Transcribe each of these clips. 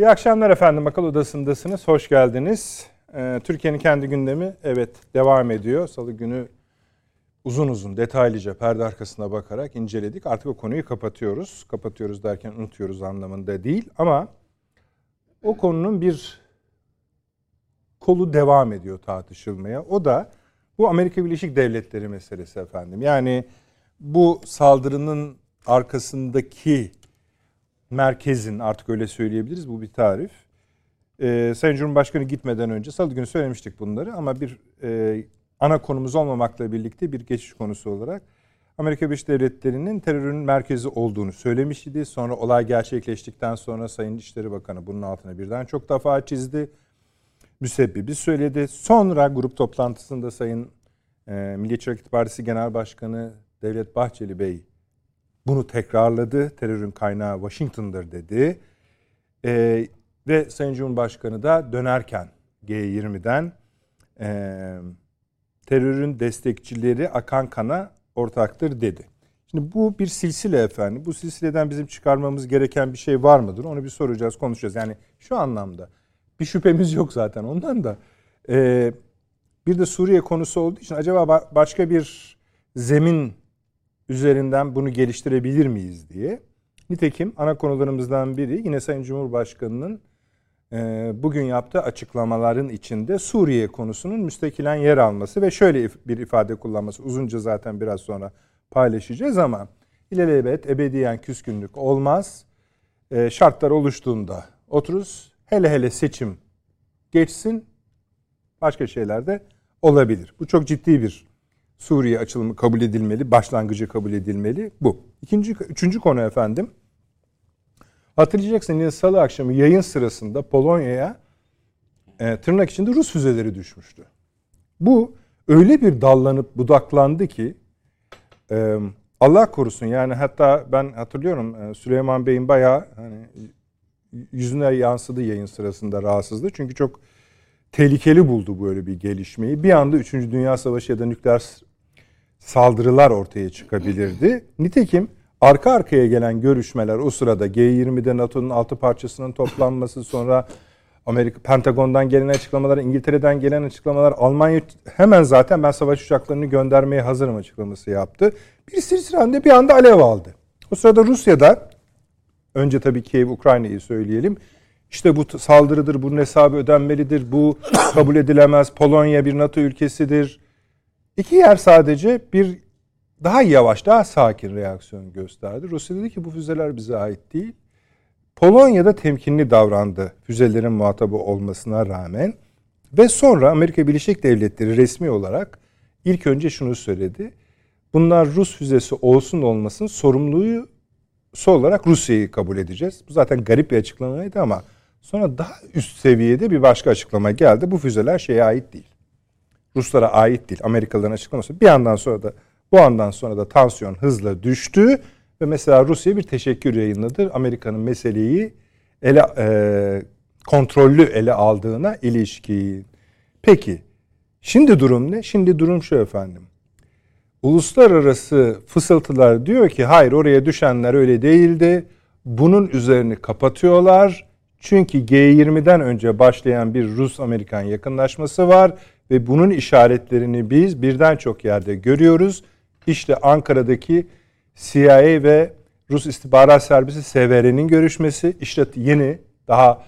İyi akşamlar efendim. Akıl Odası'ndasınız. Hoş geldiniz. Ee, Türkiye'nin kendi gündemi evet devam ediyor. Salı günü uzun uzun detaylıca perde arkasına bakarak inceledik. Artık o konuyu kapatıyoruz. Kapatıyoruz derken unutuyoruz anlamında değil ama o konunun bir kolu devam ediyor tartışılmaya. O da bu Amerika Birleşik Devletleri meselesi efendim. Yani bu saldırının arkasındaki merkezin artık öyle söyleyebiliriz. Bu bir tarif. Ee, Sayın Cumhurbaşkanı gitmeden önce salı günü söylemiştik bunları ama bir e, ana konumuz olmamakla birlikte bir geçiş konusu olarak Amerika Birleşik Devletleri'nin terörün merkezi olduğunu söylemişti. Sonra olay gerçekleştikten sonra Sayın İçişleri Bakanı bunun altına birden çok defa çizdi. Müsebbibi söyledi. Sonra grup toplantısında Sayın e, Milliyetçi Hareket Partisi Genel Başkanı Devlet Bahçeli Bey bunu tekrarladı. Terörün kaynağı Washington'dır dedi. E, ve Sayın Cumhurbaşkanı da dönerken G20'den e, terörün destekçileri akan kana ortaktır dedi. Şimdi bu bir silsile efendim. Bu silsileden bizim çıkarmamız gereken bir şey var mıdır? Onu bir soracağız, konuşacağız. Yani şu anlamda bir şüphemiz yok zaten ondan da. Ee, bir de Suriye konusu olduğu için acaba başka bir zemin üzerinden bunu geliştirebilir miyiz diye. Nitekim ana konularımızdan biri yine Sayın Cumhurbaşkanı'nın e, bugün yaptığı açıklamaların içinde Suriye konusunun müstakilen yer alması ve şöyle bir ifade kullanması. Uzunca zaten biraz sonra paylaşacağız ama ilelebet ebediyen küskünlük olmaz. E, şartlar oluştuğunda otururuz. Hele hele seçim geçsin başka şeyler de olabilir. Bu çok ciddi bir Suriye açılımı kabul edilmeli, başlangıcı kabul edilmeli. Bu. İkinci, üçüncü konu efendim. Hatırlayacaksın yine salı akşamı yayın sırasında Polonya'ya e, tırnak içinde Rus füzeleri düşmüştü. Bu öyle bir dallanıp budaklandı ki e, Allah korusun yani hatta ben hatırlıyorum e, Süleyman Bey'in bayağı hani yüzüne yansıdı yayın sırasında rahatsızdı. Çünkü çok tehlikeli buldu böyle bir gelişmeyi. Bir anda 3. Dünya Savaşı ya da nükleer saldırılar ortaya çıkabilirdi. Nitekim arka arkaya gelen görüşmeler o sırada G20'de NATO'nun altı parçasının toplanması sonra Amerika Pentagon'dan gelen açıklamalar, İngiltere'den gelen açıklamalar, Almanya hemen zaten ben savaş uçaklarını göndermeye hazırım açıklaması yaptı. Bir silsilende bir anda alev aldı. O sırada Rusya'da önce tabii Kiev Ukrayna'yı söyleyelim. İşte bu saldırıdır, bunun hesabı ödenmelidir, bu kabul edilemez, Polonya bir NATO ülkesidir, İki yer sadece bir daha yavaş, daha sakin reaksiyon gösterdi. Rusya dedi ki bu füzeler bize ait değil. Polonya'da temkinli davrandı füzelerin muhatabı olmasına rağmen. Ve sonra Amerika Birleşik Devletleri resmi olarak ilk önce şunu söyledi. Bunlar Rus füzesi olsun olmasın sorumluluğu olarak Rusya'yı kabul edeceğiz. Bu zaten garip bir açıklamaydı ama sonra daha üst seviyede bir başka açıklama geldi. Bu füzeler şeye ait değil. Ruslara ait değil. Amerikalıların açıklaması. Bir yandan sonra da bu andan sonra da tansiyon hızla düştü ve mesela Rusya bir teşekkür yayınladı. Amerika'nın meseleyi ele e, kontrollü ele aldığına ilişkin. Peki şimdi durum ne? Şimdi durum şu efendim. Uluslararası fısıltılar diyor ki hayır oraya düşenler öyle değildi. Bunun üzerini kapatıyorlar. Çünkü G20'den önce başlayan bir Rus-Amerikan yakınlaşması var ve bunun işaretlerini biz birden çok yerde görüyoruz. İşte Ankara'daki CIA ve Rus İstihbarat Servisi SVR'nin görüşmesi, işte yeni daha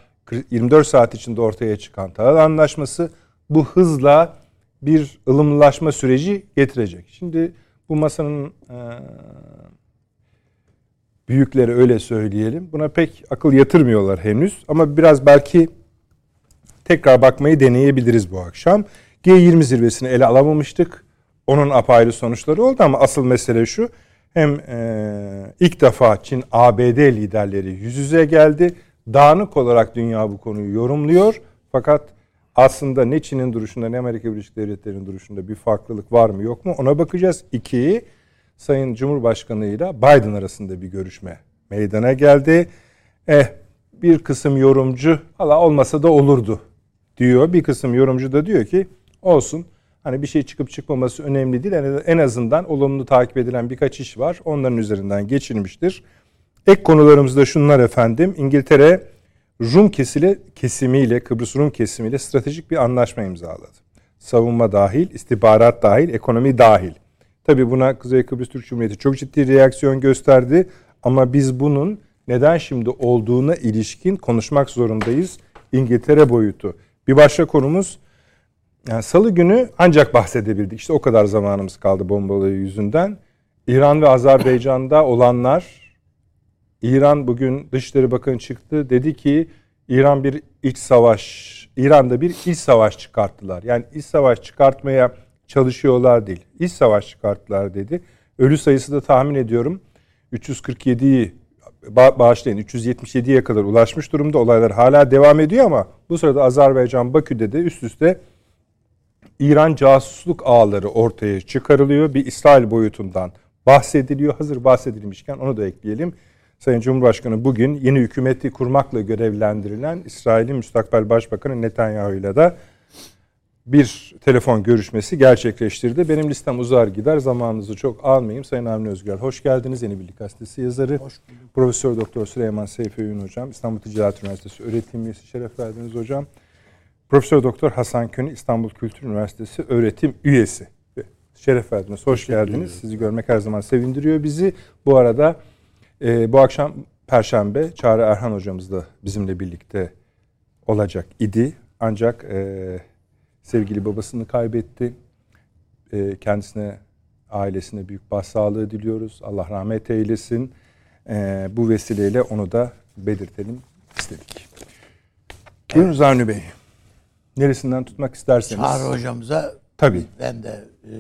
24 saat içinde ortaya çıkan Tahıl Anlaşması bu hızla bir ılımlılaşma süreci getirecek. Şimdi bu masanın e, büyükleri öyle söyleyelim. Buna pek akıl yatırmıyorlar henüz ama biraz belki tekrar bakmayı deneyebiliriz bu akşam. G20 zirvesini ele alamamıştık. Onun apayrı sonuçları oldu ama asıl mesele şu. Hem e, ilk defa Çin ABD liderleri yüz yüze geldi. Dağınık olarak dünya bu konuyu yorumluyor. Fakat aslında ne Çin'in duruşunda ne Amerika Birleşik Devletleri'nin duruşunda bir farklılık var mı yok mu ona bakacağız. İki, Sayın Cumhurbaşkanı ile Biden arasında bir görüşme meydana geldi. Eh bir kısım yorumcu hala olmasa da olurdu diyor. Bir kısım yorumcu da diyor ki Olsun. Hani bir şey çıkıp çıkmaması önemli değil. En azından olumlu takip edilen birkaç iş var. Onların üzerinden geçilmiştir. Ek konularımız da şunlar efendim. İngiltere Rum kesile, kesimiyle, Kıbrıs Rum kesimiyle stratejik bir anlaşma imzaladı. Savunma dahil, istihbarat dahil, ekonomi dahil. Tabii buna Kuzey Kıbrıs Türk Cumhuriyeti çok ciddi reaksiyon gösterdi. Ama biz bunun neden şimdi olduğuna ilişkin konuşmak zorundayız. İngiltere boyutu. Bir başka konumuz yani salı günü ancak bahsedebildik. İşte o kadar zamanımız kaldı bomba olayı yüzünden. İran ve Azerbaycan'da olanlar İran bugün Dışişleri Bakanı çıktı. Dedi ki İran bir iç savaş, İran'da bir iç savaş çıkarttılar. Yani iç savaş çıkartmaya çalışıyorlar değil. İç savaş çıkarttılar dedi. Ölü sayısı da tahmin ediyorum 347'yi bağışlayın 377'ye kadar ulaşmış durumda. Olaylar hala devam ediyor ama bu sırada Azerbaycan Bakü'de de üst üste İran casusluk ağları ortaya çıkarılıyor. Bir İsrail boyutundan bahsediliyor. Hazır bahsedilmişken onu da ekleyelim. Sayın Cumhurbaşkanı bugün yeni hükümeti kurmakla görevlendirilen İsrail'in müstakbel başbakanı Netanyahu ile de bir telefon görüşmesi gerçekleştirdi. Benim listem uzar gider. Zamanınızı çok almayayım. Sayın Avni Özgür hoş geldiniz. Yeni Birlik Gazetesi yazarı. Profesör Doktor Süleyman Seyfi Öğün hocam. İstanbul Ticaret Üniversitesi öğretim üyesi şeref verdiniz hocam. Profesör Doktor Hasan Köni İstanbul Kültür Üniversitesi öğretim üyesi. Şeref verdiniz. Hoş geldiniz. Sizi görmek her zaman sevindiriyor bizi. Bu arada e, bu akşam Perşembe Çağrı Erhan hocamız da bizimle birlikte olacak idi. Ancak e, sevgili babasını kaybetti. E, kendisine, ailesine büyük başsağlığı diliyoruz. Allah rahmet eylesin. E, bu vesileyle onu da belirtelim istedik. Buyurun Zarni Bey. Neresinden tutmak isterseniz. Çağrı hocamıza Tabii. ben de e,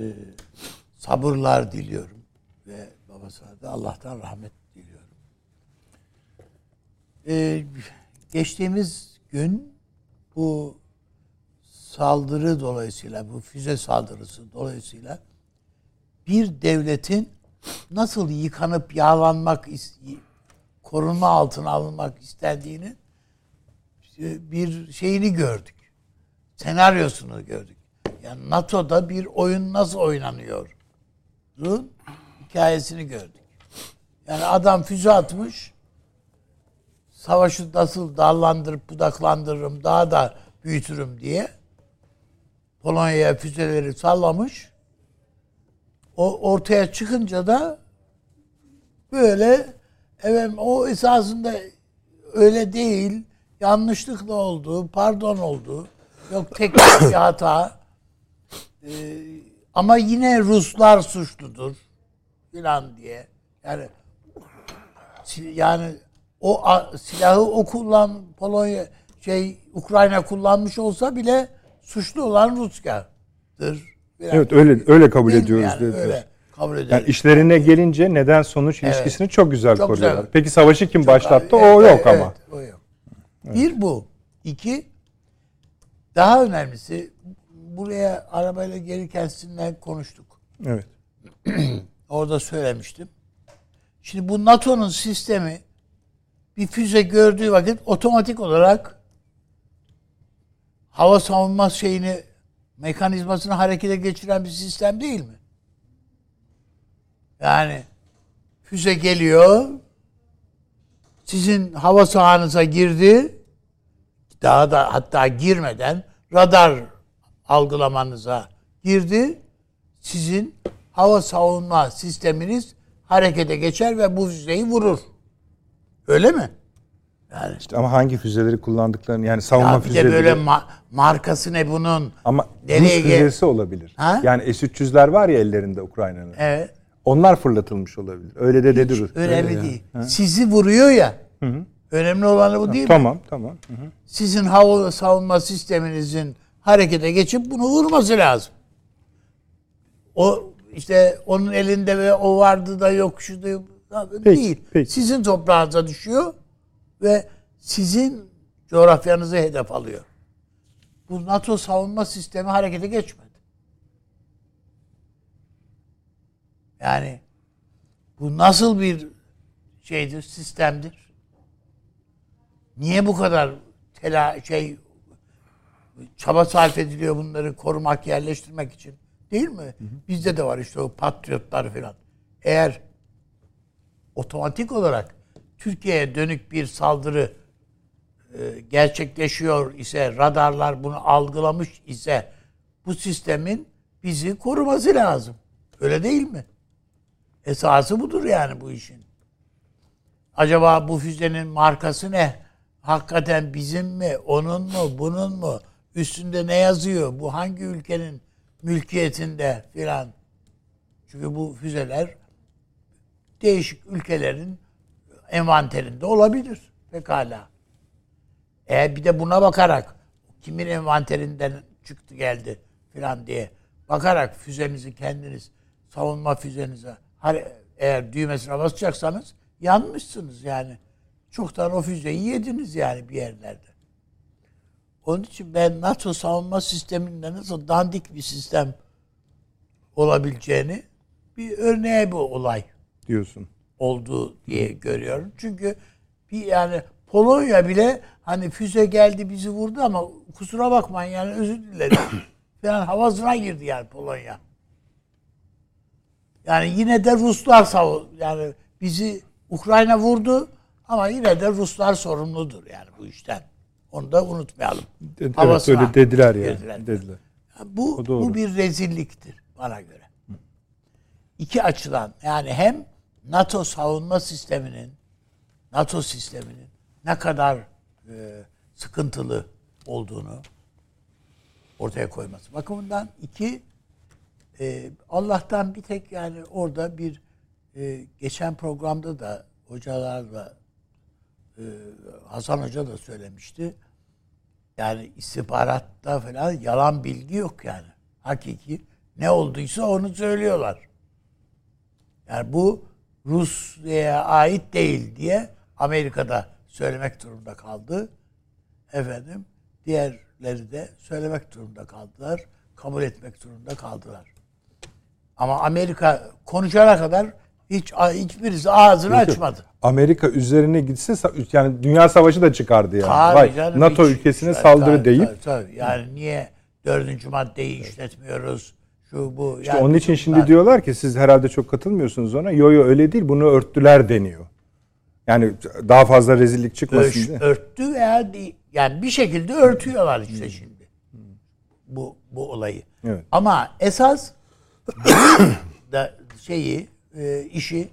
sabırlar diliyorum. Ve babasına da Allah'tan rahmet diliyorum. E, geçtiğimiz gün bu saldırı dolayısıyla, bu füze saldırısı dolayısıyla bir devletin nasıl yıkanıp yağlanmak, korunma altına alınmak istendiğini bir şeyini gördük. Senaryosunu gördük. Yani NATO'da bir oyun nasıl oynanıyor? hikayesini gördük. Yani adam füze atmış. Savaşı nasıl dallandırıp budaklandırırım, daha da büyütürüm diye Polonya'ya füzeleri sallamış. O ortaya çıkınca da böyle evet o esasında öyle değil yanlışlıkla oldu pardon oldu yok teknik bir hata ee, ama yine Ruslar suçludur filan diye yani yani o silahı o kullan Polonya şey Ukrayna kullanmış olsa bile suçlu olan Rusya'dır. evet öyle öyle kabul ediyoruz yani. Öyle kabul edelim. Yani işlerine gelince neden sonuç evet. ilişkisini çok güzel çok koruyorlar. Güzel. Peki savaşı kim çok başlattı? Abi, o evet, yok evet, ama. O yok. Evet. Bir bu. İki daha önemlisi buraya arabayla gelirken sizinle konuştuk. Evet. Orada söylemiştim. Şimdi bu NATO'nun sistemi bir füze gördüğü vakit otomatik olarak hava savunma şeyini mekanizmasını harekete geçiren bir sistem değil mi? Yani füze geliyor, sizin hava sahanıza girdi, daha da hatta girmeden radar algılamanıza girdi, sizin hava savunma sisteminiz harekete geçer ve bu füzeyi vurur. Öyle mi? Yani işte ama hangi füzeleri kullandıklarını yani savunma ya füzeleri. böyle ma- markası ne bunun? Ama nereye Rus füzesi olabilir. Ha? Yani S-300'ler var ya ellerinde Ukrayna'nın. Evet. Onlar fırlatılmış olabilir. Öyle de dedi Rus. Önemli Öyle değil. Ha? Sizi vuruyor ya. Hı hı. Önemli olanı bu değil tamam, mi? Tamam, tamam. Sizin hava savunma sisteminizin harekete geçip bunu vurması lazım. O işte onun elinde ve o vardı da yok şu da peki, değil. Peki. Sizin toprağınıza düşüyor ve sizin coğrafyanızı hedef alıyor. Bu NATO savunma sistemi harekete geçmedi. Yani bu nasıl bir şeydir, sistemdir? Niye bu kadar tela şey çaba sarf ediliyor bunları korumak, yerleştirmek için? Değil mi? Hı hı. Bizde de var işte o patriotlar falan. Eğer otomatik olarak Türkiye'ye dönük bir saldırı e, gerçekleşiyor ise, radarlar bunu algılamış ise bu sistemin bizi koruması lazım. Öyle değil mi? Esası budur yani bu işin. Acaba bu füzenin markası ne? Hakikaten bizim mi, onun mu, bunun mu? Üstünde ne yazıyor? Bu hangi ülkenin mülkiyetinde filan? Çünkü bu füzeler değişik ülkelerin envanterinde olabilir. Pekala. Eğer bir de buna bakarak kimin envanterinden çıktı geldi filan diye bakarak füzenizi kendiniz savunma füzenize eğer düğmesine basacaksanız yanmışsınız yani. Çoktan o füzeyi yediniz yani bir yerlerde. Onun için ben NATO savunma sisteminde nasıl dandik bir sistem olabileceğini bir örneğe bu olay diyorsun. Oldu diye görüyorum. Çünkü bir yani Polonya bile hani füze geldi bizi vurdu ama kusura bakmayın yani özür dilerim. falan havasına girdi yani Polonya. Yani yine de Ruslar savun yani bizi Ukrayna vurdu ama yine de Ruslar sorumludur yani bu işten. Onu da unutmayalım. Evet Havasına öyle dediler yani. Dediler. dediler. Yani bu bu bir rezilliktir bana göre. İki açıdan yani hem NATO savunma sisteminin NATO sisteminin ne kadar e, sıkıntılı olduğunu ortaya koyması bakımından iki e, Allah'tan bir tek yani orada bir e, geçen programda da hocalarla e, Hasan Hoca da söylemişti. Yani istihbaratta falan yalan bilgi yok yani. Hakiki ne olduysa onu söylüyorlar. Yani bu Rusya'ya ait değil diye Amerika'da söylemek durumunda kaldı. Efendim diğerleri de söylemek durumunda kaldılar. Kabul etmek durumunda kaldılar. Ama Amerika konuşana kadar hiç hiçbirisi ağzını Yok, açmadı. Amerika üzerine gitse yani dünya savaşı da çıkardı yani. Tabii Vay, canım, NATO hiç, ülkesine tabii, saldırı tabii, değil. Tabii, tabii. Yani niye dördüncü maddeyi evet. işletmiyoruz? Şu bu. İşte yani onun için şimdi diyorlar ki siz herhalde çok katılmıyorsunuz ona. Yo yo öyle değil. Bunu örttüler deniyor. Yani daha fazla rezillik çıkmasın Öş, diye. Örttü veya değil. Yani bir şekilde örtüyorlar işte şimdi. Bu bu olayı. Evet. Ama esas da şeyi e, işi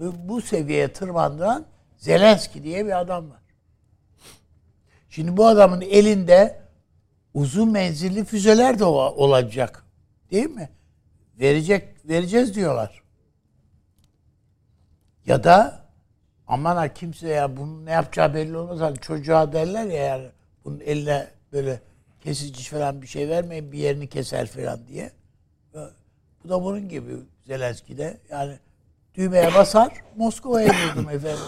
bu seviyeye tırmandıran Zelenski diye bir adam var. Şimdi bu adamın elinde uzun menzilli füzeler de olacak. Değil mi? Verecek, vereceğiz diyorlar. Ya da aman ha kimse ya bunun ne yapacağı belli olmaz. Hani çocuğa derler ya yani bunun eline böyle kesici falan bir şey vermeyin bir yerini keser falan diye. Bu da bunun gibi Zelenski'de. Yani düğmeye basar Moskova'ya vurdum efendim.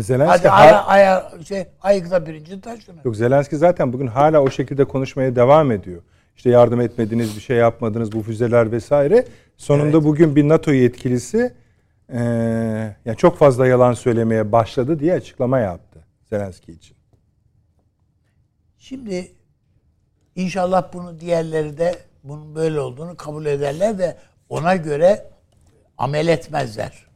Zelenski Hadi aya, aya, şey, ayıkta birinci taşını. Yok Zelenski zaten bugün hala o şekilde konuşmaya devam ediyor. İşte yardım etmediniz, bir şey yapmadınız, bu füzeler vesaire. Sonunda evet. bugün bir NATO yetkilisi e, yani çok fazla yalan söylemeye başladı diye açıklama yaptı Zelenski için. Şimdi inşallah bunu diğerleri de bunun böyle olduğunu kabul ederler ve ona göre amel etmezler.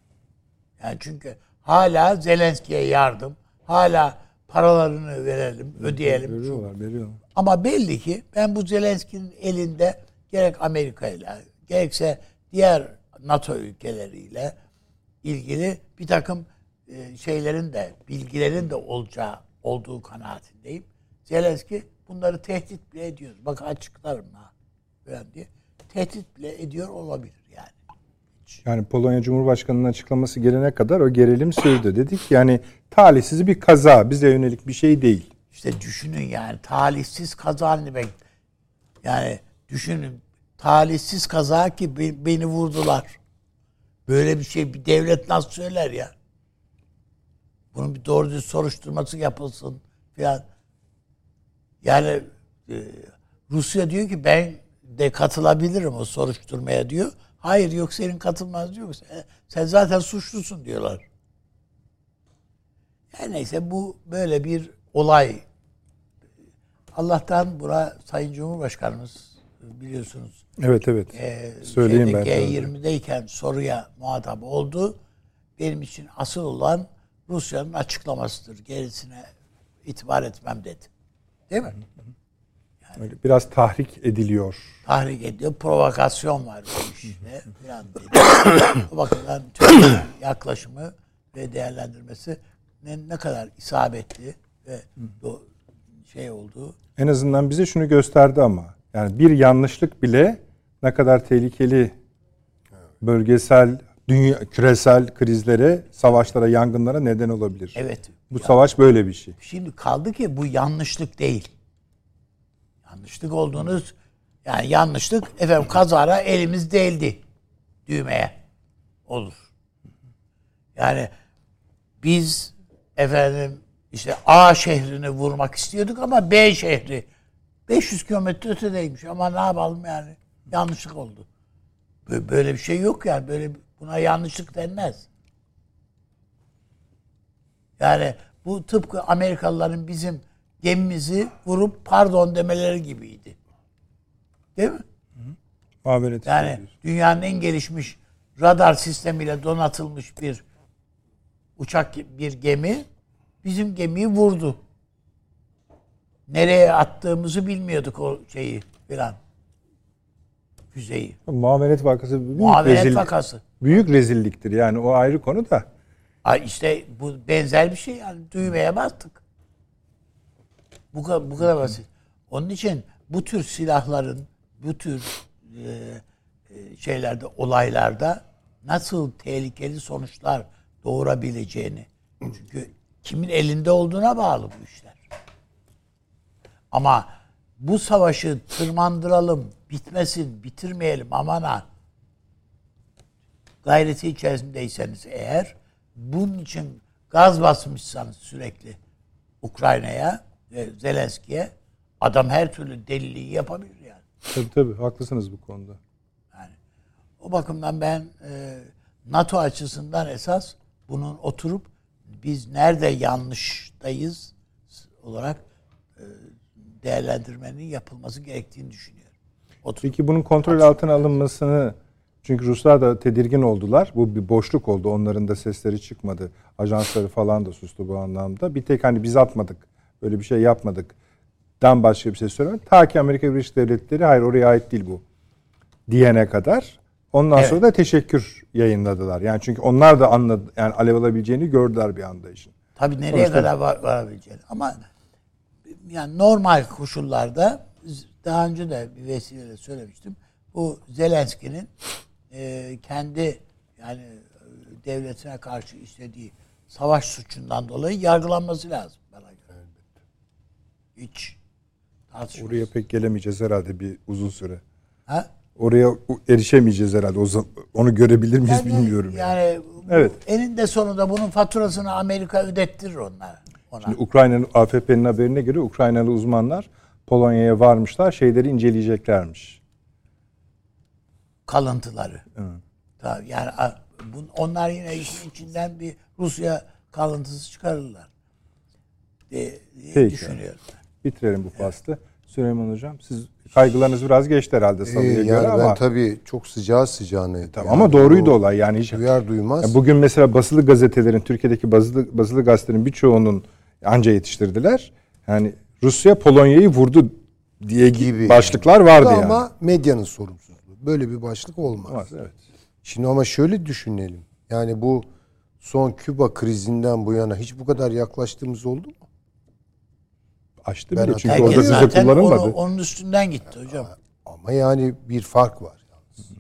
Yani çünkü hala Zelenski'ye yardım, hala paralarını verelim, ödeyelim. Veriyorlar, veriyorlar. Ama belli ki ben bu Zelenski'nin elinde gerek Amerika ile gerekse diğer NATO ülkeleriyle ilgili bir takım e, şeylerin de bilgilerin de olacağı olduğu kanaatindeyim. Zelenski bunları tehdit bile ediyor. Bak açıklarım falan diye. Tehdit bile ediyor olabilir yani. Hiç. Yani Polonya Cumhurbaşkanı'nın açıklaması gelene kadar o gerilim sürdü. Dedik yani talihsiz bir kaza bize yönelik bir şey değil. İşte düşünün yani talihsiz kaza ne demek? Yani düşünün talihsiz kaza ki beni vurdular. Böyle bir şey bir devlet nasıl söyler ya? Bunun bir doğru düz soruşturması yapılsın filan. Yani e, Rusya diyor ki ben de katılabilirim o soruşturmaya diyor. Hayır yok senin katılmaz diyor. Sen, sen zaten suçlusun diyorlar. Yani neyse bu böyle bir olay. Allah'tan bura Sayın Cumhurbaşkanımız biliyorsunuz. Evet evet. E, Söyleyeyim ben. G20'deyken soruya muhatap oldu. Benim için asıl olan Rusya'nın açıklamasıdır. Gerisine itibar etmem dedi. Değil mi? Öyle biraz tahrik ediliyor. Tahrik ediyor. Provokasyon var bu işte. Falan o bakımdan Türkiye'nin yaklaşımı ve değerlendirmesi ne, ne kadar isabetli ve do, şey olduğu En azından bize şunu gösterdi ama. Yani bir yanlışlık bile ne kadar tehlikeli bölgesel, dünya, küresel krizlere, savaşlara, yangınlara neden olabilir. evet Bu savaş böyle bir şey. Şimdi kaldı ki bu yanlışlık değil. Yanlışlık olduğunuz yani yanlışlık efendim kazara elimiz değildi düğmeye olur. Yani biz efendim işte A şehrini vurmak istiyorduk ama B şehri 500 kilometre ötedeymiş ama ne yapalım yani yanlışlık oldu. Bö- Böyle bir şey yok yani böyle buna yanlışlık denmez. Yani bu tıpkı Amerikalıların bizim gemimizi vurup pardon demeleri gibiydi. Değil mi? Muhabbet Yani dünyanın en gelişmiş radar sistemiyle donatılmış bir uçak bir gemi bizim gemiyi vurdu. Nereye attığımızı bilmiyorduk o şeyi filan. Füzeyi. Muamelet vakası büyük, Muhabbet rezil- vakası. büyük rezilliktir. Yani o ayrı konu da. Ay işte bu benzer bir şey yani düğmeye bastık. Bu kadar, bu kadar basit. Onun için bu tür silahların bu tür e, e, şeylerde olaylarda nasıl tehlikeli sonuçlar doğurabileceğini çünkü kimin elinde olduğuna bağlı bu işler. Ama bu savaşı tırmandıralım, bitmesin, bitirmeyelim aman ha gayreti içerisindeyseniz eğer bunun için gaz basmışsanız sürekli Ukrayna'ya Zelenski'ye adam her türlü deliliği yapabilir yani. Tabii tabii haklısınız bu konuda. O bakımdan ben e, NATO açısından esas bunun oturup biz nerede yanlıştayız olarak e, değerlendirmenin yapılması gerektiğini düşünüyorum. Oturup Peki bunun kontrol altına alınmasını çünkü Ruslar da tedirgin oldular. Bu bir boşluk oldu. Onların da sesleri çıkmadı. Ajansları falan da sustu bu anlamda. Bir tek hani biz atmadık. Böyle bir şey yapmadık. Dan başka bir şey söylemedi. Ta ki Amerika Birleşik Devletleri hayır oraya ait değil bu. Diyene kadar. Ondan Evet. sonra da teşekkür yayınladılar. Yani çünkü onlar da anladı yani alev alabileceğini gördüler bir anda işin. Tabii nereye Sonuçta- kadar var, varabileceğini. Ama yani normal koşullarda daha önce de bir vesileyle söylemiştim. Bu Zelenski'nin e, kendi yani e, devletine karşı işlediği savaş suçundan dolayı yargılanması lazım. Hiç tartışmasız. Oraya pek gelemeyeceğiz herhalde bir uzun süre. Ha? Oraya erişemeyeceğiz herhalde. O zaman, onu görebilir miyiz Yani, bilmiyorum. Yani. yani Evet. eninde sonunda bunun faturasını Amerika ödettirir onlara. Ona. Şimdi Ukrayna'nın AFP'nin haberine göre Ukraynalı uzmanlar Polonya'ya varmışlar. Şeyleri inceleyeceklermiş. kalıntıları. Evet. Tabii yani onlar yine işin içinden bir Rusya kalıntısı çıkarırlar. diye, diye Peki. düşünüyorum. Bitirelim bu faslı. Süleyman Hocam siz kaygılarınız biraz geçti herhalde Ee, salıya yani göre ben ama tabii çok sıcağı sıcağına. Tamam, yani ama doğruydu o olay yani hiç Duyar duymaz. Ya bugün mesela basılı gazetelerin Türkiye'deki basılı basılı gazetelerin birçoğunun anca yetiştirdiler. Yani Rusya Polonya'yı vurdu diye Gibi başlıklar vardı ama yani. medyanın sorumsuzluğu. Böyle bir başlık olmaz. Var, evet. Şimdi ama şöyle düşünelim. Yani bu son Küba krizinden bu yana hiç bu kadar yaklaştığımız oldu mu? Açtı Ben bile çünkü orada zaten kullanılmadı. onu, onun üstünden gitti hocam. Ama yani bir fark var. yalnız.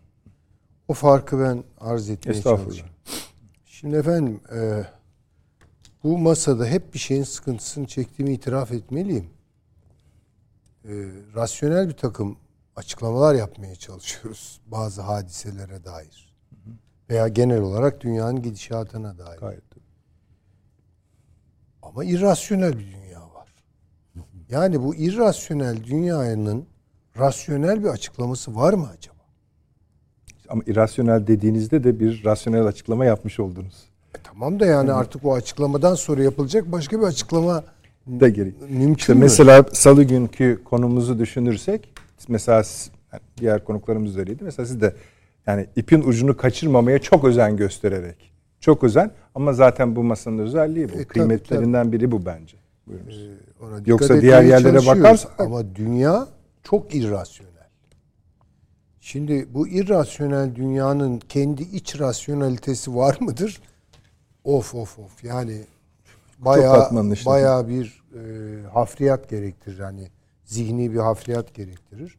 O farkı ben arz etmeye çalışayım. Şimdi efendim e, bu masada hep bir şeyin sıkıntısını çektiğimi itiraf etmeliyim. E, rasyonel bir takım açıklamalar yapmaya çalışıyoruz bazı hadiselere dair. Veya genel olarak dünyanın gidişatına dair. Gayet. Ama irrasyonel bir dünya. Yani bu irrasyonel dünyanın rasyonel bir açıklaması var mı acaba? Ama irrasyonel dediğinizde de bir rasyonel açıklama yapmış oldunuz. E tamam da yani artık o açıklamadan sonra yapılacak başka bir açıklama Da gerek. mümkün İşte mü? mesela salı günkü konumuzu düşünürsek mesela diğer konuklarımız da öyleydi. Mesela siz de yani ipin ucunu kaçırmamaya çok özen göstererek Çok özel ama zaten bu masanın özelliği bu. E, tabii, Kıymetlerinden biri bu bence. Buyurunuz. Ee, ona Yoksa diğer yerlere bakarsak- ama dünya çok irrasyonel. Şimdi bu irrasyonel dünyanın kendi iç rasyonalitesi var mıdır? Of of of yani bayağı işte. bayağı bir e, hafriyat gerektirir yani zihni bir hafriyat gerektirir.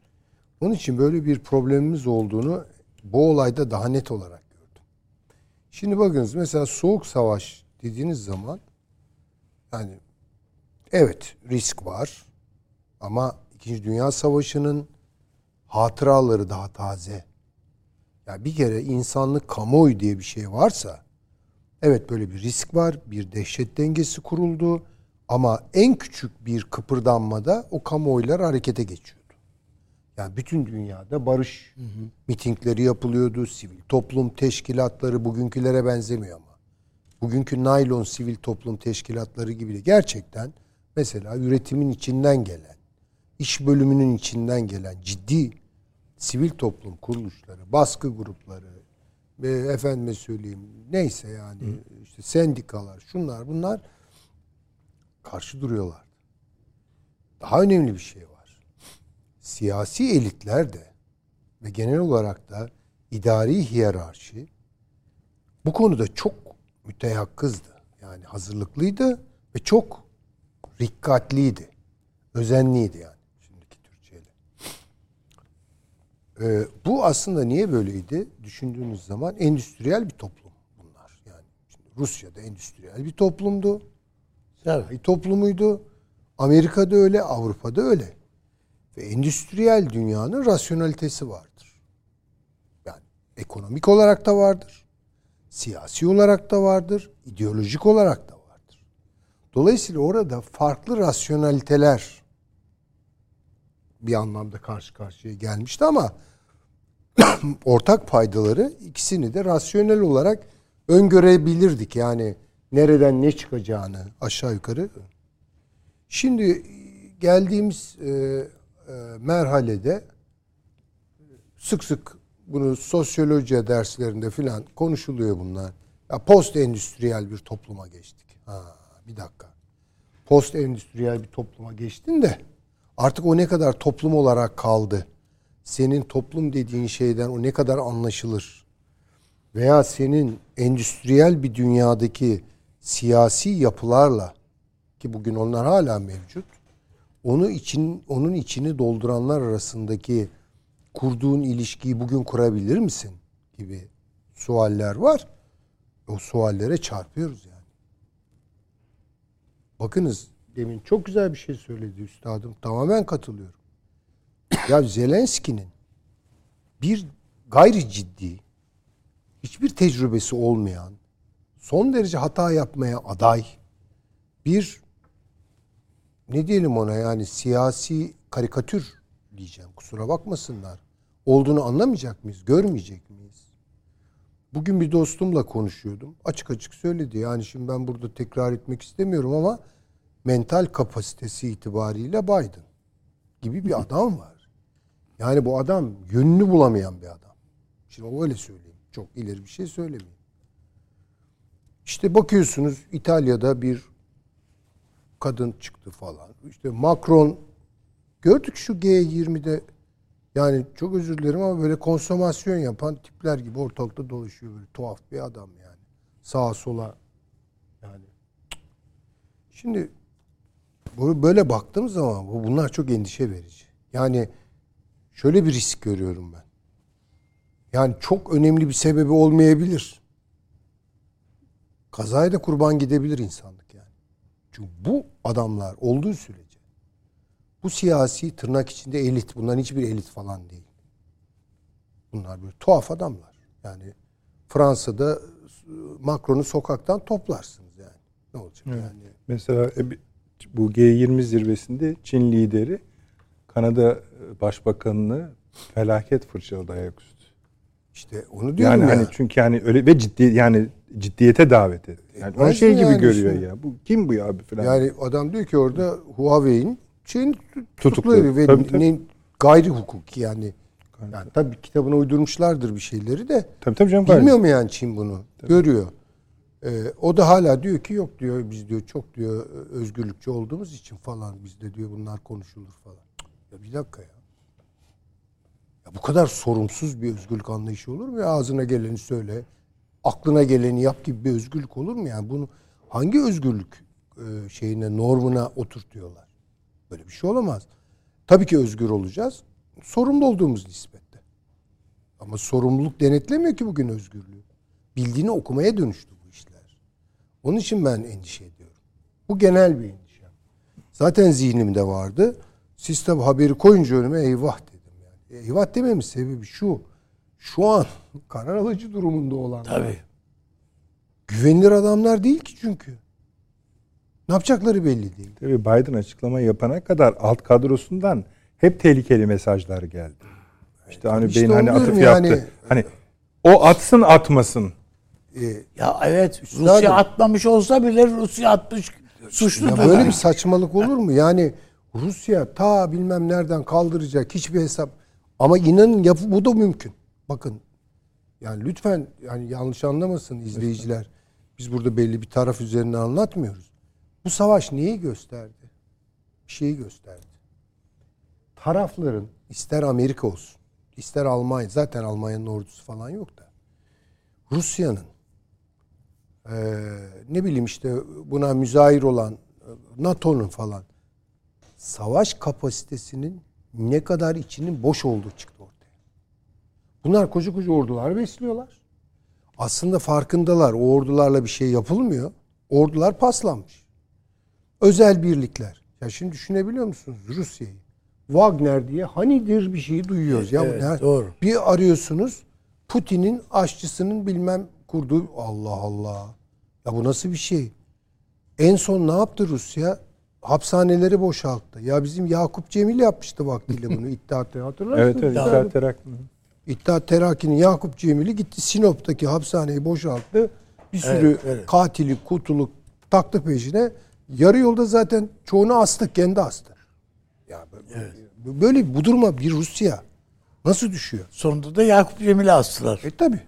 Onun için böyle bir problemimiz olduğunu bu olayda daha net olarak gördüm. Şimdi bakınız mesela soğuk savaş dediğiniz zaman yani Evet risk var ama İkinci Dünya Savaşı'nın hatıraları daha taze. Ya bir kere insanlık kamuoyu diye bir şey varsa evet böyle bir risk var, bir dehşet dengesi kuruldu ama en küçük bir kıpırdanmada o kamuoylar harekete geçiyordu. Yani bütün dünyada barış mitingleri yapılıyordu, sivil toplum teşkilatları bugünkülere benzemiyor ama bugünkü naylon sivil toplum teşkilatları gibi de gerçekten mesela üretimin içinden gelen, iş bölümünün içinden gelen ciddi sivil toplum kuruluşları, baskı grupları, ve efendime söyleyeyim neyse yani işte sendikalar, şunlar bunlar karşı duruyorlar. Daha önemli bir şey var. Siyasi elitler de ve genel olarak da idari hiyerarşi bu konuda çok müteyakkızdı. Yani hazırlıklıydı ve çok rikkatliydi. Özenliydi yani şimdiki Türkçeyle. Ee, bu aslında niye böyleydi? Düşündüğünüz zaman endüstriyel bir toplum bunlar. Yani şimdi Rusya'da endüstriyel bir toplumdu. Sanayi toplumuydu. Amerika'da öyle, Avrupa'da öyle. Ve endüstriyel dünyanın rasyonalitesi vardır. Yani ekonomik olarak da vardır. Siyasi olarak da vardır. ideolojik olarak da vardır. Dolayısıyla orada farklı rasyonaliteler bir anlamda karşı karşıya gelmişti ama ortak paydaları ikisini de rasyonel olarak öngörebilirdik. Yani nereden ne çıkacağını aşağı yukarı. Şimdi geldiğimiz e, e, merhalede sık sık bunu sosyoloji derslerinde filan konuşuluyor bunlar. Ya post endüstriyel bir topluma geçtik. Ha, bir dakika. Post endüstriyel bir topluma geçtin de artık o ne kadar toplum olarak kaldı? Senin toplum dediğin şeyden o ne kadar anlaşılır? Veya senin endüstriyel bir dünyadaki siyasi yapılarla ki bugün onlar hala mevcut. Onu için onun içini dolduranlar arasındaki kurduğun ilişkiyi bugün kurabilir misin gibi sualler var. O suallere çarpıyoruz. Bakınız demin çok güzel bir şey söyledi üstadım. Tamamen katılıyorum. ya Zelenski'nin bir gayri ciddi hiçbir tecrübesi olmayan son derece hata yapmaya aday bir ne diyelim ona yani siyasi karikatür diyeceğim. Kusura bakmasınlar. Olduğunu anlamayacak mıyız? Görmeyecek miyiz? Bugün bir dostumla konuşuyordum. Açık açık söyledi. Yani şimdi ben burada tekrar etmek istemiyorum ama mental kapasitesi itibariyle Biden gibi bir adam var. Yani bu adam yönünü bulamayan bir adam. Şimdi öyle söyleyeyim. Çok ileri bir şey söylemeyeyim. İşte bakıyorsunuz İtalya'da bir kadın çıktı falan. İşte Macron gördük şu G20'de yani çok özür dilerim ama böyle konsomasyon yapan tipler gibi ortalıkta dolaşıyor böyle tuhaf bir adam yani. Sağa sola yani. Şimdi böyle baktığım zaman bu bunlar çok endişe verici. Yani şöyle bir risk görüyorum ben. Yani çok önemli bir sebebi olmayabilir. Kazaya da kurban gidebilir insanlık yani. Çünkü bu adamlar olduğu sürece bu siyasi tırnak içinde elit. Bunların hiçbir elit falan değil. Bunlar böyle tuhaf adamlar. Yani Fransa'da Macron'u sokaktan toplarsınız yani. Ne olacak Evet. yani? Mesela e, bu G20 zirvesinde Çin lideri Kanada e, Başbakanını felaket fırçaladı ayaküstü. İşte onu diyorum Yani ya. hani çünkü hani öyle ve ciddi yani ciddiyete davet etti. Yani onu Etmez şey gibi yani görüyor şimdi? ya. Bu kim bu ya abi falan. Yani adam diyor ki orada Huawei'in Tutuklu. tutukluyor ve Tabii, tabii. ne- gayri hukuki yani. Yani tabii kitabına uydurmuşlardır bir şeyleri de. tabii tabii canım. Bilmiyor gayet. mu yani Çin bunu? Görüyor. Ee, o da hala diyor ki yok diyor biz diyor çok diyor özgürlükçü olduğumuz için falan bizde diyor bunlar konuşulur falan. Ya bir dakika ya. Ya bu kadar sorumsuz bir özgürlük anlayışı olur mu ya? Ağzına geleni söyle. Aklına geleni yap gibi bir özgürlük olur mu yani? Bunu hangi özgürlük e, şeyine, normuna oturtuyorlar? Böyle bir şey olamaz. Tabii ki özgür olacağız. Sorumlu olduğumuz nispette. Ama sorumluluk denetlemiyor ki bugün özgürlüğü. Bildiğini okumaya dönüştü bu işler. Onun için ben endişe ediyorum. Bu genel bir endişe. Zaten zihnimde vardı. Sistem haberi koyunca önüme eyvah dedim yani. Eyvah dememin sebebi şu. Şu an karar alıcı durumunda olan. Tabii. Güvenilir adamlar değil ki çünkü. Ne yapacakları belli değil. Tabii Biden açıklama yapana kadar alt kadrosundan hep tehlikeli mesajlar geldi. İşte hani İşte beyin hani atıf mu yaptı. yani? Hani o atsın atmasın. Ee, Ya evet. Rusya atmamış olsa bile Rusya atmış suçludur. Ya böyle bir saçmalık olur mu? Yani Rusya ta bilmem nereden kaldıracak hiçbir hesap. Ama inanın yapı bu da mümkün. Bakın yani lütfen yani yanlış anlamasın izleyiciler. Biz burada belli bir taraf üzerine anlatmıyoruz. Bu savaş neyi gösterdi? Bir şeyi gösterdi. Tarafların ister Amerika olsun, ister Almanya, zaten Almanya'nın ordusu falan yok da. Rusya'nın ee, ne bileyim işte buna müzahir olan NATO'nun falan savaş kapasitesinin ne kadar içinin boş olduğu çıktı ortaya. Bunlar koca koca ordular besliyorlar. Aslında farkındalar. O ordularla bir şey yapılmıyor. Ordular paslanmış. Özel birlikler. Ya şimdi düşünebiliyor musunuz Rusya'yı? Wagner diye hanidir bir şeyi duyuyoruz. Ya Evet, ya- doğru. Bir arıyorsunuz Putin'in aşçısının bilmem kurduğu Allah Allah. Ya bu nasıl bir şey? En son ne yaptı Rusya? Hapishaneleri boşalttı. Ya bizim Yakup Cemil yapmıştı vaktiyle bunu İttihat'ta hatırlar Evet mısınız? evet. İttihat Terakki. İttihat Terakki'nin Yakup Cemil'i gitti Sinop'taki hapishaneyi boşalttı. Bir sürü Evet, evet. katili, kutuluk taktı peşine. Yarı yolda zaten çoğunu astık, kendi astı. Ya böyle, böyle bu duruma bir Rusya nasıl düşüyor? Sonunda da Yakup Cemil'i astılar. E tabi.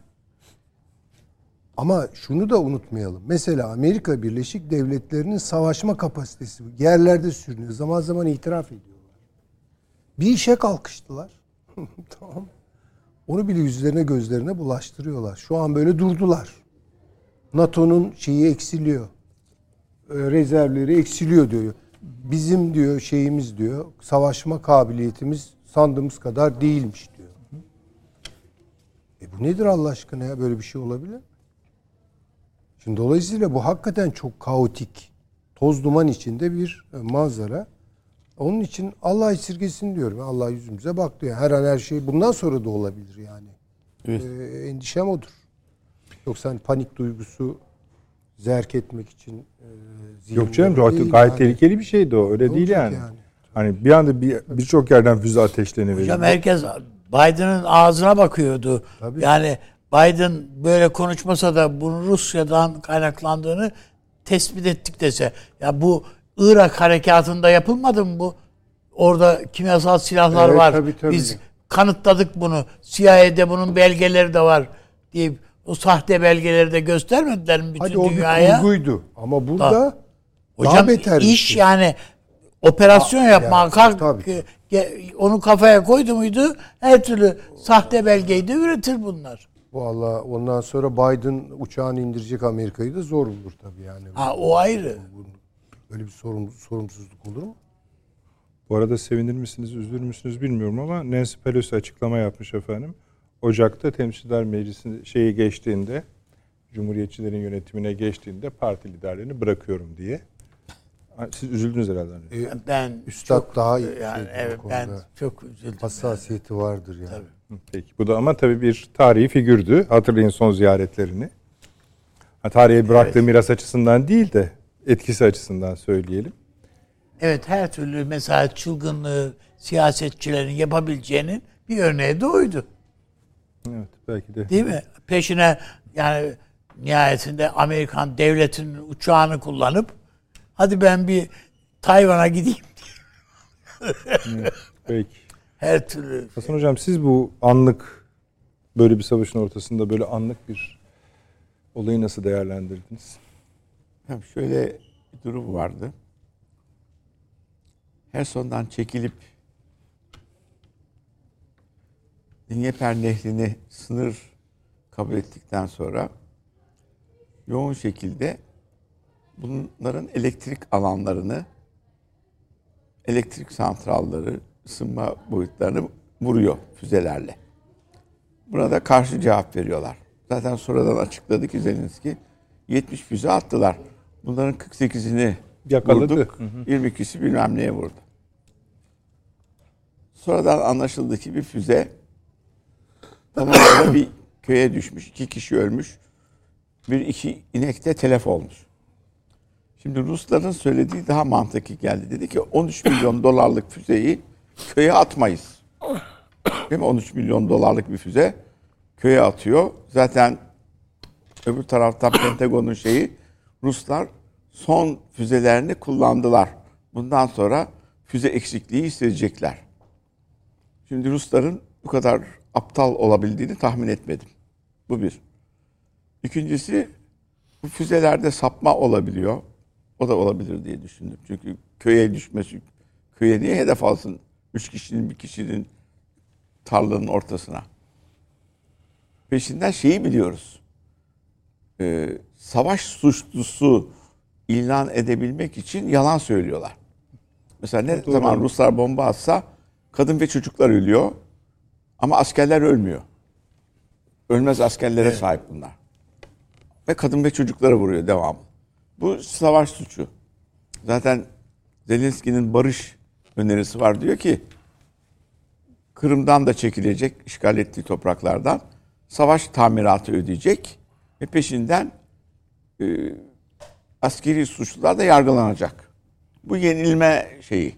Ama şunu da unutmayalım. Mesela Amerika Birleşik Devletleri'nin savaşma kapasitesi yerlerde sürünüyor. Zaman zaman itiraf ediyorlar. Bir işe kalkıştılar. tamam. Onu bile yüzlerine gözlerine bulaştırıyorlar. Şu an böyle durdular. NATO'nun şeyi eksiliyor. Ee, Rezervleri eksiliyor diyor. Bizim diyor şeyimiz diyor savaşma kabiliyetimiz sandığımız kadar değilmiş diyor. E bu nedir Allah aşkına ya böyle bir şey olabilir? Şimdi dolayısıyla bu hakikaten çok kaotik, toz duman içinde bir e, manzara. Onun için Allah esirgesin diyorum. Allah yüzümüze bak diyor. Her an her şey bundan sonra da olabilir yani. Evet. Ee, endişem odur. Yoksa hani panik duygusu zerk etmek için e, Yok canım zihinleri gayet, yani. tehlikeli bir şeydi o. Öyle Ne değil olacak yani. Hani bir anda bir birçok yerden füze ateşleniveriyor. Hocam herkes Biden'ın ağzına bakıyordu. Tabii. Yani Biden böyle konuşmasa da bunun Rusya'dan kaynaklandığını tespit ettik dese. Ya bu Irak harekatında yapılmadı mı bu? Orada kimyasal silahlar Evet, var. tabii, tabii. Biz kanıtladık bunu. CIA'de bunun belgeleri de var deyip o sahte belgeleri de göstermediler mi bütün Hadi o dünyaya? bir kurguydu. Ama burada daha Hocam beter bir iş şey. yani operasyon yapma yani, kalk onu kafaya koydu muydu her türlü sahte belgeyi de üretir bunlar. Valla ondan sonra Biden uçağını indirecek Amerika'yı da zor bulur tabii yani. Ha o ayrı. Böyle bir sorun, sorumsuzluk olur mu? Bu arada sevinir misiniz, üzülür müsünüz bilmiyorum ama Nancy Pelosi açıklama yapmış efendim. Ocak'ta Temsilciler Meclisi şeyi geçtiğinde, Cumhuriyetçilerin yönetimine geçtiğinde parti liderlerini bırakıyorum diye. Siz üzüldünüz herhalde. E, Ben Üstad çok, daha iyi yani şeydir bu evet ben çok üzüldüm. hassasiyeti vardır yani. Tabii. Peki. Bu da ama tabii bir tarihi figürdü. Hatırlayın son ziyaretlerini. Ha, tarihe bıraktığı miras açısından değil de etkisi açısından söyleyelim. Evet her türlü mesela çılgınlığı siyasetçilerin yapabileceğinin bir örneği de oydu. Evet belki de. Değil mi? Peşine yani nihayetinde Amerikan devletinin uçağını kullanıp hadi ben bir Tayvan'a gideyim. Peki. Her türlü Hasan Hocam siz bu anlık böyle bir savaşın ortasında böyle anlık bir Olayı nasıl değerlendirdiniz? Şöyle bir durum vardı. Herson'dan çekilip Dnieper Nehri'ni sınır kabul ettikten sonra yoğun şekilde bunların elektrik alanlarını, elektrik santralları, ısınma boyutlarını vuruyor füzelerle. Buna da karşı cevap veriyorlar. Zaten sonradan açıkladı ki Zelenski 70 füze attılar. Bunların 48'ini Yakaladı. vurduk. 22'si bilmem neye vurdu. Sonradan anlaşıldı ki bir füze Polonya'da bir köye düşmüş. iki kişi ölmüş. Bir iki inek de telef olmuş. Şimdi Rusların söylediği daha mantıklı geldi. Dedi ki 13 milyon dolarlık füzeyi köye atmayız. Değil mi? 13 milyon dolarlık bir füze köye atıyor. Zaten öbür taraftan Pentagon'un şeyi Ruslar son füzelerini kullandılar. Bundan sonra füze eksikliği hissedecekler. Şimdi Rusların bu kadar aptal olabildiğini tahmin etmedim. Bu bir. İkincisi bu füzelerde sapma olabiliyor. O da olabilir diye düşündüm. Çünkü köye düşmesi, köye niye hedef alsın? Üç kişinin, bir kişinin tarlanın ortasına. Peşinden şeyi biliyoruz. Ee, savaş suçlusu ilan edebilmek için yalan söylüyorlar. Mesela ne Doğru. zaman Ruslar bomba atsa kadın ve çocuklar ölüyor. Ama askerler ölmüyor. Ölmez askerlere sahip bunlar. Ve kadın ve çocuklara vuruyor devam. Bu savaş suçu. Zaten Zelenski'nin barış önerisi var. Diyor ki Kırım'dan da çekilecek işgal ettiği topraklardan savaş tamiratı ödeyecek ve peşinden e, askeri suçlular da yargılanacak. Bu yenilme şeyi.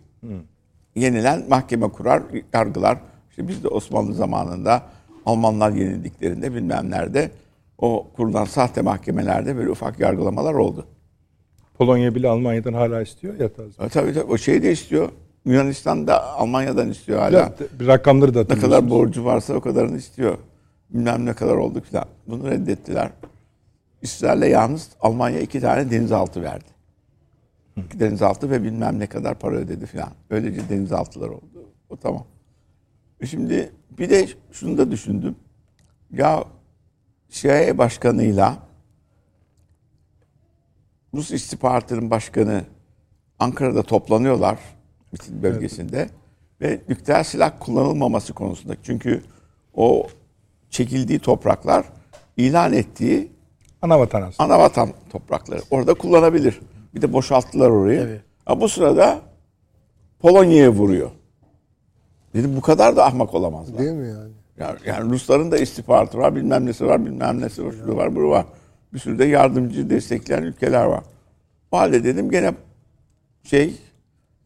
Yenilen mahkeme kurar, yargılar. İşte biz de Osmanlı zamanında Almanlar yenildiklerinde bilmem nerede o kurulan sahte mahkemelerde böyle ufak yargılamalar oldu. Polonya bile Almanya'dan hala istiyor ya tabii. E, tabii tabii o şeyi de istiyor. Yunanistan da Almanya'dan istiyor hala. Bir rakamları da Ne kadar borcu varsa o kadarını istiyor. Bilmem ne kadar olduk falan. Bunu reddettiler. İsrail'e yalnız Almanya iki tane denizaltı verdi. İki denizaltı ve bilmem ne kadar para ödedi falan. Öylece denizaltılar oldu. O tamam. Şimdi bir de şunu da düşündüm. Ya CIA başkanıyla Rus istihbaratının başkanı Ankara'da toplanıyorlar Mitin bölgesinde ve nükleer silah kullanılmaması konusunda. Çünkü o çekildiği topraklar ilan ettiği Ana vatan aslında. ana vatan toprakları. Orada kullanabilir. Bir de boşalttılar orayı. Evet. Ha, bu sırada Polonya'ya vuruyor. Dedim bu kadar da ahmak olamazlar. Değil mi yani? Yani, yani Rusların da istihbaratı var, bilmem nesi var, bilmem nesi var, şurada var, burada var. Bir sürü de yardımcı destekleyen ülkeler var. O halde dedim gene şey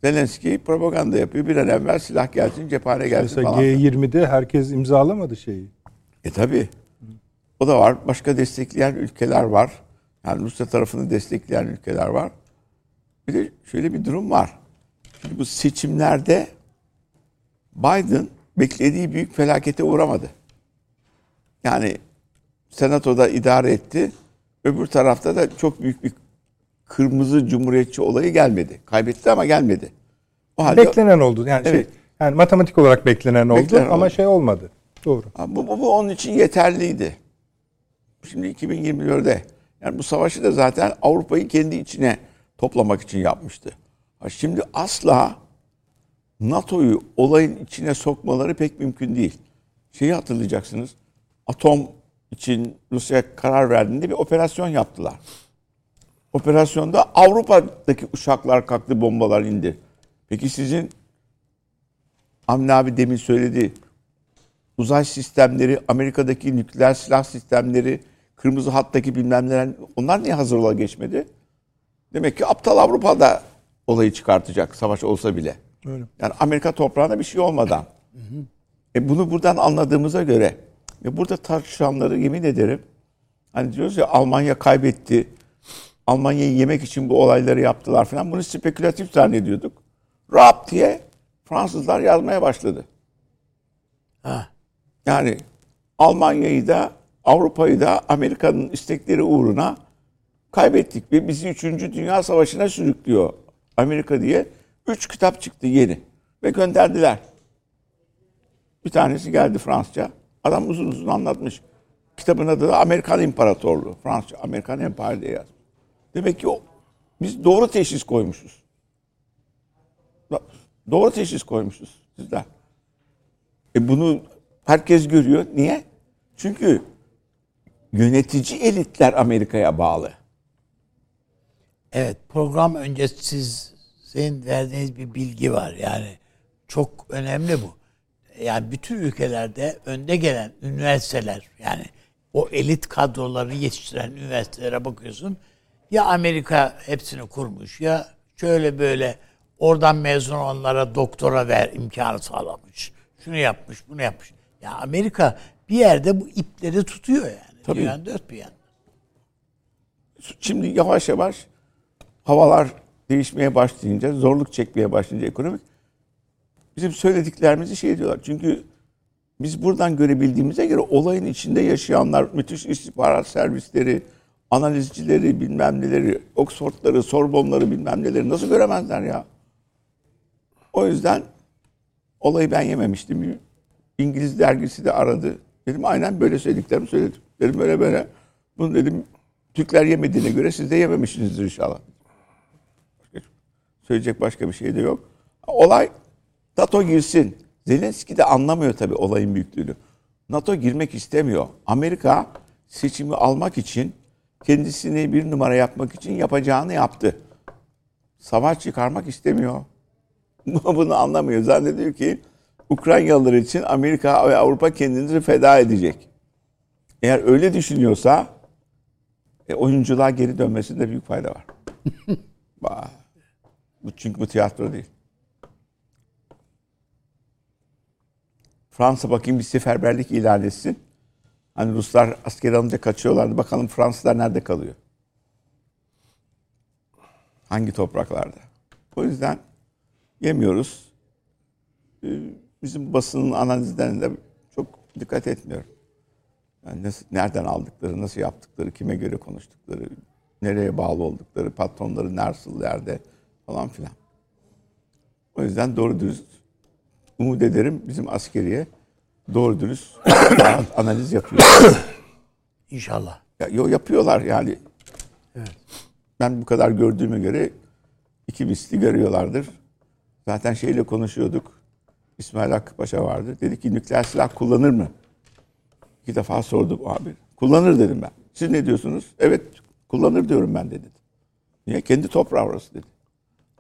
Zelenski propaganda yapıyor. Bir an evvel silah gelsin, cephane gelsin Mesela falan. G20'de herkes imzalamadı şeyi. E tabi. O da var. Başka destekleyen ülkeler var. Yani Rusya tarafını destekleyen ülkeler var. Bir de şöyle bir durum var. Şimdi bu seçimlerde Biden beklediği büyük felakete uğramadı. Yani senatoda idare etti. Öbür tarafta da çok büyük bir kırmızı cumhuriyetçi olayı gelmedi. Kaybetti ama gelmedi. O halde Beklenen oldu. Yani Evet. şey, yani matematik olarak beklenen oldu Beklenen ama oldu. şey olmadı. Doğru. Bu, bu, bu onun için yeterliydi. Şimdi 2024'de yani bu savaşı da zaten Avrupa'yı kendi içine toplamak için yapmıştı. Şimdi asla NATO'yu olayın içine sokmaları pek mümkün değil. Şeyi hatırlayacaksınız. Atom için Rusya karar verdiğinde bir operasyon yaptılar. Operasyonda Avrupa'daki uçaklar kalktı, bombalar indi. Peki sizin Avni abi demin söyledi uzay sistemleri, Amerika'daki nükleer silah sistemleri, kırmızı hattaki bilmem neler onlar niye hazırlığa geçmedi? Demek ki aptal Avrupa'da olayı çıkartacak savaş olsa bile. Öyle. Yani Amerika toprağına bir şey olmadan. E bunu buradan anladığımıza göre ve burada tartışanları yemin ederim hani diyoruz ya Almanya kaybetti. Almanya'yı yemek için bu olayları yaptılar falan. Bunu spekülatif zannediyorduk. Rap diye Fransızlar yazmaya başladı. Ha. Yani Almanya'yı da Avrupa'yı da Amerika'nın istekleri uğruna kaybettik ve bizi 3. Dünya Savaşı'na sürüklüyor Amerika diye. Üç kitap çıktı yeni ve gönderdiler. Bir tanesi geldi Fransızca. Adam uzun uzun anlatmış. Kitabın adı da Amerikan İmparatorluğu. Fransızca Amerikan Empire diye yazmış. Demek ki o, biz doğru teşhis koymuşuz. Doğru teşhis koymuşuz sizler. E bunu herkes görüyor. Niye? Çünkü yönetici elitler Amerika'ya bağlı. Evet program önce siz senin verdiğiniz bir bilgi var yani çok önemli bu. Yani bütün ülkelerde önde gelen üniversiteler yani o elit kadroları yetiştiren üniversitelere bakıyorsun. Ya Amerika hepsini kurmuş ya şöyle böyle oradan mezun olanlara doktora ver imkanı sağlamış. Şunu yapmış, bunu yapmış. Ya Amerika bir yerde bu ipleri tutuyor yani. Tabii. Dünyanın dört bir yanında. Şimdi yavaş yavaş havalar değişmeye başlayınca, zorluk çekmeye başlayınca ekonomik bizim söylediklerimizi şey diyorlar. Çünkü biz buradan görebildiğimize göre olayın içinde yaşayanlar, müthiş istihbarat servisleri, analizcileri, bilmem neleri, Oxford'ları, Sorbonne'ları bilmem neleri nasıl göremezler ya? O yüzden olayı ben yememiştim. İngiliz dergisi de aradı. Dedim aynen böyle söylediklerimi söyledim. Dedim böyle böyle. Bunu dedim Türkler yemediğine göre siz de yememişsinizdir inşallah. Söyleyecek başka bir şey de yok. Olay NATO girsin. Zelenski de anlamıyor tabii olayın büyüklüğünü. NATO girmek istemiyor. Amerika seçimi almak için kendisini bir numara yapmak için yapacağını yaptı. Savaş çıkarmak istemiyor. Bunu anlamıyor. Zannediyor ki Ukraynalılar için Amerika ve Avrupa kendini feda edecek. Eğer öyle düşünüyorsa e, oyunculuğa geri dönmesinde büyük fayda var. Bu çünkü bu tiyatro değil. Fransa bakayım bir seferberlik ilan etsin. Hani Ruslar asker alınca kaçıyorlardı. Bakalım Fransızlar nerede kalıyor? Hangi topraklarda? O yüzden yemiyoruz. Ee, Bizim basının analizlerinde çok dikkat etmiyorum. Yani nasıl, nereden aldıkları, nasıl yaptıkları, kime göre konuştukları, nereye bağlı oldukları, patronları nasıl yerde falan filan. O yüzden doğru dürüst umut ederim bizim askeriye doğru dürüst analiz yapıyor. İnşallah. Ya, yo, yapıyorlar yani. Ben bu kadar gördüğüme göre iki misli görüyorlardır. Zaten şeyle konuşuyorduk. İsmail Hakkı Paşa vardı. Dedi ki nükleer silah kullanır mı? İki defa sordum abi. Kullanır dedim ben. Siz ne diyorsunuz? Evet kullanır diyorum ben dedi. Niye? Kendi toprağı orası dedi.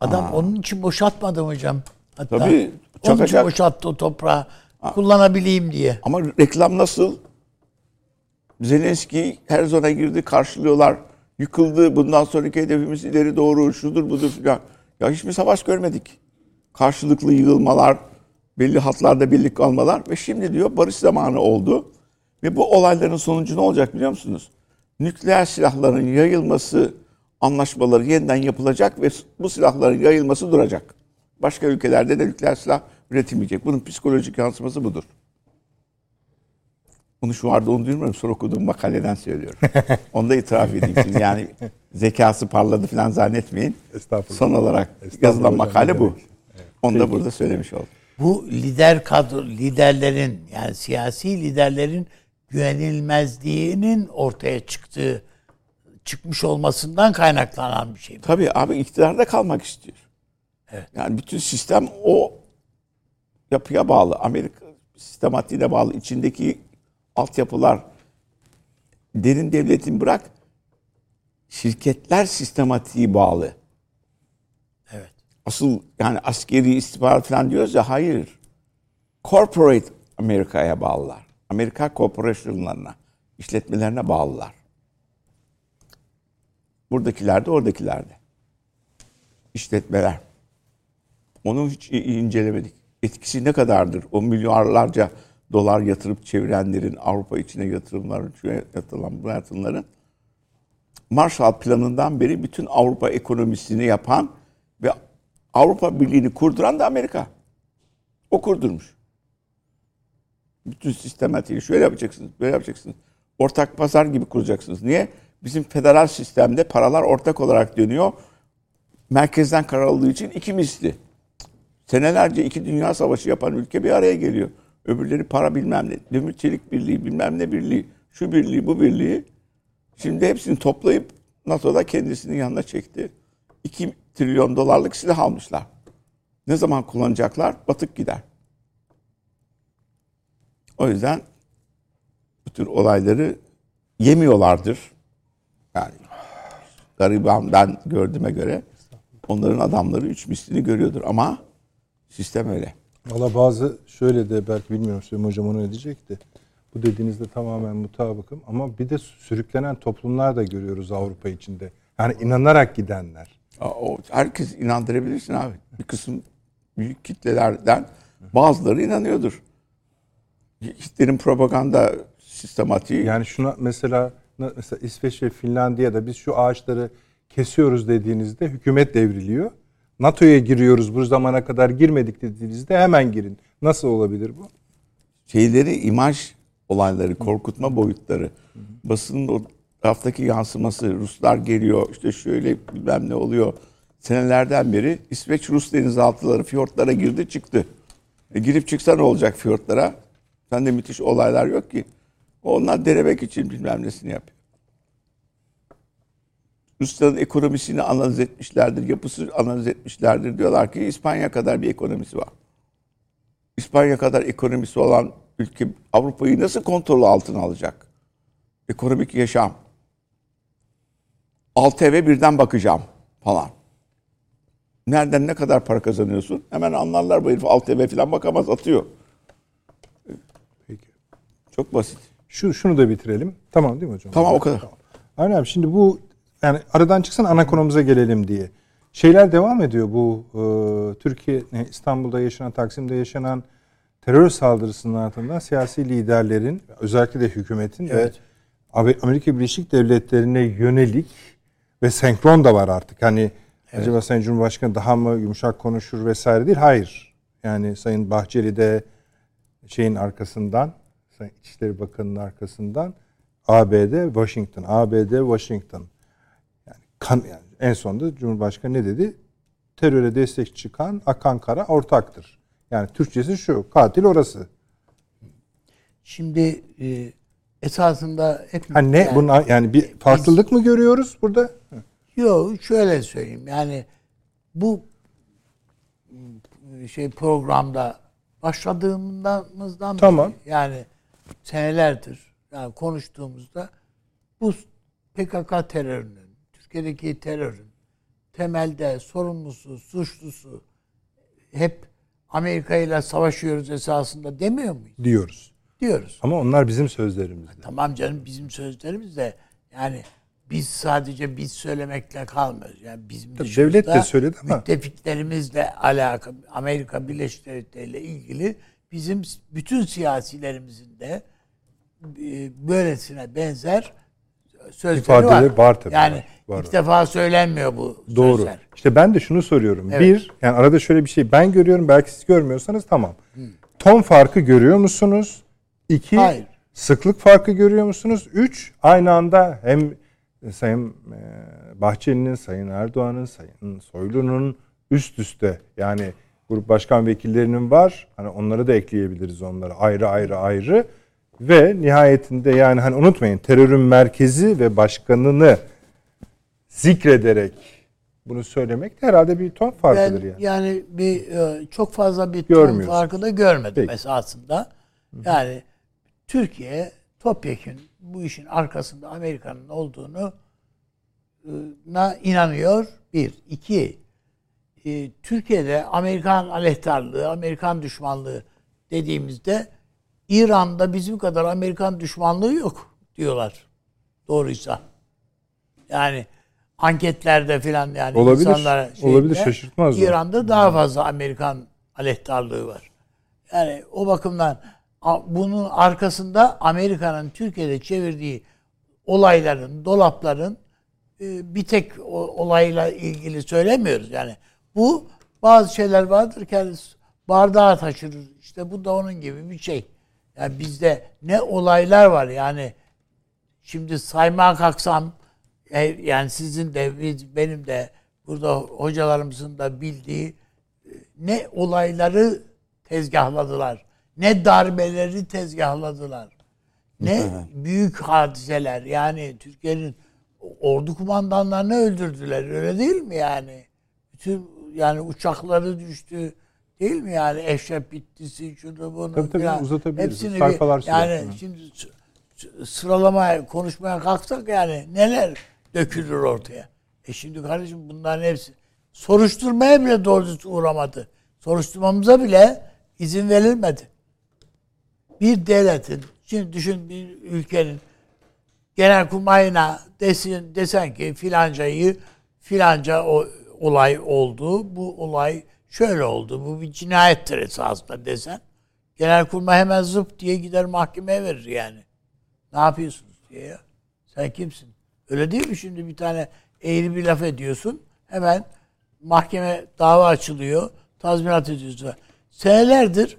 Adam onun için boşaltmadı mı hocam? Hatta Tabii, onun için çakacak. boşalttı o toprağı kullanabileyim diye. Ama reklam nasıl? Zelenski her zona girdi, karşılıyorlar. Yıkıldı. Bundan sonraki hedefimiz ileri doğru, şudur budur filan. Ya hiçbir savaş görmedik. Karşılıklı yığılmalar, belli hatlarda birlik kalmalar ve şimdi diyor barış zamanı oldu. Ve bu olayların sonucu ne olacak biliyor musunuz? Nükleer silahların yayılması anlaşmaları yeniden yapılacak ve bu silahların yayılması duracak. Başka ülkelerde de nükleer silah üretilmeyecek. Bunun psikolojik yansıması budur. Bunu şu anda onu duymuyorum. Sonra okuduğum makaleden söylüyorum. Onu da itiraf edeyim. Şimdi yani zekası parladı falan zannetmeyin. Estağfurullah. Son olarak Estağfurullah yazılan makale bu. demek. Onu da burada söylemiş oldum. Bu lider kadro liderlerin yani siyasi liderlerin güvenilmezliğinin ortaya çıktığı çıkmış olmasından kaynaklanan bir şey. bu. Tabii abi iktidarda kalmak istiyor. Evet. Yani bütün sistem o yapıya bağlı. Amerika sistematiğine bağlı. İçindeki altyapılar derin devletin bırak şirketler sistematiği bağlı. Evet. Asıl yani askeri istihbarat falan diyoruz ya hayır. Corporate Amerika'ya bağlılar. Amerika corporation'larına, işletmelerine bağlılar. Buradakiler de oradakiler de. İşletmeler. Onu hiç incelemedik. Etkisi ne kadardır? O milyarlarca dolar yatırıp çevirenlerin, Avrupa içine yatırımların, şu yatırılan bu yatırımların Marshall Planı'ndan beri bütün Avrupa ekonomisini yapan ve Avrupa Birliği'ni kurduran da Amerika. O kurdurmuş. Bütün sistematiği şöyle yapacaksınız, böyle yapacaksınız. ortak pazar gibi kuracaksınız. Niye? Bizim federal sistemde paralar ortak olarak dönüyor. Merkezden karar aldığı için iki misli. Senelerce iki dünya savaşı yapan ülke bir araya geliyor. Öbürleri para bilmem ne, demir çelik birliği, bilmem ne birliği, şu birliği, bu birliği. Şimdi hepsini toplayıp NATO'da kendisinin yanına çekti. 2 trilyon dolarlık silah almışlar. Ne zaman kullanacaklar? Batık gider. O yüzden bu tür olayları yemiyorlardır. Yani gariban ben gördüğüme göre onların adamları üç mislini görüyordur ama sistem öyle. Valla bazı şöyle de belki bilmiyorum Süleyman Hocam onu edecekti. Bu dediğinizde tamamen mutabıkım ama bir de sürüklenen toplumlar da görüyoruz Avrupa içinde. Yani inanarak gidenler. O, herkes inandırabilirsin abi. Bir kısım büyük kitlelerden bazıları inanıyordur. Hitler'in propaganda sistematiği. Yani şuna mesela mesela İsveç ve Finlandiya'da biz şu ağaçları kesiyoruz dediğinizde hükümet devriliyor. NATO'ya giriyoruz bu zamana kadar girmedik dediğinizde hemen girin. Nasıl olabilir bu? Şeyleri imaj olayları, korkutma boyutları. Basının o taraftaki yansıması, Ruslar geliyor, işte şöyle bilmem ne oluyor. Senelerden beri İsveç Rus denizaltıları fiyortlara girdi çıktı. E girip çıksa ne olacak fiyortlara? Sende müthiş olaylar yok ki. Onlar denemek için bilmem nesini yapıyor. Rusya'nın ekonomisini analiz etmişlerdir, yapısı analiz etmişlerdir. Diyorlar ki İspanya kadar bir ekonomisi var. İspanya kadar ekonomisi olan ülke Avrupa'yı nasıl kontrol altına alacak? Ekonomik yaşam. Altı eve birden bakacağım falan. Nereden ne kadar para kazanıyorsun? Hemen anlarlar bu herif alt eve falan bakamaz atıyor. Peki. Çok basit. Şu şunu da bitirelim. Tamam değil mi hocam? Tamam o kadar. Aynen abi şimdi bu yani aradan çıksan ana konumuza gelelim diye. Şeyler devam ediyor bu e, Türkiye İstanbul'da yaşanan Taksim'de yaşanan terör saldırısının ardından siyasi liderlerin özellikle de hükümetin Evet. ve Amerika Birleşik Devletleri'ne yönelik ve senkron da var artık. Hani acaba Sayın Cumhurbaşkanı daha mı yumuşak konuşur vesaire değil. Hayır. Yani Sayın Bahçeli de şeyin arkasından İçişleri Bakanı'nın arkasından ABD Washington, ABD Washington. Yani kan yani en sonunda Cumhurbaşkanı ne dedi? Teröre destek çıkan akan kara ortaktır. Yani Türkçesi şu, katil orası. Şimdi e, esasında hep Ha ne yani- buna yani bir farklılık mı görüyoruz burada? Yok şöyle söyleyeyim yani bu şey programda başladığımızdan Tamam. beri yani senelerdir yani konuştuğumuzda bu PKK terörünün, Türkiye'deki terörün temelde sorumlusu, suçlusu hep Amerika ile savaşıyoruz esasında demiyor muyuz? diyoruz. Diyoruz. Ama onlar bizim sözlerimizde. Tamam canım bizim sözlerimiz de yani biz sadece biz söylemekle kalmıyoruz. Yani bizim Tabii devlet de söyledi ama- müttefiklerimizle alakalı Amerika Birleşik Devletleri ile ilgili bizim bütün siyasilerimizin de e, böylesine benzer sözleri İfadeleri var. var tabii, Yani var, ilk var. defa söylenmiyor bu Doğru. sözler. İşte ben de şunu soruyorum. Evet. Bir, yani arada şöyle bir şey ben görüyorum belki siz görmüyorsanız tamam. Ton farkı görüyor musunuz? İki, Hayır. sıklık farkı görüyor musunuz? Üç, aynı anda hem Sayın e, Bahçeli'nin, Sayın Erdoğan'ın, Sayın Soylu'nun üst üste yani grup başkan vekillerinin var. Hani onları da ekleyebiliriz onlara ayrı ayrı ayrı. Ve nihayetinde yani hani unutmayın terörün merkezi ve başkanını zikrederek bunu söylemek de herhalde bir ton farkıdır Ben yani. yani bir e, çok fazla bir ton farkı da görmedim Peki. esasında. Yani Türkiye topyekun bu işin arkasında Amerika'nın olduğunu e, na inanıyor. Bir. iki e, Türkiye'de Amerikan aleyhtarlığı, Amerikan düşmanlığı dediğimizde İran'da bizim kadar Amerikan düşmanlığı yok diyorlar. Doğruysa. Yani anketlerde filan yani Olabilir, insanlara olabilir, şeyde, şaşırtmaz. İran'da daha fazla Amerikan aleyhtarlığı var. Yani o bakımdan bunun arkasında Amerika'nın Türkiye'de çevirdiği olayların, dolapların e, bir tek olayla ilgili söylemiyoruz. Yani bu bazı şeyler vardır ki hani bardağı taşırır. İşte bu da onun gibi bir şey. Yani bizde ne olaylar var yani Şimdi saymaya kalksam e, yani sizin de biz- benim de burada hocalarımızın da bildiği e, ne olayları tezgahladılar. Ne darbeleri tezgahladılar. Ne büyük hadiseler yani Türkiye'nin ordu kumandanlarını öldürdüler öyle değil mi yani? Bütün yani uçakları düştü değil mi yani Eşref Bittisi şunu bunu Tabii tabii, filan. uzatabiliriz. Hepsini bir- Sayfalar sürer. yani şimdi s- s- sıralamaya konuşmaya kalksak yani neler dökülür ortaya. E şimdi kardeşim bunların hepsi soruşturmaya bile doğru düzgün uğramadı. Soruşturmamıza bile izin verilmedi. Bir devletin, şimdi düşün bir ülkenin genelkurmayına desin, desen ki filancayı filanca o olay oldu. Bu olay şöyle oldu. Bu bir cinayettir esasında desen. Genelkurmay hemen zıp diye gider mahkemeye verir yani. Ne yapıyorsunuz diye ya. Sen kimsin? Öyle değil mi şimdi bir tane eğri bir laf ediyorsun. Hemen mahkeme dava açılıyor. Tazminat ediyorsun. Senelerdir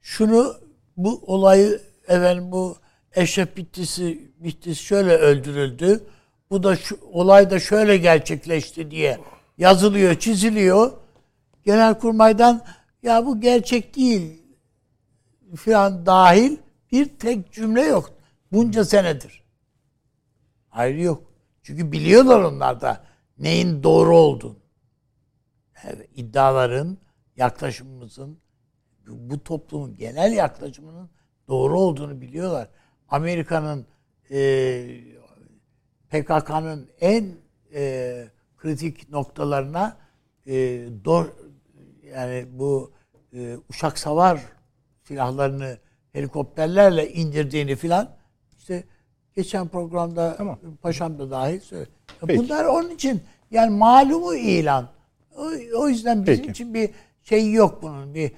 şunu bu olayı efendim bu Eşref Bittisi, Bittisi şöyle öldürüldü. Bu da şu, olay da şöyle gerçekleşti diye yazılıyor, çiziliyor. Genelkurmay'dan ya bu gerçek değil filan dahil bir tek cümle yok. Bunca senedir. Hayır yok. Çünkü biliyorlar onlar da neyin doğru olduğunu. Evet, iddiaların, yaklaşımımızın, bu toplumun genel yaklaşımının doğru olduğunu biliyorlar. Amerika'nın e, PKK'nın en e, kritik noktalarına e, do, yani bu e, uçak savar silahlarını helikopterlerle indirdiğini filan işte geçen programda Tamam. paşam da dahil söyledi. Peki. Bunlar onun için yani malumu ilan. O, o yüzden bizim Peki. için bir şey yok bunun. Bir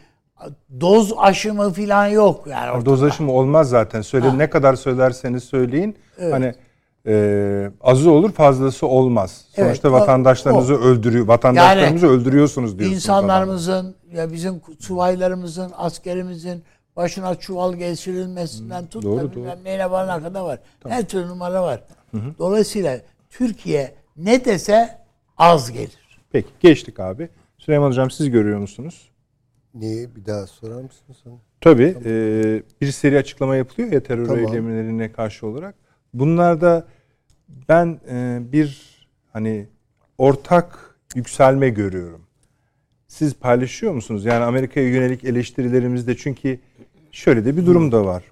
doz aşımı filan yok yani. ortada. Doz aşımı olmaz zaten. Söyle ne kadar söylerseniz söyleyin. Hani e, azı olur fazlası olmaz. Evet, Sonuçta o- vatandaşlarınızı öldürüyor. Vatandaşlarımızı öldürüyorsunuz diyorsunuz. adamlar. İnsanlarımızın ya bizim subaylarımızın, askerimizin başına çuval geçirilmesinden tut doğru, da doğru. bilmem neyine varana kadar var. Her türlü numara var. Dolayısıyla Türkiye ne dese az gelir. Peki geçtik abi. Süleyman Hocam siz görüyor musunuz? Niye bir daha sorar mısın sana? Tabii e, bir seri açıklama yapılıyor ya terör Tamam. eylemlerine karşı olarak. Bunlarda ben e, bir hani ortak yükselme görüyorum. Siz paylaşıyor musunuz? Yani Amerika'ya yönelik eleştirilerimizde çünkü şöyle de bir durum da var.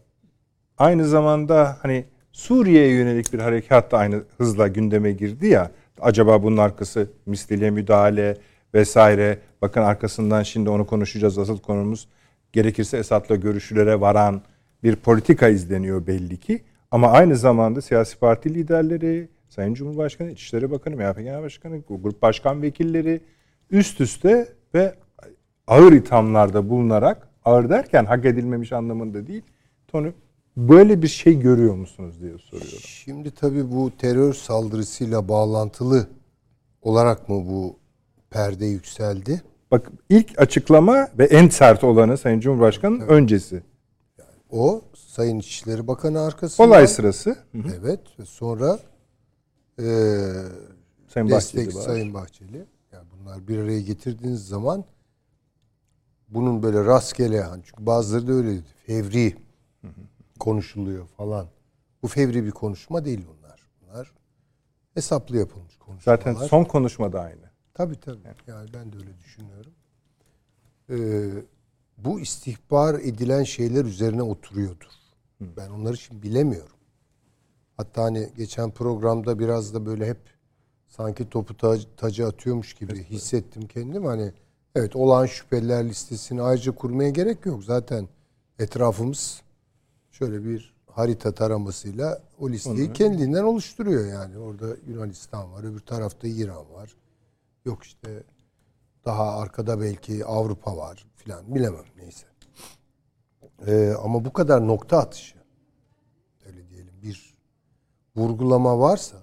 Aynı zamanda hani Suriye'ye yönelik bir harekat da aynı hızla gündeme girdi ya. Acaba bunun arkası misliyle müdahale vesaire. Bakın arkasından şimdi onu konuşacağız. Asıl konumuz gerekirse Esad'la görüşülere varan bir politika izleniyor belli ki. Ama aynı zamanda siyasi parti liderleri, Sayın Cumhurbaşkanı, İçişleri Bakanı, MHP Genel Başkanı, grup başkan vekilleri üst üste ve ağır ithamlarda bulunarak, ağır derken hak edilmemiş anlamında değil, Tony böyle bir şey görüyor musunuz diye soruyorum. Şimdi tabii bu terör saldırısıyla bağlantılı olarak mı bu perde yükseldi? Bak ilk açıklama ve en sert olanı Sayın Cumhurbaşkanı'nın öncesi. O Sayın İçişleri Bakanı arkasında. Olay sırası. Evet ve sonra e, Sayın destek Bahçeli var. Sayın Bahçeli. Yani bunlar bir araya getirdiğiniz zaman bunun böyle rastgele hani çünkü bazıları da öyle. Fevri konuşuluyor falan. Bu fevri bir konuşma değil bunlar. Bunlar hesaplı yapılmış konuşmalar. Zaten son konuşmada aynı. Tabii tabii. Yani ben de öyle düşünüyorum. Ee, bu istihbar edilen şeyler üzerine oturuyordur. Ben onları şimdi bilemiyorum. Hatta hani geçen programda biraz da böyle hep sanki topu tacı, tacı atıyormuş gibi hissettim kendim. Hani evet olan şüpheliler listesini ayrıca kurmaya gerek yok. Zaten etrafımız şöyle bir harita taramasıyla o listeyi kendinden oluşturuyor yani. Orada Yunanistan var, öbür tarafta İran var. Yok işte daha arkada belki Avrupa var filan bilemem neyse. Ee, ama bu kadar nokta atışı öyle diyelim bir vurgulama varsa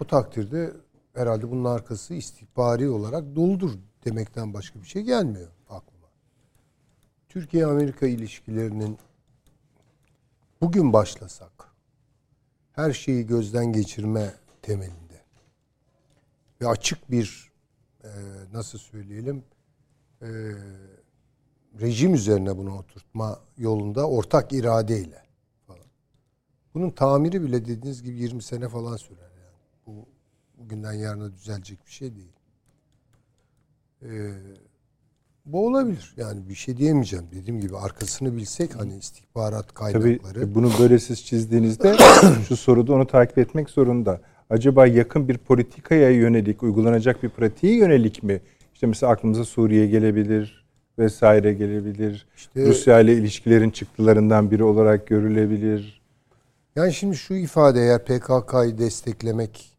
o takdirde herhalde bunun arkası istihbari olarak doludur demekten başka bir şey gelmiyor aklıma. Türkiye-Amerika ilişkilerinin bugün başlasak her şeyi gözden geçirme temelinde ve açık bir e, nasıl söyleyelim e, rejim üzerine bunu oturtma yolunda ortak iradeyle falan. Bunun tamiri bile dediğiniz gibi 20 sene falan sürer yani. Bu bugünden yarına düzelecek bir şey değil. Ee, bu olabilir. Yani bir şey diyemeyeceğim. Dediğim gibi arkasını bilsek hani istihbarat Tabii kaynakları. e, bunu böyle siz çizdiğinizde şu soruda onu takip etmek zorunda. Acaba yakın bir politikaya yönelik, uygulanacak bir pratiğe yönelik mi? İşte mesela aklımıza Suriye gelebilir vesaire gelebilir. İşte- Rusya ile ilişkilerin çıktılarından biri olarak görülebilir. Yani şimdi şu ifade eğer PKK'yı desteklemek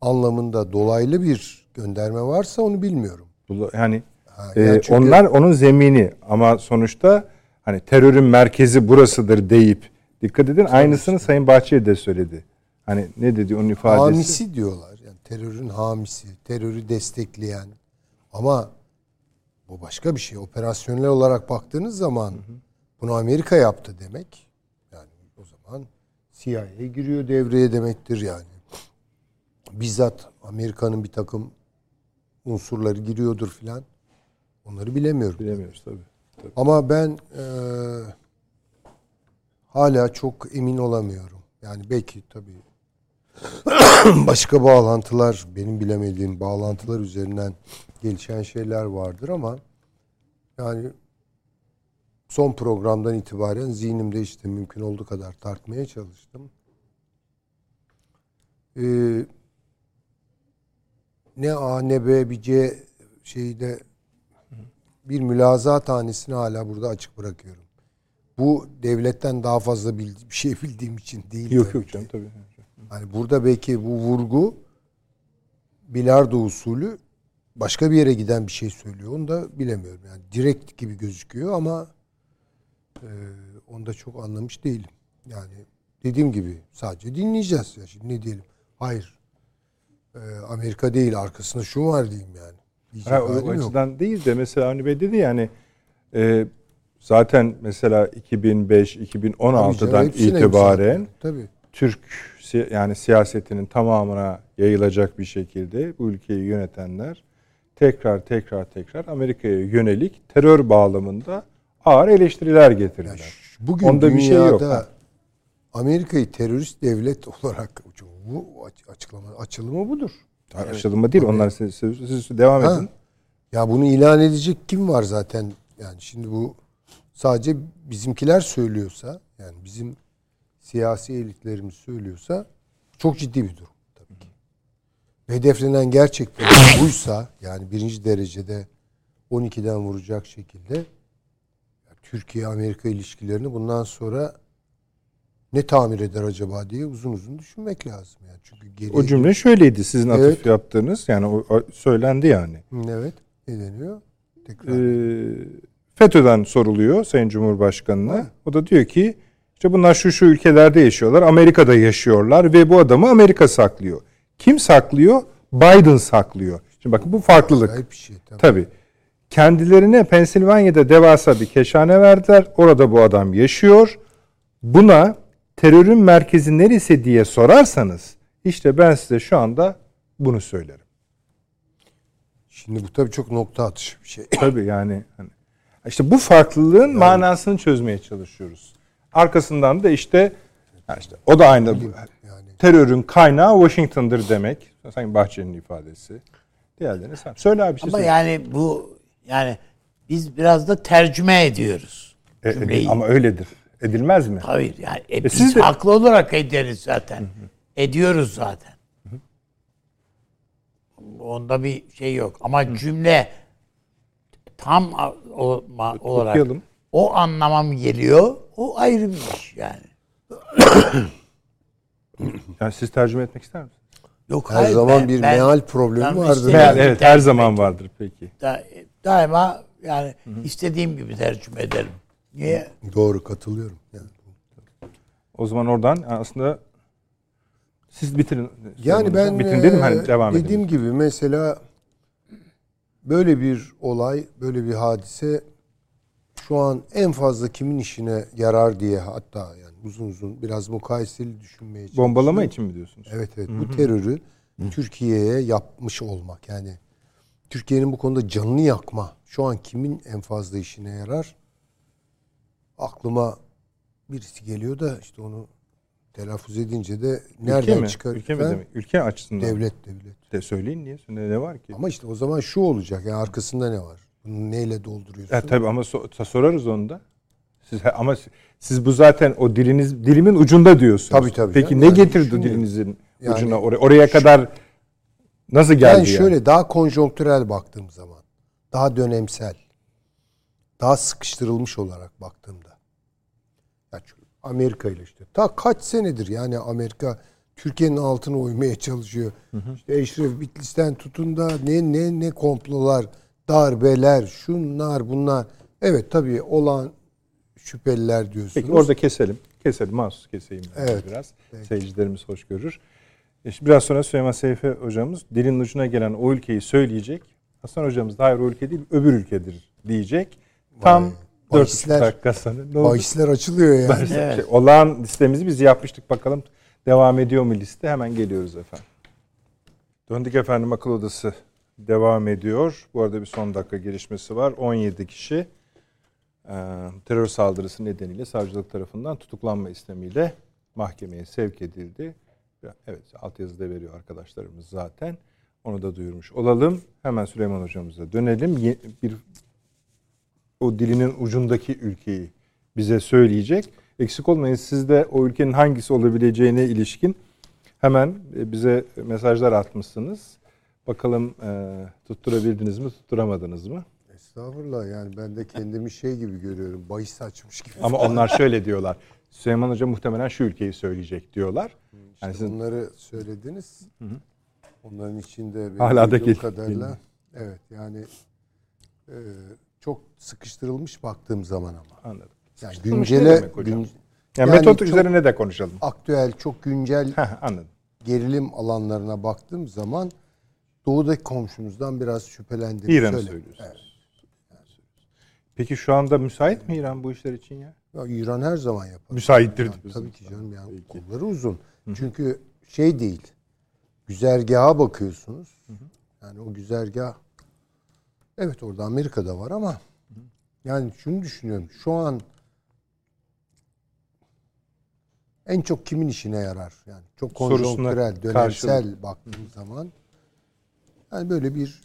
anlamında dolaylı bir gönderme varsa onu bilmiyorum. Yani Ha, e, yani çünkü- onlar onun zemini ama sonuçta hani terörün merkezi burasıdır deyip dikkat edin aynısını Sayın Bahçeli de söyledi. Hani ne dedi onun ifadesi? Hamisi diyorlar. Yani terörün hamisi, terörü destekleyen. Ama bu başka bir şey. Operasyonel olarak baktığınız zaman bunu Amerika yaptı demek. Yani o zaman CIA giriyor devreye demektir yani. Bizzat Amerika'nın bir takım unsurları giriyordur filan. Onları bilemiyorum. Bilemiyoruz tabii. Ama ben eee, hala çok emin olamıyorum. Yani belki tabii başka bağlantılar, benim bilemediğim bağlantılar üzerinden gelişen şeyler vardır ama yani son programdan itibaren zihnimde işte mümkün olduğu kadar tartmaya çalıştım. Ee, ne A ne B bir C şeyde bir mülaza tanesini hala burada açık bırakıyorum. Bu devletten daha fazla bir şey bildiğim için değil. Yok yok canım tabii. Hani burada belki bu vurgu bilardo usulü başka bir yere giden bir şey söylüyor. Onu da bilemiyorum. Yani direkt gibi gözüküyor ama e, onu da çok anlamış değilim. Yani dediğim gibi sadece dinleyeceğiz. Ya şimdi ne diyelim? Hayır. E, Amerika değil arkasında şu var diyeyim yani. Diyecek Ha, o, o yok. açıdan değil de mesela Avni Bey dedi yani e, zaten mesela 2005-2016'dan Tabii canım, hepsine itibaren. Tabii. Türk yani siyasetinin tamamına yayılacak bir şekilde bu ülkeyi yönetenler tekrar tekrar tekrar Amerika'ya yönelik terör bağlamında ağır eleştiriler getirdiler. Bugün Onda bir şey yok. dünyada Amerika'yı terörist devlet olarak bu aç- açıklama açılımı budur. Açılımı değil. Onlar siz, siz, siz devam Ha. edin. Ya bunu ilan edecek kim var zaten? Yani şimdi bu sadece bizimkiler söylüyorsa, yani bizim siyasi elitlerimiz söylüyorsa çok ciddi bir durum. Hedeflenen gerçekten buysa yani birinci derecede 12'den vuracak şekilde Türkiye-Amerika ilişkilerini bundan sonra ne tamir eder acaba diye uzun uzun düşünmek lazım. Yani çünkü geriye O cümle şöyleydi sizin atıf Evet. yaptığınız. Yani o, söylendi yani. Evet. Ne deniyor? Tekrar. Ee, FETÖ'den soruluyor Sayın Cumhurbaşkanı'na. O da diyor ki işte bunlar şu şu ülkelerde yaşıyorlar. Amerika'da yaşıyorlar ve bu adamı Amerika saklıyor. Kim saklıyor? Biden saklıyor. Şimdi bakın bu farklılık. Acayip bir şey. Tabii. Tabii. Kendilerine Pensilvanya'da devasa bir keşhane verdiler. Orada bu adam yaşıyor. Buna terörün merkezi neresi diye sorarsanız işte ben size şu anda bunu söylerim. Şimdi bu tabii çok nokta atışı bir şey. Tabii yani hani işte bu farklılığın manasını çözmeye çalışıyoruz. Arkasından da işte işte o da aynı Yani terörün kaynağı Washington'dır demek. Sayın Bahçeli'nin ifadesi. Diğerlerini sen. Söyle abi bir şey Ama söyle. yani bu yani biz biraz da tercüme ediyoruz E, edil- ama öyledir. Edilmez mi? Hayır yani e, biz siz de- haklı olarak ederiz zaten. Ediyoruz zaten. Onda bir şey yok. Ama cümle tam o, ma- olarak Okuyalım. o anlama mı geliyor? O ayrı bir iş yani. Yani siz tercüme etmek ister misiniz? Yok Her hayır, zaman ben- bir ben- meal problemi ben vardır. gibi evet her zaman vardır peki. da- daima yani istediğim gibi tercüme ederim. Niye? Doğru katılıyorum. Yani, O zaman oradan aslında siz bitirin. yani ben bitirin dedim hani e, devam dediğim edelim. gibi mesela böyle bir olay, böyle bir hadise şu an en fazla kimin işine yarar diye hatta yani uzun uzun biraz mukayeseli düşünmeye çalıştım. Bombalama için mi diyorsunuz? Evet evet bu terörü Türkiye'ye yapmış olmak yani Türkiye'nin bu konuda canını yakma şu an kimin en fazla işine yarar? Aklıma birisi geliyor da işte onu telaffuz edince de nereden Ülke mi? çıkar? Ülke mi demek? Ülke açısından. Devlet devlet. De söyleyin niye? Ne, ne var ki? Ama işte o zaman şu olacak yani arkasında ne var? Bunu neyle dolduruyorsun? Ya tabii ama so- sorarız onu da. Siz ama siz bu zaten o diliniz dilimin ucunda diyorsunuz. Tabii, tabii Peki canım. ne Yani getirdi düşünüyorum. dilinizin Yani ucuna oraya oraya kadar nasıl geldi Yani yani? şöyle daha konjonktürel baktığım zaman, daha dönemsel, daha sıkıştırılmış olarak baktığımda. Ya çünkü Amerika ile işte ta kaç senedir yani Amerika Türkiye'nin altına oymaya çalışıyor. İşte Eşref Bitlis'ten tutun da ne ne ne komplolar, darbeler, şunlar bunlar. Evet tabii olan şüpheliler diyorsunuz. Peki orada keselim. Keselim. Mahsus keseyim Evet. biraz. Seyircilerimiz hoş görür. E biraz sonra Süleyman Seyfi hocamız dilin ucuna gelen o ülkeyi söyleyecek. Hasan hocamız da hayır o ülke değil öbür ülkedir diyecek. Tam Vay. 4 Bahisler- dakika sonra. Ne? Bahisler açılıyor yani. Şey, olağan listemizi biz yapmıştık. Bakalım devam ediyor mu liste? Hemen geliyoruz efendim. Döndük efendim akıl odası devam ediyor. Bu arada bir son dakika gelişmesi var. 17 kişi terör saldırısı nedeniyle savcılık tarafından tutuklanma istemiyle mahkemeye sevk edildi. Evet altyazıda veriyor arkadaşlarımız zaten. Onu da duyurmuş olalım. Hemen Süleyman hocamıza dönelim. Bir o dilinin ucundaki ülkeyi bize söyleyecek. Eksik olmayın siz de o ülkenin hangisi olabileceğine ilişkin hemen e, bize mesajlar atmışsınız. Bakalım e, tutturabildiniz mi, tutturamadınız mı? Estağfurullah yani ben de kendimi şey gibi görüyorum. Bahis açmış gibi. Ama onlar şöyle diyorlar. Süleyman Hoca muhtemelen şu ülkeyi söyleyecek diyorlar. Yani İşte siz- Bunları söylediniz. Onların içinde Hala da kadarıyla evet yani e, çok sıkıştırılmış baktığım zaman ama. Anladım. Yani güncele gün, Yani, Yani metot üzerine de konuşalım. aktüel çok güncel Heh, anladım. gerilim alanlarına baktığım zaman doğudaki komşumuzdan biraz şüphelendim. İran'ı söylüyorsunuz. Peki şu anda müsait mi İran bu işler için ya? Ya İran her zaman yapar. Müsaittir Yani tabii ki canım yani kolları uzun. Çünkü şey değil. Güzergaha bakıyorsunuz. Yani o güzergah evet orada Amerika'da var ama yani şunu düşünüyorum. Şu an en çok kimin işine yarar? Yani çok konjonktürel, dönemsel baktığım zaman yani böyle bir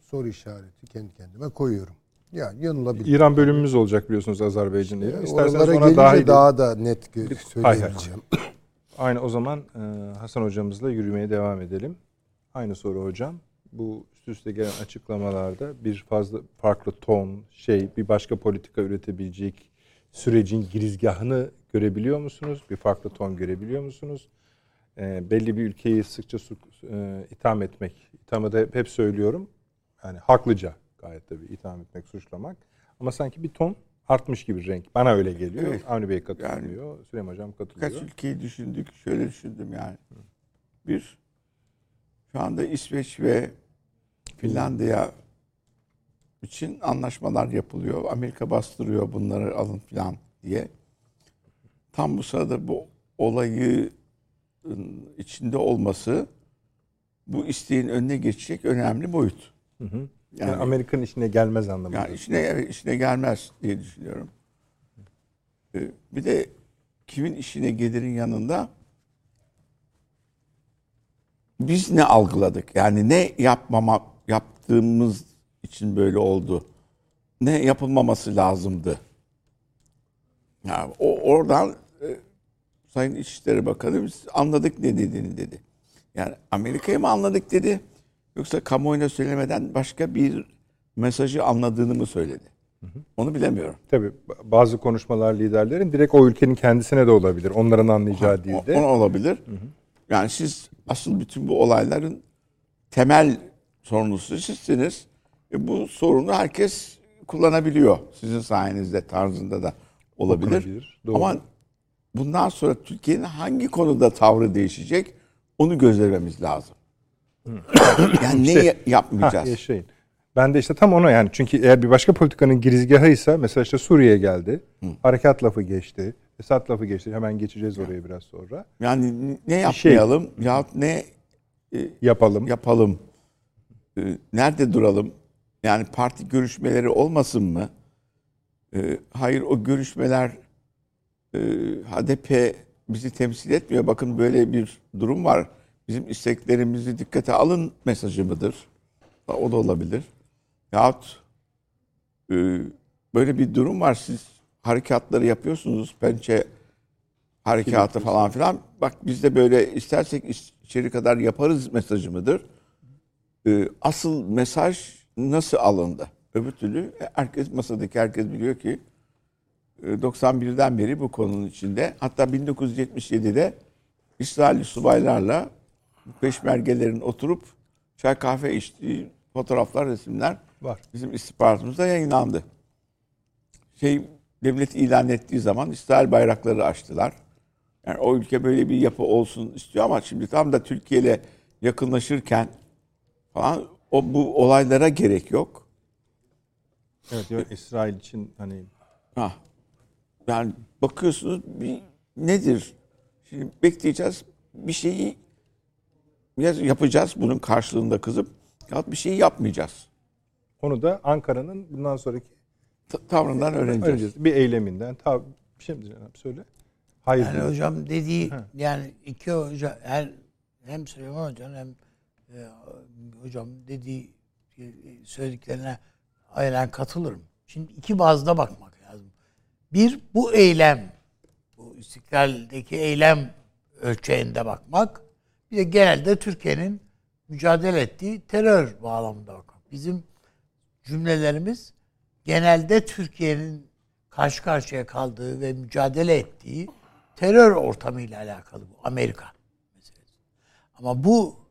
soru işareti kendi kendime koyuyorum. Yani yanılabilir. İran bölümümüz olacak biliyorsunuz Azerbaycan ile. İsterseniz ona dahil daha da net söyleyebileceğim. Aynı o zaman e, Hasan hocamızla yürümeye devam edelim. Aynı soru hocam. Bu üst üste gelen açıklamalarda bir fazla farklı ton, şey, bir başka politika üretebilecek sürecin girizgahını görebiliyor musunuz? Bir farklı ton görebiliyor musunuz? E, belli bir ülkeyi sıkça su, e, itham etmek, ithamı da hep söylüyorum. Yani haklıca gayet tabii itham etmek, suçlamak. Ama sanki bir ton artmış gibi renk. Bana öyle geliyor. Evet. Avni Bey katılıyor. Süleyman Hocam katılıyor. Kaç ülkeyi düşündük? Şöyle düşündüm yani. Bir, şu anda İsveç ve Finlandiya için anlaşmalar yapılıyor. Amerika bastırıyor bunları alın filan diye. Tam bu sırada bu olayı içinde olması bu isteğin önüne geçecek önemli boyut. Hı hı. Yani, Yani- Amerika'nın işine gelmez anlamında. Yani işine işine gelmez diye düşünüyorum. Ee, Bir de kimin işine gelirin yanında biz ne algıladık? Yani ne yapmama yaptığımız için böyle oldu? Ne yapılmaması lazımdı? Yani o oradan e, Sayın İçişleri Bakanı biz anladık ne dediğini dedi. Yani Amerika'yı mı anladık dedi yoksa kamuoyuna söylemeden başka bir mesajı anladığını mı söyledi? Onu bilemiyorum. Tabii bazı konuşmalar liderlerin direkt o ülkenin kendisine de olabilir. Onların anlayacağı değil de. o olabilir. Yani siz asıl bütün bu olayların temel sorumlusu sizsiniz. E, bu sorunu herkes kullanabiliyor. Sizin sayenizde tarzında da olabilir. Okunabilir, doğru. Ama bundan sonra Türkiye'nin hangi konuda tavrı değişecek onu gözlememiz lazım. Yani ne İşte- yapmayacağız? Ha, yaşayın. Ben de işte tam ona yani çünkü eğer bir başka politikanın girizgahıysa mesela işte Suriye geldi. Harekat lafı geçti. Esat lafı geçti. Hemen geçeceğiz oraya biraz sonra. Yani ne şey- yapmayalım yahut ne Yapalım. yapalım? Ee, Nerede duralım? Yani parti görüşmeleri olmasın mı? Ee, Hayır o görüşmeler e, HDP bizi temsil etmiyor. Bakın böyle bir durum var. Bizim isteklerimizi dikkate alın mesajı mıdır? O da olabilir. Yahut e, böyle bir durum var. Siz harekatları yapıyorsunuz. Pençe harekatı falan filan. Bak biz de böyle istersek iç- içeri kadar yaparız mesajı mıdır? Ee, asıl mesaj nasıl alındı? Öbür türlü herkes masadaki herkes biliyor ki e, 91'den beri bu konunun içinde. Hatta 1977'de İsrailli subaylarla peşmergelerin oturup çay kahve içtiği fotoğraflar, resimler Var. bizim istihbaratımızda yayınlandı. Şey devlet ilan ettiği zaman İsrail bayrakları açtılar. Yani o ülke böyle bir yapı olsun istiyor ama şimdi tam da Türkiye ile yakınlaşırken falan o bu olaylara gerek yok. Evet, ya İsrail için hani Ha. Yani bakıyorsunuz bir nedir? Şimdi bekleyeceğiz bir şeyi yapacağız bunun karşılığında kızıp ya bir şeyi yapmayacağız. onu da Ankara'nın bundan sonraki Ta- tavrından öğreneceğiz. öncesi bir eyleminden ta bir şey mi diyeceğim söyle. Hayır. Yani hocam dediği yani iki hoca her hem Süleyman Hoca'nın hem e, hocam dediği e, söylediklerine aynen katılırım. Şimdi iki bazda bakmak lazım. Bir bu eylem bu istiklaldeki eylem ölçeğinde bakmak. Bir de genelde Türkiye'nin mücadele ettiği terör bağlamında bakmak. Bizim cümlelerimiz genelde Türkiye'nin karşı karşıya kaldığı ve mücadele ettiği terör ortamıyla alakalı bu Amerika meselesi. Ama bu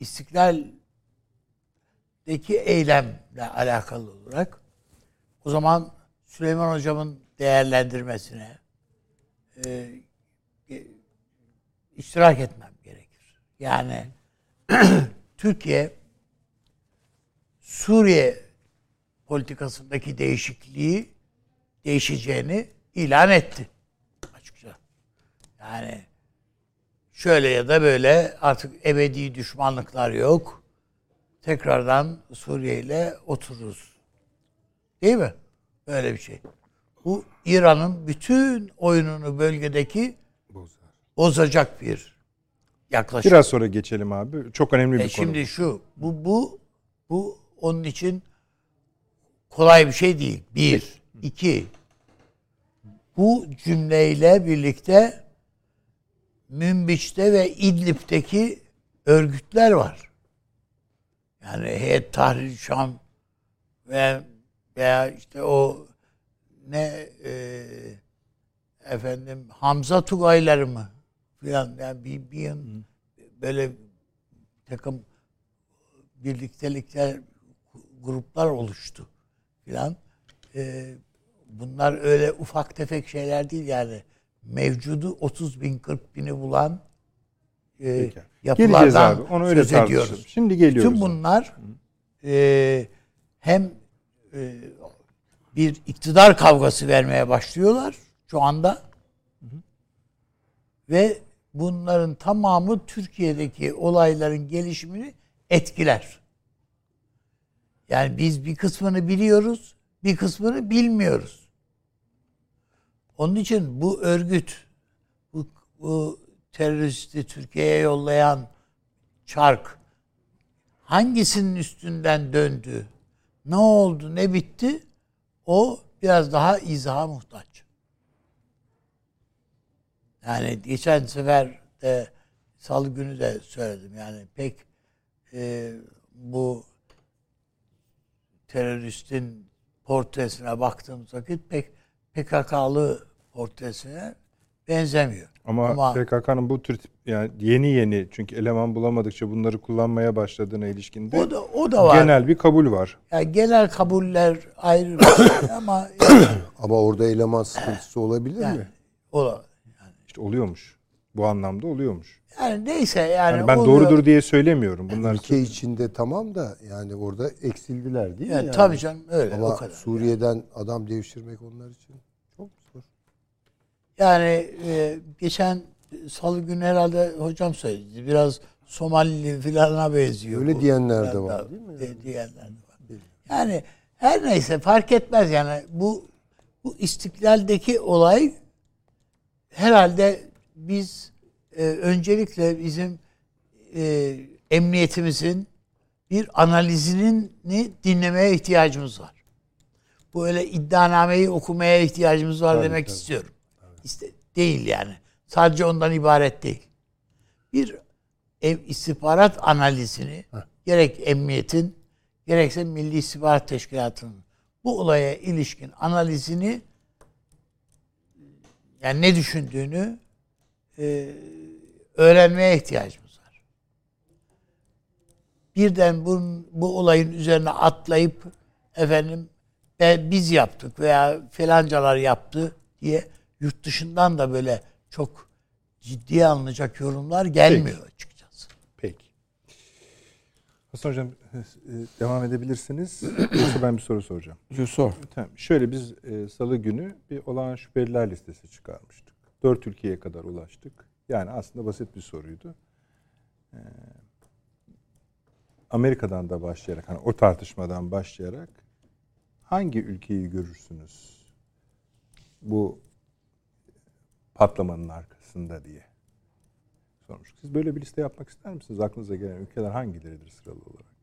istiklaldeki eylemle alakalı olarak o zaman Süleyman Hocam'ın değerlendirmesine e, iştirak etmem. Yani Türkiye Suriye politikasındaki değişikliği değişeceğini ilan etti açıkça. Yani şöyle ya da böyle artık ebedi düşmanlıklar yok. Tekrardan Suriye ile otururuz. Değil mi? Böyle bir şey. Bu İran'ın bütün oyununu bölgedeki bozacak bir yaklaşım. Biraz sonra geçelim abi. Çok önemli bir E konu. şimdi şu, bu bu bu onun için kolay bir şey değil. Bir, iki. Bu cümleyle birlikte Münbiç'te ve İdlib'deki örgütler var. Yani Heyet Tahrir Şam ve veya işte o ne e, efendim Hamza Tugayları mı filan yani bir, bir yıl böyle takım birliktelikler gruplar oluştu filan. Ee, bunlar öyle ufak tefek şeyler değil yani. Mevcudu 30 bin 40 bini bulan e, Peki. Geleceğiz yapılardan abi. Onu öyle söz tartışalım. ediyoruz. Şimdi geliyoruz. Bütün bunlar e, hem e, bir iktidar kavgası vermeye başlıyorlar şu anda ve bunların tamamı Türkiye'deki olayların gelişimini etkiler. Yani biz bir kısmını biliyoruz, bir kısmını bilmiyoruz. Onun için bu örgüt, bu, bu teröristi Türkiye'ye yollayan çark hangisinin üstünden döndü, ne oldu, ne bitti o biraz daha izaha muhtaç. Yani geçen sefer de salı günü de söyledim. Yani pek e, bu teröristin portresine baktığımız vakit pek PKK'lı portresine benzemiyor. Ama, Ama- PKK'nın bu tür yani yeni yeni çünkü eleman bulamadıkça bunları kullanmaya başladığına ilişkinde O da o da var. genel bir kabul var. Yani genel kabuller ayrı şey ama yani, Ama orada eleman sıkıntısı olabilir yani, mi? o da İşte oluyormuş. Bu anlamda oluyormuş. yani neyse yani Yani ben oluyor. doğrudur diye söylemiyorum. Bunlar Ülke içinde tamam da yani orada eksildiler değil mi? Yani, Yani? Tabii canım öyle o Ama kadar. Suriye'den adam devşirmek onlar için çok zor. Yani e, geçen salı günü herhalde hocam söyledi. Biraz Somalili filana benziyor. Öyle bu. diyenler de var, değil mi? de- diyenler de var. Yani her neyse fark etmez yani bu bu istiklaldeki olay herhalde biz e, öncelikle bizim e, emniyetimizin bir analizini dinlemeye ihtiyacımız var. Bu öyle iddianameyi okumaya ihtiyacımız var Tabii, demek tabii. istiyorum. İşte değil yani. Sadece ondan ibaret değil. Bir ev istihbarat analizini gerek emniyetin gerekse Milli İstihbarat Teşkilatı'nın bu olaya ilişkin analizini yani ne düşündüğünü e, öğrenmeye ihtiyacımız var. Birden bunun, bu olayın üzerine atlayıp efendim "E, biz yaptık veya falancalar yaptı diye yurt dışından da böyle çok ciddiye alınacak yorumlar gelmiyor açıkçası. Hasan Hocam e, devam edebilirsiniz. Yoksa ben bir soru soracağım. Yusuf. Tamam. Şöyle biz e, salı günü bir olağan şüpheliler listesi çıkarmıştık. Dört ülkeye kadar ulaştık. Yani aslında basit bir soruydu. E, Amerika'dan da başlayarak, hani o tartışmadan başlayarak hangi ülkeyi görürsünüz bu patlamanın arkasında diye sormuştuk. Siz böyle bir liste yapmak ister misiniz? Aklınıza gelen ülkeler hangileridir sıralı olarak?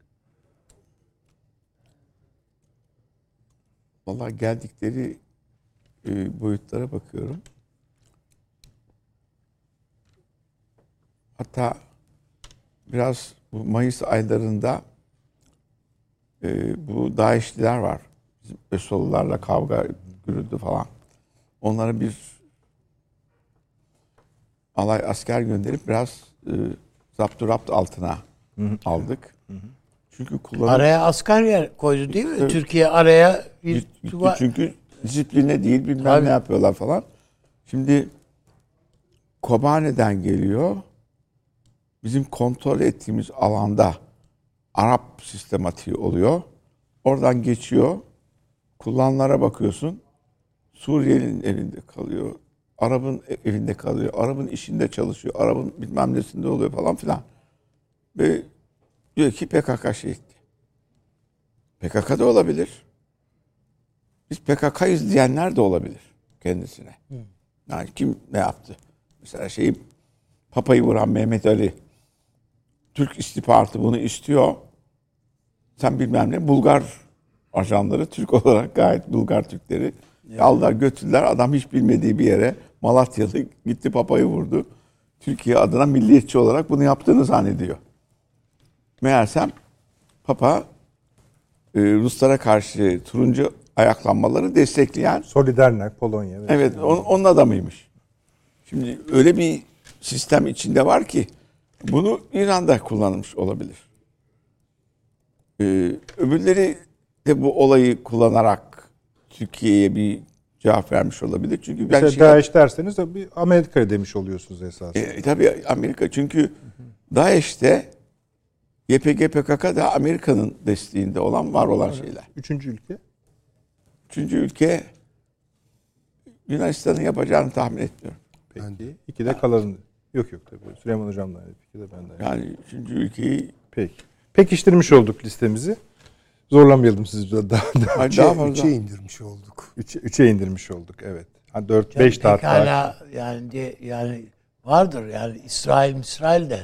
Vallahi geldikleri e, boyutlara bakıyorum. Hatta biraz bu Mayıs aylarında e, bu DAEŞ'liler var. Bizim Ösolularla kavga gürüldü falan. Onlara bir alay asker gönderip biraz e, zapturapt altına aldık. Çünkü kullanım Araya asgari yer koydu değil mi? Evet. Türkiye araya bir Gitti tuva- çünkü disipline değil bilmem Tabii. ne yapıyorlar falan. Şimdi Kobane'den geliyor. Bizim kontrol ettiğimiz alanda Arap sistematiği oluyor. Oradan geçiyor. Kullananlara bakıyorsun. Suriyelinin elinde kalıyor. Arap'ın e- evinde kalıyor. Arap'ın işinde çalışıyor. Arap'ın bilmem nesinde oluyor falan filan. Ve diyor ki PKK şehitli. PKK da olabilir. Biz PKK'yız diyenler de olabilir kendisine. Yani kim ne yaptı? Mesela şeyi Papa'yı vuran Mehmet Ali Türk istihbaratı bunu istiyor. Sen bilmem ne Bulgar ajanları Türk olarak gayet Bulgar Türkleri aldılar götürdüler. Adam hiç bilmediği bir yere Malatyalı gitti Papa'yı vurdu. Türkiye adına milliyetçi olarak bunu yaptığını zannediyor. Meğersem Papa e, Ruslara karşı turuncu ayaklanmaları destekleyen Solidarność, Polonya. ve- Evet, on, onun adamıymış. Şimdi öyle bir sistem içinde var ki bunu İran'da kullanmış olabilir. Ee, öbürleri de bu olayı kullanarak Türkiye'ye bir cevap vermiş olabilir. Çünkü ben Mesela şey, DAEŞ derseniz de bir Amerika demiş oluyorsunuz esasında. e, tabii Amerika çünkü DAEŞ'te YPG PKK da Amerika'nın desteğinde olan var olan şeyler. Üçüncü ülke. Üçüncü ülke Yunanistan'ın yapacağını tahmin etmiyorum. Peki. İki de kalan. Yok yok tabii. Süleyman Hocam da aynı fikirde ben de. Yani üçüncü ülkeyi Peki. Pekiştirmiş olduk listemizi. Zorlamayalım sizi daha. daha Üçe, daha fazla. üçe indirmiş olduk. üçe, üçe indirmiş olduk. Evet. Ha, dört, beş de hatta. Pekala yani de, yani vardır yani İsrail İsrail de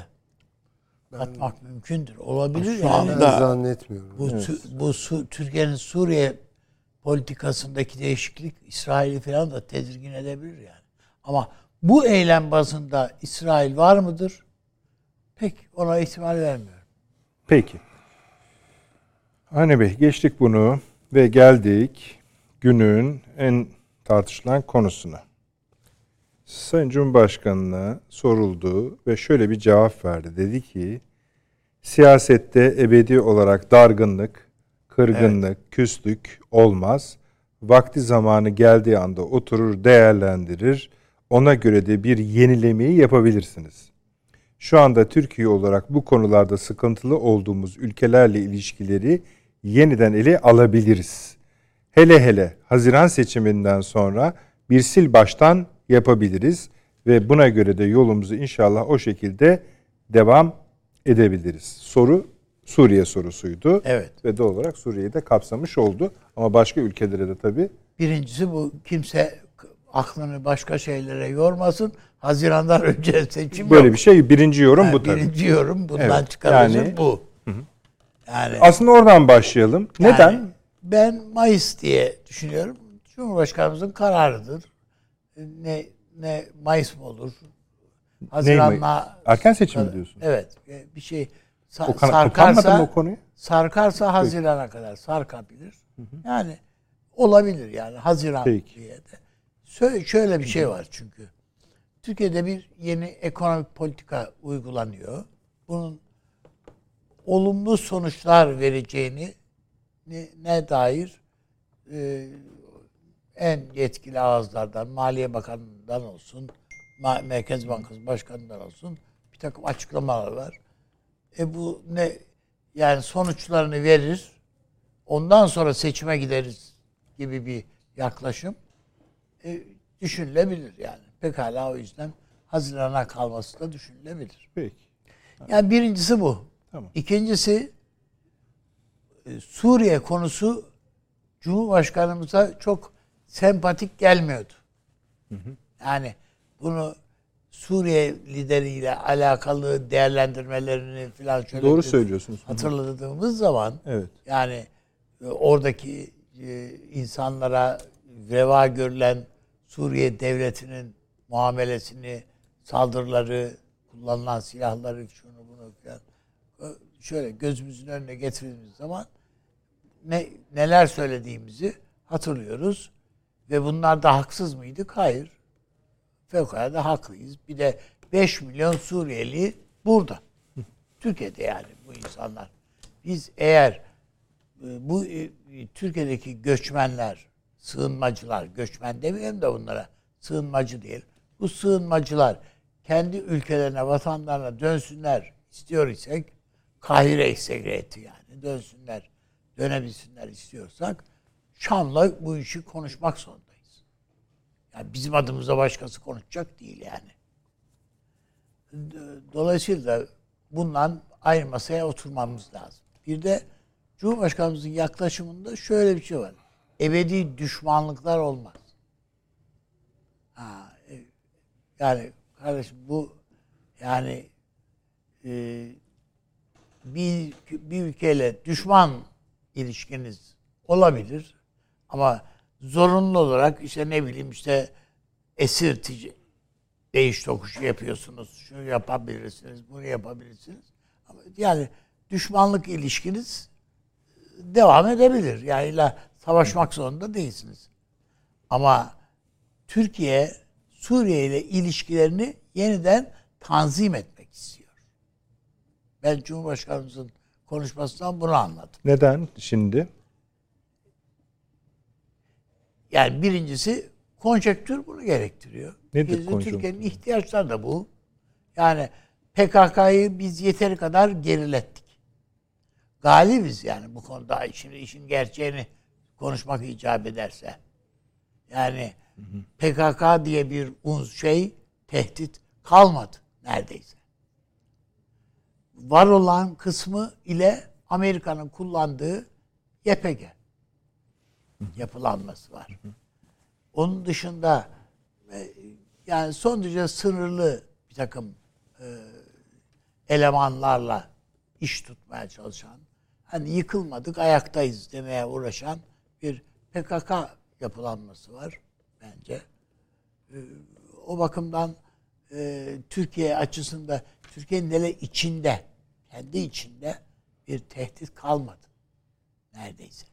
atmak mümkündür. Olabilir Şu yani. anda- Ben zannetmiyorum. Bu, Sü- bu Su- Türkiye'nin Suriye politikasındaki değişiklik İsrail'i falan da tedirgin edebilir yani. Ama bu eylem bazında İsrail var mıdır? Pek ona ihtimal vermiyorum. Peki. Hani Bey geçtik bunu ve geldik günün en tartışılan konusuna. Sayın Cumhurbaşkanı'na soruldu ve şöyle bir cevap verdi. Dedi ki siyasette ebedi olarak dargınlık, kırgınlık, küslük olmaz. Vakti zamanı geldiği anda oturur değerlendirir. Ona göre de bir yenilemeyi yapabilirsiniz. Şu anda Türkiye olarak bu konularda sıkıntılı olduğumuz ülkelerle ilişkileri yeniden ele alabiliriz. Hele hele Haziran seçiminden sonra bir sil baştan yapabiliriz ve buna göre de yolumuzu inşallah o şekilde devam edebiliriz. Soru Suriye sorusuydu. Evet. Ve doğal olarak Suriye'yi de kapsamış oldu. Ama başka ülkelere de tabii Birincisi bu kimse aklını başka şeylere yormasın. Haziran'dan önce seçim böyle yok. bir şey. Birinci yorum Yani bu tabii. Birinci yorum bundan Evet, çıkarılacak yani- bu. Yani Aslında oradan başlayalım. Neden? Yani ben Mayıs diye düşünüyorum. Cumhurbaşkanımızın kararıdır. Ne ne Mayıs mı olur? Haziran'la Erken seçim mi diyorsun? Evet. Bir şey sa- O kan- sarkarsa mı o konuyu? sarkarsa Haziran'a kadar sarkabilir. Yani olabilir yani Haziran Peki. diye de. Şöyle, şöyle bir şey var çünkü. Türkiye'de bir yeni ekonomik politika uygulanıyor. Bunun olumlu sonuçlar vereceğini ne, dair e, en yetkili ağızlardan, Maliye Bakanı'ndan olsun, Merkez Bankası Başkanı'ndan olsun bir takım açıklamalar var. E bu ne yani sonuçlarını verir. Ondan sonra seçime gideriz gibi bir yaklaşım e, düşünülebilir yani. Pekala o yüzden Haziran'a kalması da düşünülebilir. Peki. Yani birincisi bu. Tamam. İkincisi e, Suriye konusu Cumhurbaşkanımıza çok sempatik gelmiyordu. Yani bunu Suriye lideriyle alakalı değerlendirmelerini falan şöyle Doğru söylüyorsunuz. hatırladığımız zaman Evet. yani e, oradaki e, insanlara reva görülen Suriye devletinin muamelesini, saldırıları, kullanılan silahları, e, şöyle gözümüzün önüne getirdiğimiz zaman ne neler söylediğimizi hatırlıyoruz ve bunlar da haksız mıydık? Hayır. Fevkalade haklıyız. Bir de 5 milyon Suriyeli burada. Türkiye'de yani bu insanlar. Biz eğer e, bu e, Türkiye'deki göçmenler, sığınmacılar, göçmen demeyelim de bunlara, sığınmacı değil. Bu sığınmacılar kendi ülkelerine, vatanlarına dönsünler istiyor isek, Kahire Segreti yani dönsünler, dönebilsinler istiyorsak, Şam'la bu işi konuşmak zorundayız. Yani bizim adımıza başkası konuşacak değil yani. Dolayısıyla bundan aynı masaya oturmamız lazım. Bir de Cumhurbaşkanımızın yaklaşımında şöyle bir şey var. Ebedi düşmanlıklar olmaz. Ha, e, yani kardeşim bu yani e, bir, bir ülkeyle düşman ilişkiniz olabilir ama zorunlu olarak işte ne bileyim işte esir tic- değiş tokuşu yapıyorsunuz. Şunu yapabilirsiniz, bunu yapabilirsiniz. Yani düşmanlık ilişkiniz devam edebilir. Yani illa savaşmak zorunda değilsiniz. Ama Türkiye Suriye ile ilişkilerini yeniden tanzim etmek. Ben Cumhurbaşkanımızın konuşmasından bunu anladım. Neden şimdi? Yani birincisi konjektür bunu gerektiriyor. Nedir konjonktür? Türkiye'nin ihtiyaçları da bu. Yani PKK'yı biz yeteri kadar gerilettik. Galibiz yani bu konuda. Şimdi işin gerçeğini konuşmak icap ederse. Yani PKK diye bir şey, tehdit kalmadı neredeyse. Var olan kısmı ile Amerika'nın kullandığı YPG yapılanması var. Onun dışında e, yani son derece sınırlı bir takım e, elemanlarla iş tutmaya çalışan, hani yıkılmadık ayaktayız demeye uğraşan bir PKK yapılanması var bence. E, o bakımdan Türkiye açısında, Türkiye'nin hele içinde, kendi içinde bir tehdit kalmadı. Neredeyse.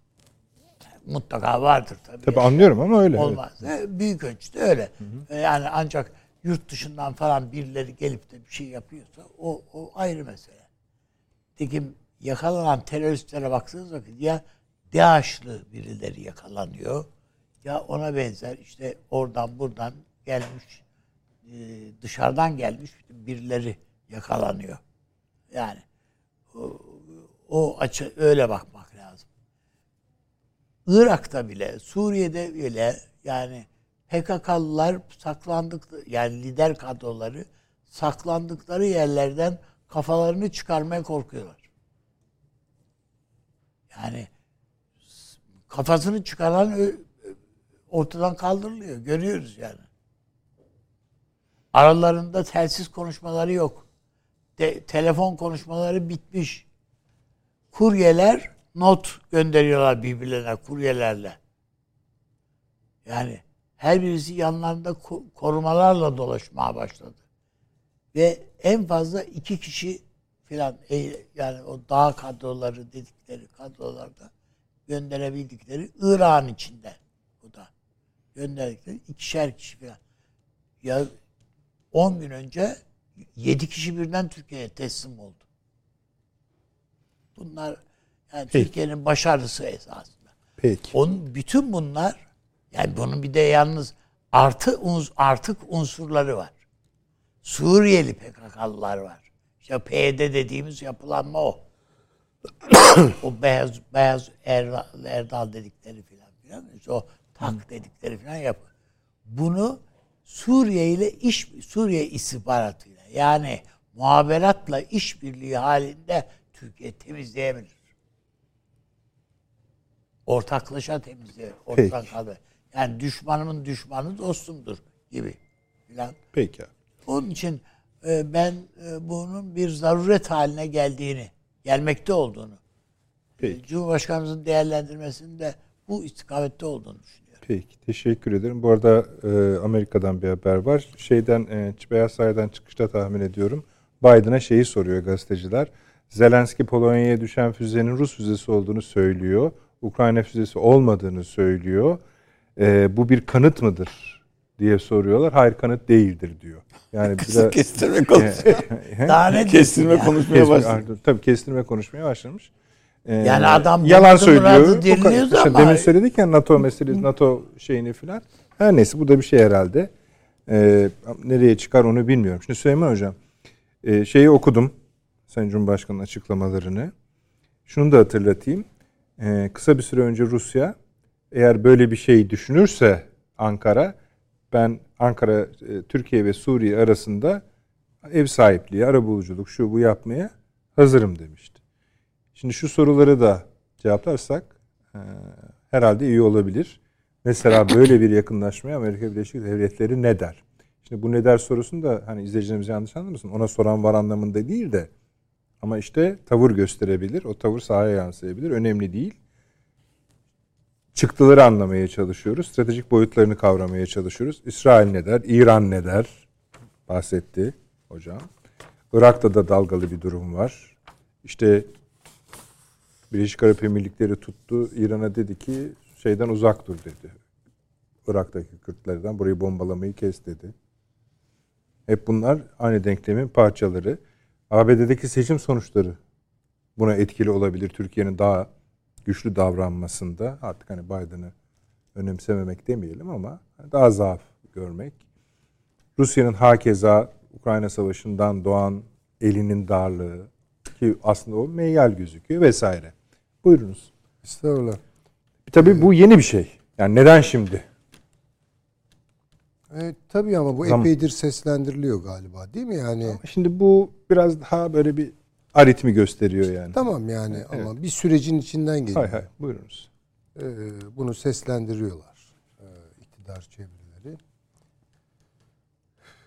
Yani mutlaka vardır tabii. Tabii anlıyorum ama öyle. evet. Olmaz. E, Büyük ölçüde öyle. E, Yani ancak yurt dışından falan birileri gelip de bir şey yapıyorsa o, o ayrı mesele. Nitekim yakalanan teröristlere baktığınız vakit ya DAEŞ'lı birileri yakalanıyor ya ona benzer işte oradan buradan gelmiş e, dışarıdan gelmiş birileri yakalanıyor. Yani o, o açı öyle bakmak lazım. Irak'ta bile, Suriye'de bile yani PKK'lılar saklandık yani lider kadroları saklandıkları yerlerden kafalarını çıkarmaya korkuyorlar. Yani kafasını çıkaran ortadan kaldırılıyor. Görüyoruz yani. Aralarında telsiz konuşmaları yok. De, telefon konuşmaları bitmiş. Kuryeler not gönderiyorlar birbirlerine kuryelerle. Yani her birisi yanlarında ko- korumalarla dolaşmaya başladı. Ve en fazla iki kişi filan e, yani o dağ kadroları dedikleri kadrolarda gönderebildikleri İran içinde bu da gönderdikleri ikişer kişi filan. Ya 10 gün önce 7 kişi birden Türkiye'ye teslim oldu. Bunlar yani. Türkiye'nin başarısı esasında. Peki. Onun bütün bunlar yani bunun bir de yalnız artı uns, artık unsurları var. Suriyeli PKK'lılar var. İşte PYD dediğimiz yapılanma o. o beyaz beyaz Erdal, Erdal dedikleri filan filan. İşte o tak dedikleri filan yapı. Bunu Suriye ile iş Suriye istihbaratıyla yani muhaberatla işbirliği halinde Türkiye temizleyebilir. Ortaklaşa temizleyebilir. Ortak kalır. Yani düşmanımın düşmanı dostumdur gibi filan. Peki. Onun için e, ben e, bunun bir zaruret haline geldiğini, gelmekte olduğunu, Peki. Cumhurbaşkanımızın değerlendirmesinde bu istikamette olduğunu düşünüyorum. Peki. Teşekkür ederim. Bu arada e, Amerika'dan bir haber var. Şeyden e, Beyaz Saray'dan çıkışta tahmin ediyorum. Biden'a şeyi soruyor gazeteciler. Zelenski Polonya'ya düşen füzenin Rus füzesi olduğunu söylüyor. Ukrayna füzesi olmadığını söylüyor. E, bu bir kanıt mıdır diye soruyorlar. Hayır kanıt değildir diyor. Yani Kısa biraz kestirme konuşuyor. Daha ne kestirme ya? konuşmaya başladı. tabii kestirme konuşmaya başlamış. Ee, Yani adam yalan söylüyor. Dinliyoruz işte ama- Demin söyledik ya NATO meselesi, NATO şeyini filan. Her neyse bu da bir şey herhalde. Ee, nereye çıkar onu bilmiyorum. Şimdi Süleyman Hocam e, şeyi okudum. Sayın Cumhurbaşkanı'nın açıklamalarını. Şunu da hatırlatayım. Ee, kısa bir süre önce Rusya eğer böyle bir şey düşünürse Ankara ben Ankara, e, Türkiye ve Suriye arasında ev sahipliği, arabuluculuk şu bu yapmaya hazırım demişti. Şimdi şu soruları da cevaplarsak e, herhalde iyi olabilir. Mesela böyle bir yakınlaşmaya Amerika Birleşik Devletleri ne der? Şimdi bu ne der sorusunu da hani izleyicilerimiz yanlış anlamasın. Ona soran var anlamında değil de ama işte tavır gösterebilir. O tavır sahaya yansıyabilir. Önemli değil. Çıktıları anlamaya çalışıyoruz. Stratejik boyutlarını kavramaya çalışıyoruz. İsrail ne der? İran ne der? Bahsetti hocam. Irak'ta da dalgalı bir durum var. İşte Birleşik Arap Emirlikleri tuttu. İran'a dedi ki şeyden uzak dur dedi. Irak'taki Kürtlerden burayı bombalamayı kes dedi. Hep bunlar aynı denklemin parçaları. ABD'deki seçim sonuçları buna etkili olabilir. Türkiye'nin daha güçlü davranmasında artık hani Biden'ı önemsememek demeyelim ama daha zaaf görmek. Rusya'nın hakeza Ukrayna Savaşı'ndan doğan elinin darlığı ki aslında o meyyal gözüküyor vesaire. Buyurunuz. Estağfurullah. Tabii bu yeni bir şey. Yani neden şimdi? E, tabii ama bu Zaman- epeydir seslendiriliyor galiba değil mi? Yani Şimdi bu biraz daha böyle bir aritmi gösteriyor yani. tamam yani ama bir sürecin içinden geliyor. Hay hay buyurunuz. E, bunu seslendiriyorlar e, iktidar çevreleri.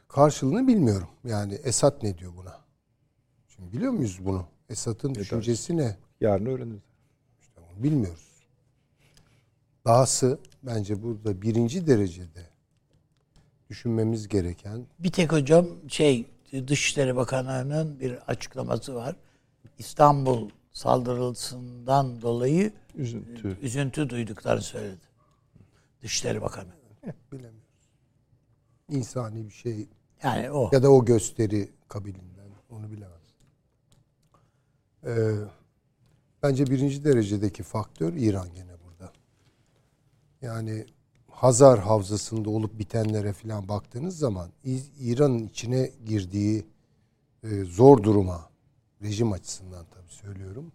Karşılığını bilmiyorum. Yani Esat ne diyor buna? Şimdi biliyor muyuz bunu? Esat'ın düşüncesi ne? Yarın öğreniriz. Bilmiyoruz. Dahası bence burada birinci derecede düşünmemiz gereken Bir tek hocam şey Dışişleri Bakanlığı'nın bir açıklaması var. İstanbul saldırısından dolayı Üzüntü. üzüntü duyduklarını söyledi. Dışişleri Bakanı. bilemiyoruz. İnsani bir şey Yani o. ya da o gösteri kabilinden onu bilemez. Ee, bence birinci derecedeki faktör İran gene burada. Yani Hazar Havzası'nda olup bitenlere falan baktığınız zaman İran'ın içine girdiği e, zor duruma rejim açısından tabii söylüyorum.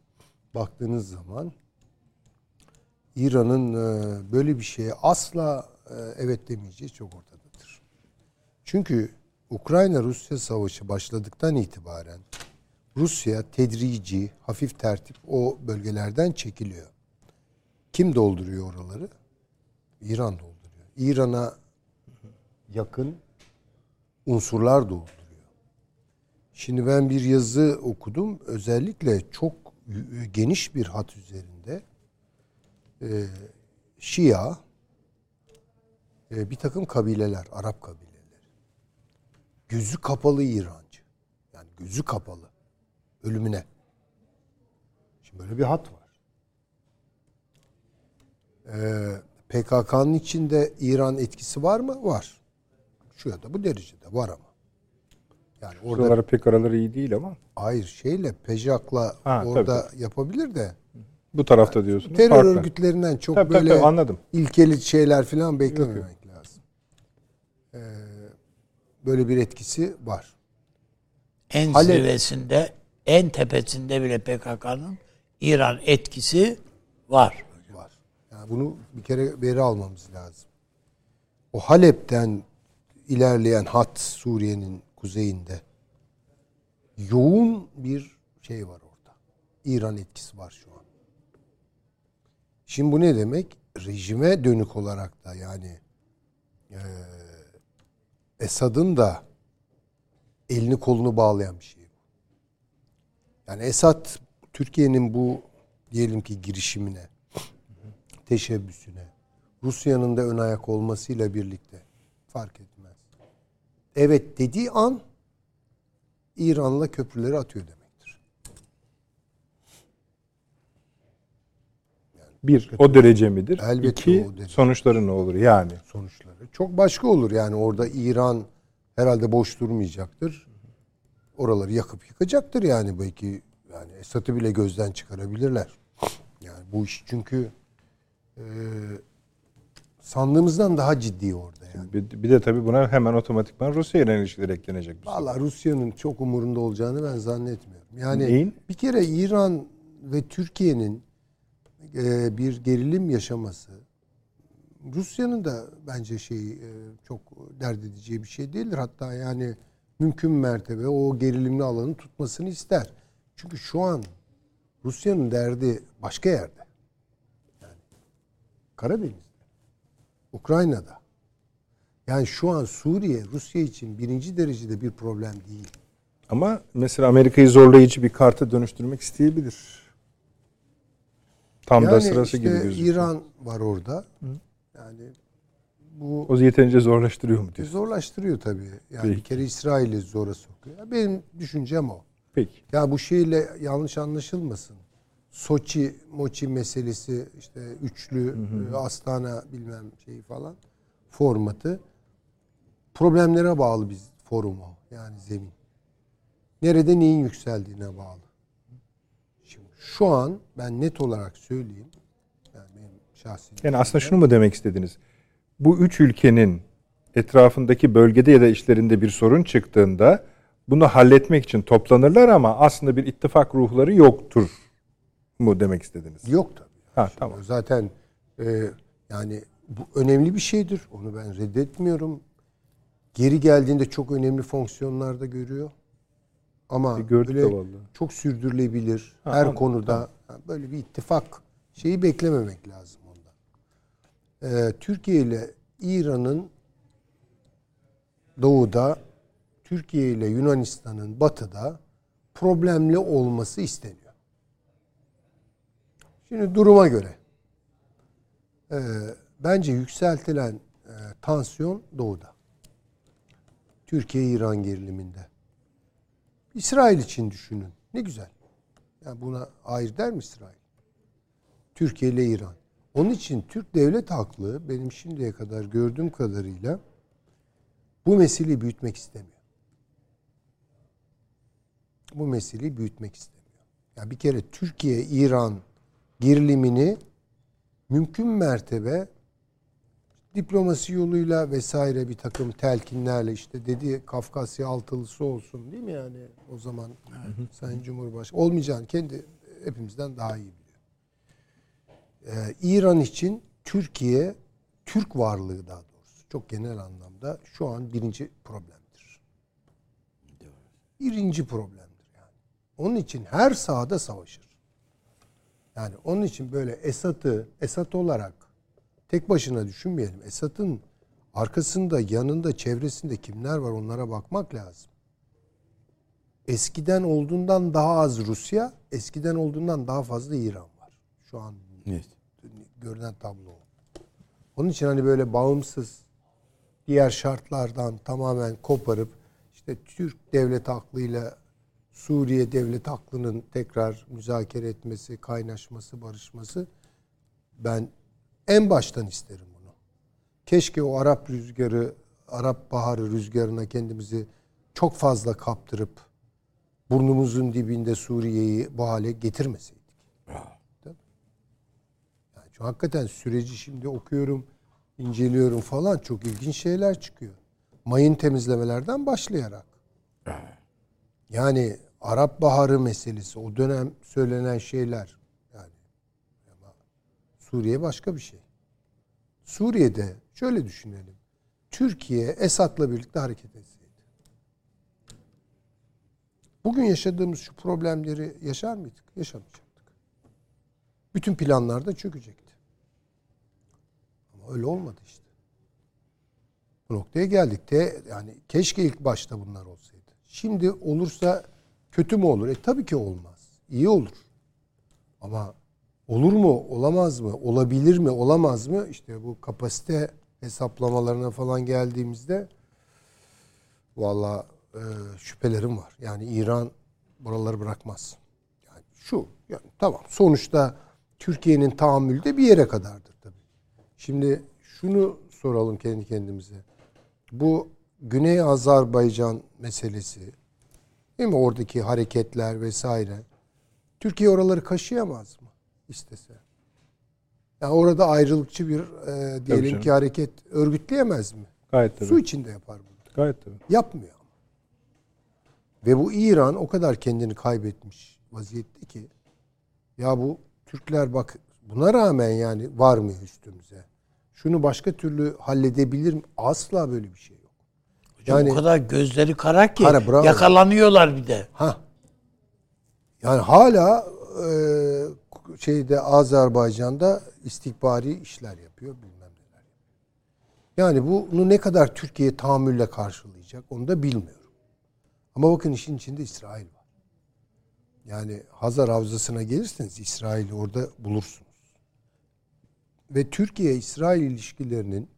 Baktığınız zaman İran'ın e, böyle bir şeye asla e, evet demeyeceği çok ortadadır. Çünkü Ukrayna-Rusya savaşı başladıktan itibaren Rusya tedrici, hafif tertip o bölgelerden çekiliyor. Kim dolduruyor oraları? İran dolduruyor. İran'a yakın unsurlar dolduruyor. Şimdi ben bir yazı okudum. Özellikle çok geniş bir hat üzerinde e, Şia e, bir takım kabileler, Arap kabileleri. Gözü kapalı İrancı. Yani gözü kapalı. Ölümüne. Şimdi böyle bir hat var. Ee, PKK'nın içinde İran etkisi var mı? Var. Şu ya da bu derecede var ama. Yani orada Şuraları pek araları iyi değil ama. Hayır şeyle Pejak'la ha, orada tabii, tabii. yapabilir de. Bu tarafta yani, diyorsunuz. Terör farklı. örgütlerinden çok tabii, böyle tabii, anladım. ilkeli şeyler falan beklememek lazım. Ee, böyle bir etkisi var. En Halep, zirvesinde, en tepesinde bile PKK'nın İran etkisi var. Var. Yani bunu bir kere veri almamız lazım. O Halep'ten ilerleyen hat Suriye'nin kuzeyinde yoğun bir şey var orada. İran etkisi var şu an. Şimdi bu ne demek? Rejime dönük olarak da yani e, Esad'ın da elini kolunu bağlayan bir şey. Yani Esad Türkiye'nin bu diyelim ki girişimine, teşebbüsüne, Rusya'nın da ön ayak olmasıyla birlikte fark etmez. Evet dediği an İran'la köprüleri atıyor demektir. Yani bir, o derece midir? Elbette İki, o derece. sonuçları ne olur yani? Sonuçları. Çok başka olur yani orada İran herhalde boş durmayacaktır. Oraları yakıp yıkacaktır yani belki yani Esad'ı bile gözden çıkarabilirler. Yani bu iş çünkü e, sandığımızdan daha ciddi orada yani. Bir, bir de tabii buna hemen otomatikman Rusya ile ilişkiler eklenecek. Valla Rusya'nın çok umurunda olacağını ben zannetmiyorum. Yani Neyin? bir kere İran ve Türkiye'nin e, bir gerilim yaşaması Rusya'nın da bence şey e, çok dert edeceği bir şey değildir. Hatta yani mümkün mertebe o gerilimli alanı tutmasını ister. Çünkü şu an Rusya'nın derdi başka yerde. Yani Karadeniz'de, Ukrayna'da. Yani şu an Suriye Rusya için birinci derecede bir problem değil. Ama mesela Amerika'yı zorlayıcı bir karta dönüştürmek isteyebilir. Tam yani da sırası işte gibi gözüküyor. İran var orada. Hı. Yani bu o yeterince zorlaştırıyor mu diyorsun? Zorlaştırıyor tabii. Yani Peki. bir kere İsrail'i zora sokuyor. Benim düşüncem o. Peki. Ya bu şeyle yanlış anlaşılmasın. Soçi, Moçi meselesi işte üçlü, hı hı. E, Astana bilmem şeyi falan formatı problemlere bağlı bir forum o. Yani zemin. Nerede neyin yükseldiğine bağlı. Şimdi şu an ben net olarak söyleyeyim. Yani benim şahsi Yani aslında şunu mu demek istediniz? Bu üç ülkenin etrafındaki bölgede ya da işlerinde bir sorun çıktığında bunu halletmek için toplanırlar ama aslında bir ittifak ruhları yoktur mu demek istediniz? Yok tabii. Ha, tamam. Zaten e, yani bu önemli bir şeydir. Onu ben reddetmiyorum. Geri geldiğinde çok önemli fonksiyonlarda görüyor. Ama e, böyle çok sürdürülebilir ha, her anladım, konuda tamam. böyle bir ittifak şeyi beklememek lazım Ee, Türkiye ile İran'ın doğuda, Türkiye ile Yunanistan'ın batıda problemli olması isteniyor. Şimdi duruma göre e, bence yükseltilen e, tansiyon doğuda. Türkiye-İran geriliminde. İsrail için düşünün. Ne güzel. Yani buna hayır der mi İsrail? Türkiye ile İran. Onun için Türk devlet haklı benim şimdiye kadar gördüğüm kadarıyla bu meseleyi büyütmek istemiyor. Bu meseleyi büyütmek istemiyor. Yani bir kere Türkiye-İran gerilimini mümkün mertebe diplomasi yoluyla vesaire bir takım telkinlerle işte dedi Kafkasya altılısı olsun değil mi yani o zaman evet. Sayın Cumhurbaşkanı olmayacağını kendi hepimizden daha iyi biliyor. Ee, İran için Türkiye Türk varlığı daha doğrusu çok genel anlamda şu an birinci problemdir. Birinci problemdir yani. Onun için her sahada savaşır. Yani onun için böyle Esat'ı Esat olarak tek başına düşünmeyelim. Esat'ın arkasında, yanında, çevresinde kimler var onlara bakmak lazım. Eskiden olduğundan daha az Rusya, eskiden olduğundan daha fazla İran var. Şu an Evet. Görünen tablo. Onun için hani böyle bağımsız diğer şartlardan tamamen koparıp işte Türk devlet aklıyla Suriye devlet aklının tekrar müzakere etmesi, kaynaşması, barışması ben en baştan isterim bunu. Keşke o Arap rüzgarı, Arap baharı rüzgarına kendimizi çok fazla kaptırıp burnumuzun dibinde Suriye'yi bu hale getirmeseydik. Şu hakikaten süreci şimdi okuyorum, inceliyorum falan çok ilginç şeyler çıkıyor. Mayın temizlemelerden başlayarak. Yani Arap Baharı meselesi, o dönem söylenen şeyler yani ama Suriye başka bir şey. Suriye'de şöyle düşünelim. Türkiye Esad'la birlikte hareket etseydi. Bugün yaşadığımız şu problemleri yaşar mıydık? Yaşamayacaktık. Bütün planlar da çökecekti. Öyle olmadı işte. Bu noktaya geldik de yani keşke ilk başta bunlar olsaydı. Şimdi olursa kötü mü olur? E tabii ki olmaz. İyi olur. Ama olur mu, olamaz mı, olabilir mi, olamaz mı? İşte bu kapasite hesaplamalarına falan geldiğimizde valla e, şüphelerim var. Yani İran buraları bırakmaz. Yani şu, yani tamam sonuçta Türkiye'nin tahammülü de bir yere kadardır. Şimdi şunu soralım kendi kendimize. Bu Güney Azerbaycan meselesi değil mi? Oradaki hareketler vesaire. Türkiye oraları kaşıyamaz mı istese? Yani orada ayrılıkçı bir e, diyelim canım. ki hareket örgütleyemez mi? Gayet tabii. Su içinde yapar bunu. Gayet tabii. Yapmıyor ama. Ve bu İran o kadar kendini kaybetmiş vaziyette ki ya bu Türkler bak buna rağmen yani varmıyor üstümüze. Şunu başka türlü halledebilir mi? Asla böyle bir şey yok. Hocam Yani- o kadar gözleri kara ki Kara, bravo. yakalanıyorlar bir de. Ha. Yani hala e, şeyde Azerbaycan'da istikbari işler yapıyor bilmem neler. Yani bunu ne kadar Türkiye tahammülle karşılayacak onu da bilmiyorum. Ama bakın işin içinde İsrail var. Yani Hazar Havzası'na gelirseniz İsrail'i orada bulursunuz. Ve Türkiye-İsrail ilişkilerinin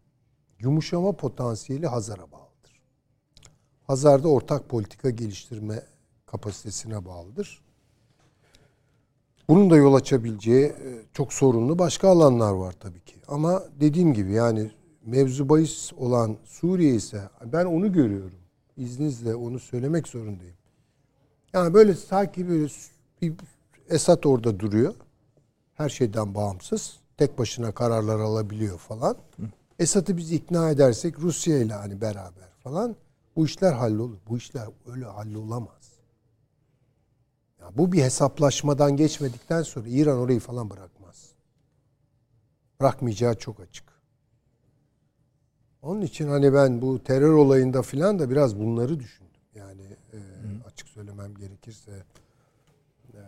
yumuşama potansiyeli Hazar'a bağlıdır. Hazar'da ortak politika geliştirme kapasitesine bağlıdır. Bunun da yol açabileceği e, çok sorunlu başka alanlar var tabii ki. Ama dediğim gibi yani mevzu bahis olan Suriye ise ben onu görüyorum. İzninizle onu söylemek zorundayım. Yani böyle sanki böyle bir Esad orada duruyor. Her şeyden bağımsız. Tek başına kararlar alabiliyor falan. Esad'ı biz ikna edersek Rusya ile hani beraber falan bu işler hallolur. Bu işler öyle hallolamaz. Ya bu bir hesaplaşmadan geçmedikten sonra İran orayı falan bırakmaz. Bırakmayacağı çok açık. Onun için hani ben bu terör olayında filan da biraz bunları düşündüm. Yani e, açık söylemem gerekirse e,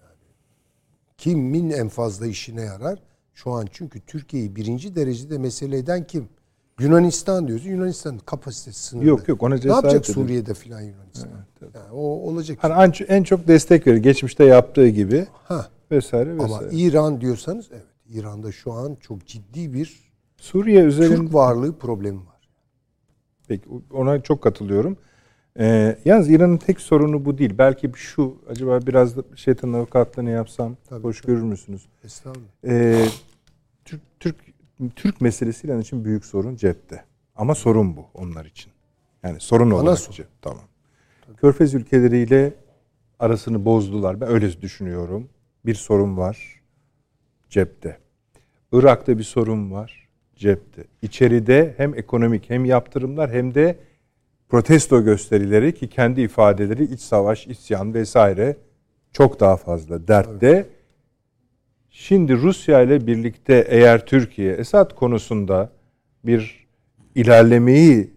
yani kimin en fazla işine yarar? Şu an çünkü Türkiye'yi birinci derecede mesele eden kim? Yunanistan diyoruz. Yunanistan'ın kapasitesi sınırlı. Yok, yok, ona Ne cesaret yapacak edin. Suriye'de filan Yunanistan? Yani o olacak. Hani en, en çok destek verir. Geçmişte yaptığı gibi Ha. vesaire Ama vesaire. İran diyorsanız evet. İran'da şu an çok ciddi bir Suriye üzerinde Türk varlığı problemi var. Peki ona çok katılıyorum. Ee, yalnız İran'ın tek sorunu bu değil. Belki şu acaba biraz da şeytan avukatlığını yapsam Tabii, hoş tabii. görür müsünüz? Estağfurullah. Ee, Türk Türk Türk meselesi İran için büyük sorun cepte. Ama sorun bu onlar için. Yani sorun olarak. sorun. cep- Tamam. Körfez ülkeleriyle arasını bozdular. Ben öyle düşünüyorum. Bir sorun var cepte. Irak'ta bir sorun var cepte. İçeride hem ekonomik hem yaptırımlar hem de protesto gösterileri ki kendi ifadeleri iç savaş, isyan vesaire çok daha fazla dertte. Şimdi Rusya ile birlikte eğer Türkiye Esad konusunda bir ilerlemeyi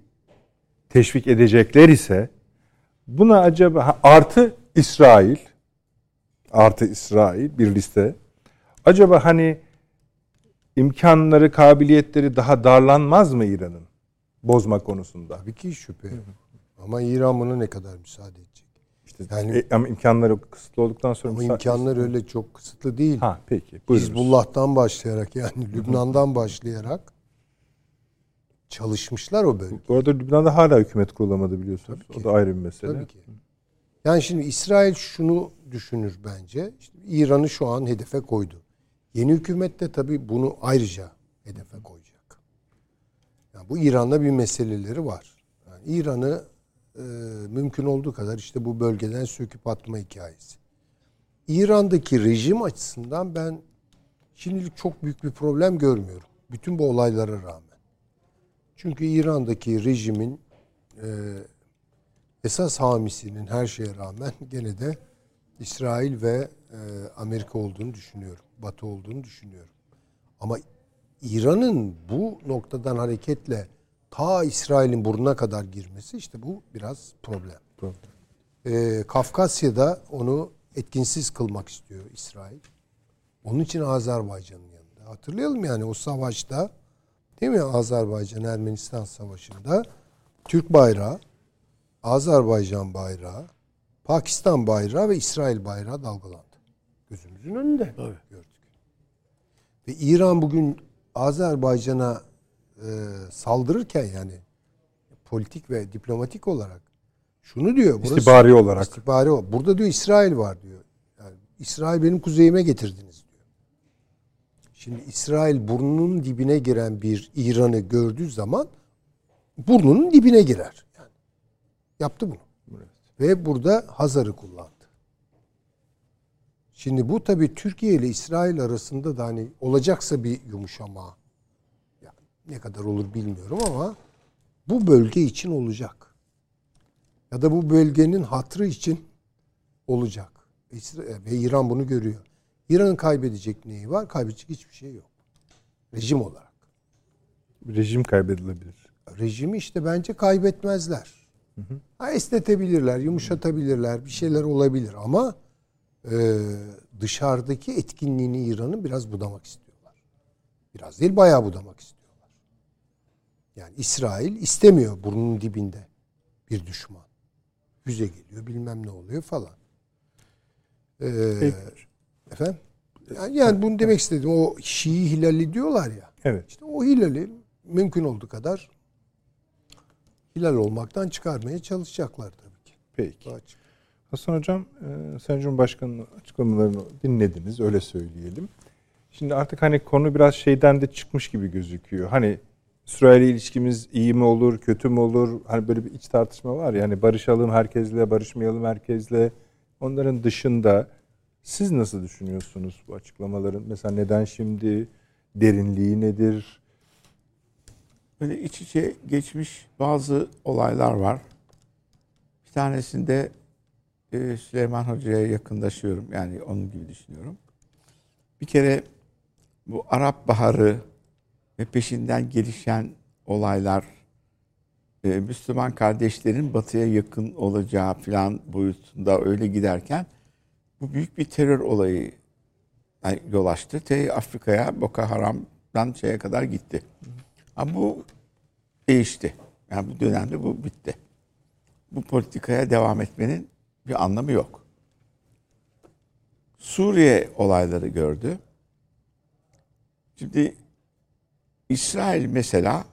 teşvik edecekler ise buna acaba artı İsrail artı İsrail bir liste. Acaba hani imkanları, kabiliyetleri daha darlanmaz mı İran'ın bozma konusunda? Tabii ki şüphe. Ama İran buna ne kadar müsaade edecek? İşte Yani- e, ama imkanları kısıtlı olduktan sonra Ama imkanlar öyle çok kısıtlı değil. Ha peki. Buyurunuz. Hizbullah'tan başlayarak yani Lübnan'dan başlayarak çalışmışlar o bölge. Bu arada Lübnan'da hala hükümet kurulamadı biliyorsunuz. Tabii O ki. da ayrı bir mesele. Tabii ki. Yani şimdi İsrail şunu düşünür bence. İşte İran'ı şu an hedefe koydu. Yeni hükümet de tabii bunu ayrıca hedefe koyacak. Yani bu İran'la bir meseleleri var. Yani İran'ı e, mümkün olduğu kadar işte bu bölgeden söküp atma hikayesi. İran'daki rejim açısından ben şimdilik çok büyük bir problem görmüyorum. Bütün bu olaylara rağmen. Çünkü İran'daki rejimin e, esas hamisinin her şeye rağmen gene de İsrail ve e, Amerika olduğunu düşünüyorum. Batı olduğunu düşünüyorum. Ama İran'ın bu noktadan hareketle ta İsrail'in burnuna kadar girmesi işte bu biraz problem. Problem. E, Kafkasya'da onu etkinsiz kılmak istiyor İsrail. Onun için Azerbaycan'ın yanında. Hatırlayalım yani o savaşta değil mi Azerbaycan-Ermenistan savaşında Türk bayrağı, Azerbaycan bayrağı, Pakistan bayrağı ve İsrail bayrağı dalgalandı. Gözümüzün önünde gördük. Ve İran bugün Azerbaycan'a e, saldırırken yani politik ve diplomatik olarak şunu diyor. burası- İstihbari olarak. İstihbari o. Burada diyor İsrail var diyor. Yani İsrail benim kuzeyime getirdiniz diyor. Şimdi İsrail burnunun dibine giren bir İran'ı gördüğü zaman burnunun dibine girer. Yani yaptı bunu. Ve burada Hazar'ı kullandı. Şimdi bu tabii Türkiye ile İsrail arasında da hani olacaksa bir yumuşama yani ne kadar olur bilmiyorum ama bu bölge için olacak. Ya da bu bölgenin hatrı için olacak. İsra- Ve İran bunu görüyor. İran'ın kaybedecek neyi var? Kaybedecek hiçbir şey yok. Rejim olarak. Rejim kaybedilebilir. Rejimi işte bence kaybetmezler. Ha, esnetebilirler, yumuşatabilirler, bir şeyler olabilir ama e, dışarıdaki etkinliğini İran'ın biraz budamak istiyorlar. Biraz değil bayağı budamak istiyorlar. Yani İsrail istemiyor burnunun dibinde bir düşman. Füze geliyor bilmem ne oluyor falan. Ee, Peki. efendim? Yani, yani bunu demek istedim. O Şii hilali diyorlar ya. Evet. İşte o hilali mümkün olduğu kadar hilal olmaktan çıkarmaya çalışacaklar tabii ki. Peki. Açık. Hasan Hocam, e, Sayın Cumhurbaşkanı'nın açıklamalarını dinlediniz, öyle söyleyelim. Şimdi artık hani konu biraz şeyden de çıkmış gibi gözüküyor. Hani İsrail ilişkimiz iyi mi olur, kötü mü olur? Hani böyle bir iç tartışma var ya. Hani barışalım herkesle, barışmayalım herkesle. Onların dışında siz nasıl düşünüyorsunuz bu açıklamaların? Mesela neden şimdi? Derinliği nedir? Böyle iç içe geçmiş bazı olaylar var. Bir tanesinde e, Süleyman Hoca'ya yakınlaşıyorum. Yani onun gibi düşünüyorum. Bir kere bu Arap Baharı ve peşinden gelişen olaylar e, Müslüman kardeşlerin batıya yakın olacağı falan boyutunda öyle giderken bu büyük bir terör olayı yol açtı. Te Afrika'ya Boko Haram'dan şeye kadar gitti. Ama bu değişti. Yani bu dönemde bu bitti. Bu politikaya devam etmenin bir anlamı yok. Suriye olayları gördü. Şimdi İsrail mesela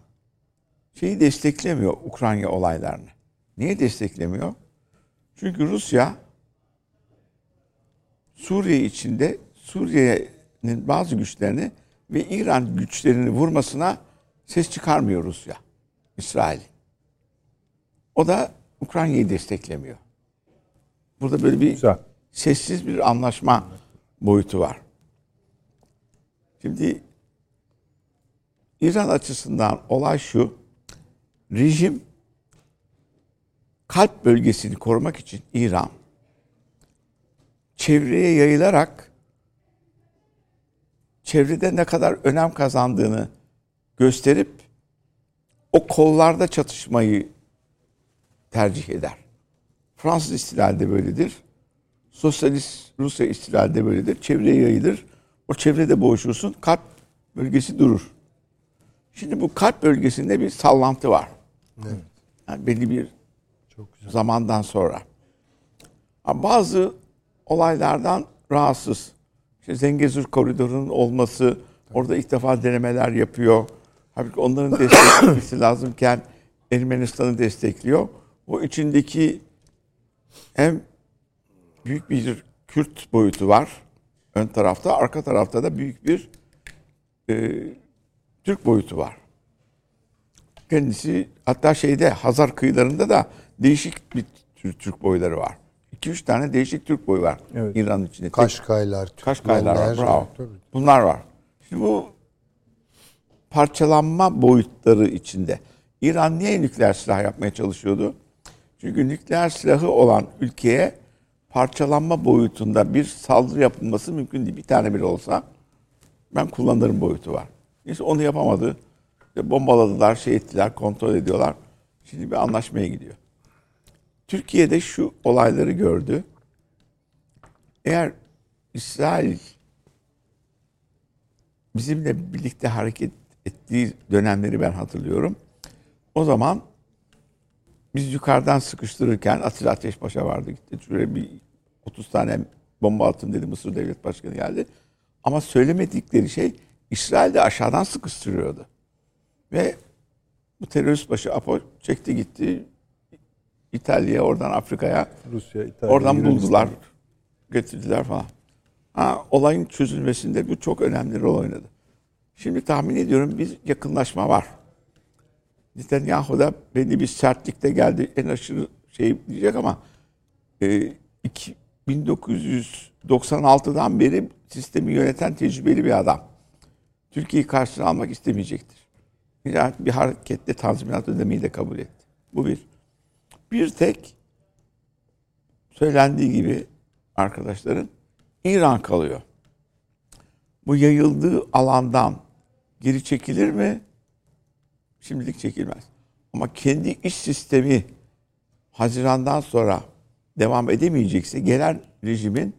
şeyi desteklemiyor Ukrayna olaylarını. Niye desteklemiyor? Çünkü Rusya Suriye içinde Suriye'nin bazı güçlerini ve İran güçlerini vurmasına ses çıkarmıyor Rusya. İsrail. O da Ukrayna'yı desteklemiyor. Burada böyle bir Güzel. sessiz bir anlaşma boyutu var. Şimdi İran açısından olay şu. Rejim kalp bölgesini korumak için İran çevreye yayılarak çevrede ne kadar önem kazandığını gösterip o kollarda çatışmayı tercih eder. Fransız istilali böyledir. Sosyalist Rusya istilali böyledir. Çevreye yayılır. O çevrede boğuşursun. Kalp bölgesi durur. Şimdi bu kalp bölgesinde bir sallantı var. Evet. Yani belli bir Çok güzel. zamandan sonra. Ama bazı olaylardan rahatsız. İşte Zengezur koridorunun olması, orada ilk defa denemeler yapıyor. Halbuki onların desteklemesi lazımken Ermenistan'ı destekliyor. O içindeki hem büyük bir Kürt boyutu var ön tarafta, arka tarafta da büyük bir e, Türk boyutu var. Kendisi hatta şeyde Hazar kıyılarında da değişik bir tür Türk boyları var. 2-3 tane değişik Türk boyu var Evet. İran'ın içinde. Kaşkaylar, Kaşkaylar var. Bravo. tabii. Bunlar var. Şimdi bu parçalanma boyutları içinde İran niye nükleer silah yapmaya çalışıyordu? Çünkü nükleer silahı olan ülkeye parçalanma boyutunda bir saldırı yapılması mümkün değil. Bir tane bile olsa ben kullanırım boyutu var. Neyse onu yapamadı. İşte bombaladılar, şey ettiler, kontrol ediyorlar. Şimdi bir anlaşmaya gidiyor. Türkiye'de şu olayları gördü. Eğer İsrail bizimle birlikte hareket ettiği dönemleri ben hatırlıyorum. O zaman biz yukarıdan sıkıştırırken Atilla Ateşpaşa vardı gitti. Şuraya bir 30 tane bomba atın dedi Mısır Devlet Başkanı geldi. Ama söylemedikleri şey İsrail de aşağıdan sıkıştırıyordu. Ve bu terörist başı Apo çekti gitti İtalya'ya oradan Afrika'ya Rusya, İtalya, Oradan Yunanistan. buldular, getirdiler falan. Ha, olayın çözülmesinde bu çok önemli rol oynadı. Şimdi tahmin ediyorum bir yakınlaşma var. Netanyahu da belli bir sertlikte geldi. En aşırı şey diyecek ama e, iki- 1996'dan beri sistemi yöneten tecrübeli bir adam. Türkiye'yi karşısına almak istemeyecektir. Nihayet bir hareketle tazminat ödemeyi de kabul etti. Bu bir. Bir tek söylendiği gibi arkadaşların İran kalıyor. Bu yayıldığı alandan geri çekilir mi? Şimdilik çekilmez. Ama kendi iş sistemi Haziran'dan sonra devam edemeyecekse gelen rejimin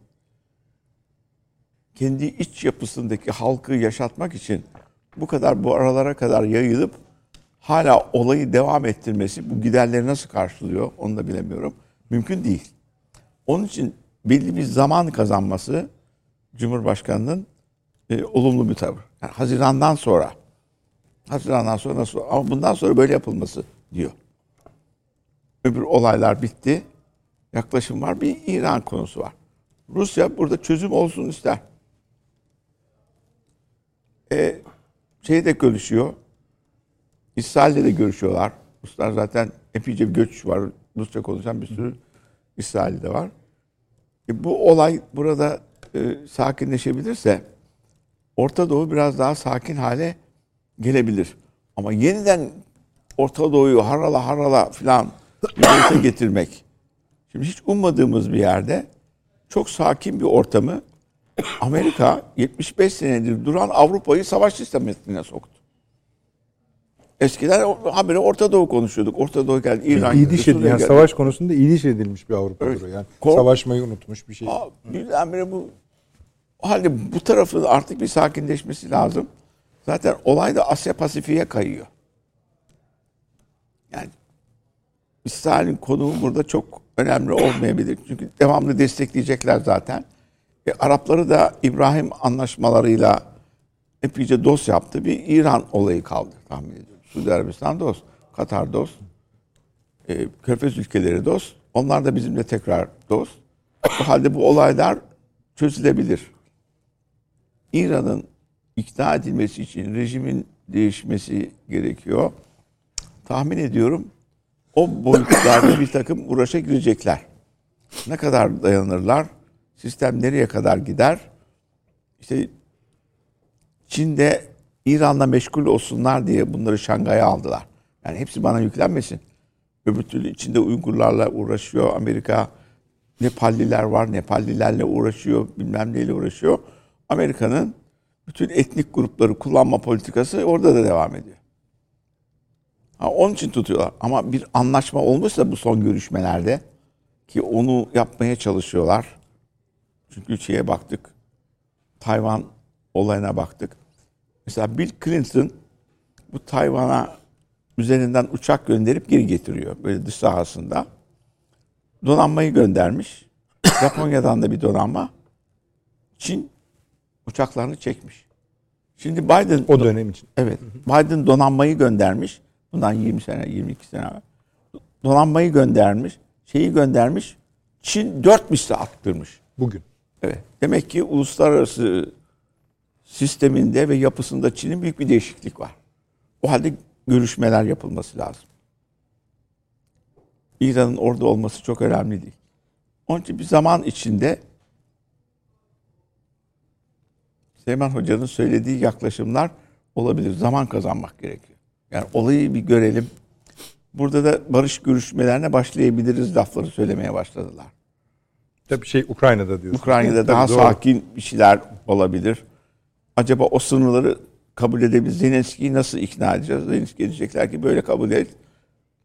kendi iç yapısındaki halkı yaşatmak için bu kadar bu aralara kadar yayılıp hala olayı devam ettirmesi bu giderleri nasıl karşılıyor onu da bilemiyorum. Mümkün değil. Onun için belli bir zaman kazanması Cumhurbaşkanı'nın e, olumlu bir tavır. Yani Haziran'dan sonra Haziran'dan sonra nasıl ama bundan sonra böyle yapılması diyor. Öbür olaylar bitti. Yaklaşım var. Bir İran konusu var. Rusya burada çözüm olsun ister. E, şey de görüşüyor. İsrail'le de görüşüyorlar. Ruslar zaten epeyce bir göç var. Rusça konuşan bir sürü İsrail'de var. E, bu olay burada e, sakinleşebilirse Orta Doğu biraz daha sakin hale gelebilir. Ama yeniden Orta Doğu'yu harala harala filan getirmek. Şimdi hiç ummadığımız bir yerde çok sakin bir ortamı Amerika 75 senedir duran Avrupa'yı savaş sistemine soktu. Eskiden habire Orta Doğu konuşuyorduk. Orta Doğu geldi, İran geldi, İdiş edilmiş. Yani geldi. savaş konusunda idiş edilmiş bir Avrupa Evet. Yani Kork- savaşmayı unutmuş bir şey. Birdenbire bu o halde bu tarafın artık bir sakinleşmesi lazım. Zaten olay da Asya Pasifik'e kayıyor. Yani İsrail'in konumu burada çok önemli olmayabilir. Çünkü devamlı destekleyecekler zaten. E, Arapları da İbrahim anlaşmalarıyla epeyce dost yaptı. Bir İran olayı kaldı tahmin ediyorum. Suudi Arabistan dost, Katar dost, e, Körfez ülkeleri dost. Onlar da bizimle tekrar dost. O halde bu olaylar çözülebilir. İran'ın ikna edilmesi için rejimin değişmesi gerekiyor. Tahmin ediyorum o boyutlarda bir takım uğraşa girecekler. Ne kadar dayanırlar? Sistem nereye kadar gider? İşte Çin'de İran'la meşgul olsunlar diye bunları Şangay'a aldılar. Yani hepsi bana yüklenmesin. Öbür türlü içinde Uygurlarla uğraşıyor Amerika. Nepalliler var, Nepallilerle uğraşıyor, bilmem neyle uğraşıyor. Amerika'nın bütün etnik grupları kullanma politikası orada da devam ediyor. Ha, onun için tutuyorlar. Ama bir anlaşma olmuşsa bu son görüşmelerde ki onu yapmaya çalışıyorlar. Çünkü şeye baktık. Tayvan olayına baktık. Mesela Bill Clinton bu Tayvan'a üzerinden uçak gönderip geri getiriyor. Böyle dış sahasında. Donanmayı göndermiş. Japonya'dan da bir donanma. Çin uçaklarını çekmiş. Şimdi Biden O dönem için. Evet. Biden donanmayı göndermiş. Bundan 20 sene, 22 sene evvel. Donanmayı göndermiş. Şeyi göndermiş. Çin 4 misli arttırmış. Bugün. Evet. Demek ki uluslararası sisteminde ve yapısında Çin'in büyük bir değişiklik var. O halde görüşmeler yapılması lazım. İran'ın orada olması çok önemli değil. Onun için bir zaman içinde Süleyman Hoca'nın söylediği yaklaşımlar olabilir. Zaman kazanmak gerekiyor. Yani olayı bir görelim. Burada da barış görüşmelerine başlayabiliriz lafları söylemeye başladılar. Tabii şey Ukrayna'da diyorsun. Ukrayna'da Tabii daha doğru. sakin bir şeyler olabilir. Acaba o sınırları kabul edebilir. Zelenski'yi nasıl ikna edeceğiz? Zelenski diyecekler ki böyle kabul et.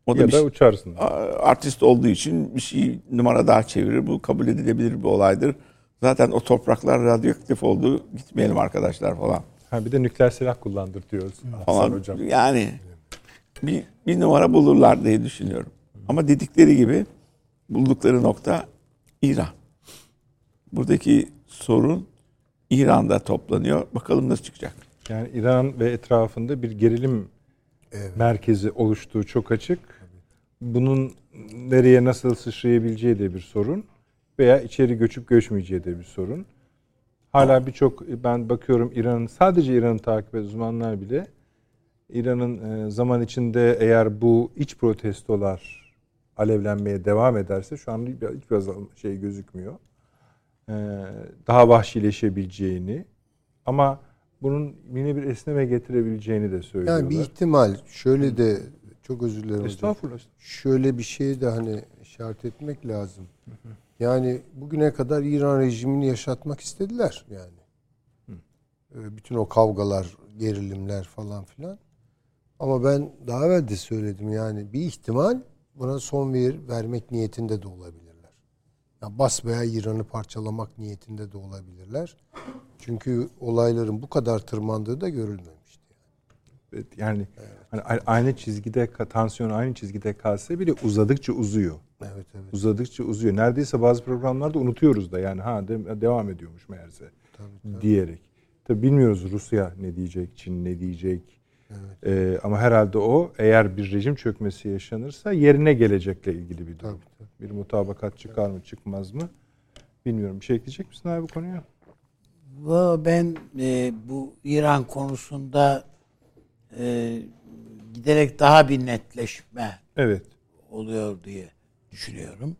O da Ya da şey- uçarsın. artist olduğu için bir şey numara daha çevirir. Bu kabul edilebilir bir olaydır. Zaten o topraklar radyoaktif oldu. Gitmeyelim arkadaşlar falan. Ha bir de nükleer silah kullandır diyoruz. falan. Hocam. Yani bir, bir numara bulurlar diye düşünüyorum. Ama dedikleri gibi buldukları nokta İran. Buradaki sorun İran'da toplanıyor. Bakalım nasıl çıkacak. Yani İran ve etrafında bir gerilim merkezi oluştuğu çok açık. Bunun nereye nasıl sıçrayabileceği de bir sorun veya içeri göçüp göçmeyeceği de bir sorun. Hala birçok ben bakıyorum İran'ın sadece İran'ı takip eden uzmanlar bile İran'ın e, zaman içinde eğer bu iç protestolar alevlenmeye devam ederse şu an hiçbir azalma şey gözükmüyor. E, Daha vahşileşebileceğini ama bunun yine bir esneme getirebileceğini de söylüyorlar. Yani bir ihtimal şöyle de çok özür dilerim hocam. Estağfurullah. Şöyle bir şey de hani işaret etmek lazım. Yani bugüne kadar İran rejimini yaşatmak istediler yani. Ee, Bütün o kavgalar, gerilimler falan filan. Ama ben daha evvel de söyledim yani bir ihtimal buna son ver, vermek niyetinde de olabilirler. Yani basbaya İran'ı parçalamak niyetinde de olabilirler. Çünkü olayların bu kadar tırmandığı da görülmemişti. Evet, Yani hani aynı çizgide tansiyon aynı çizgide kalsa bile uzadıkça uzuyor. Evet evet. Uzadıkça uzuyor. Neredeyse bazı programlarda unutuyoruz da yani ha de- devam ediyormuş meğerse diyerek. Tabii bilmiyoruz Rusya ne diyecek, Çin ne diyecek. Ee, ama herhalde o eğer bir rejim çökmesi yaşanırsa yerine gelecekle ilgili bir durum. Bir mutabakat çıkar mı çıkmaz mı bilmiyorum. Bir şey ekleyecek misin abi bu konuya? Ben e, bu İran konusunda e, giderek daha bir netleşme Evet. oluyor diye düşünüyorum.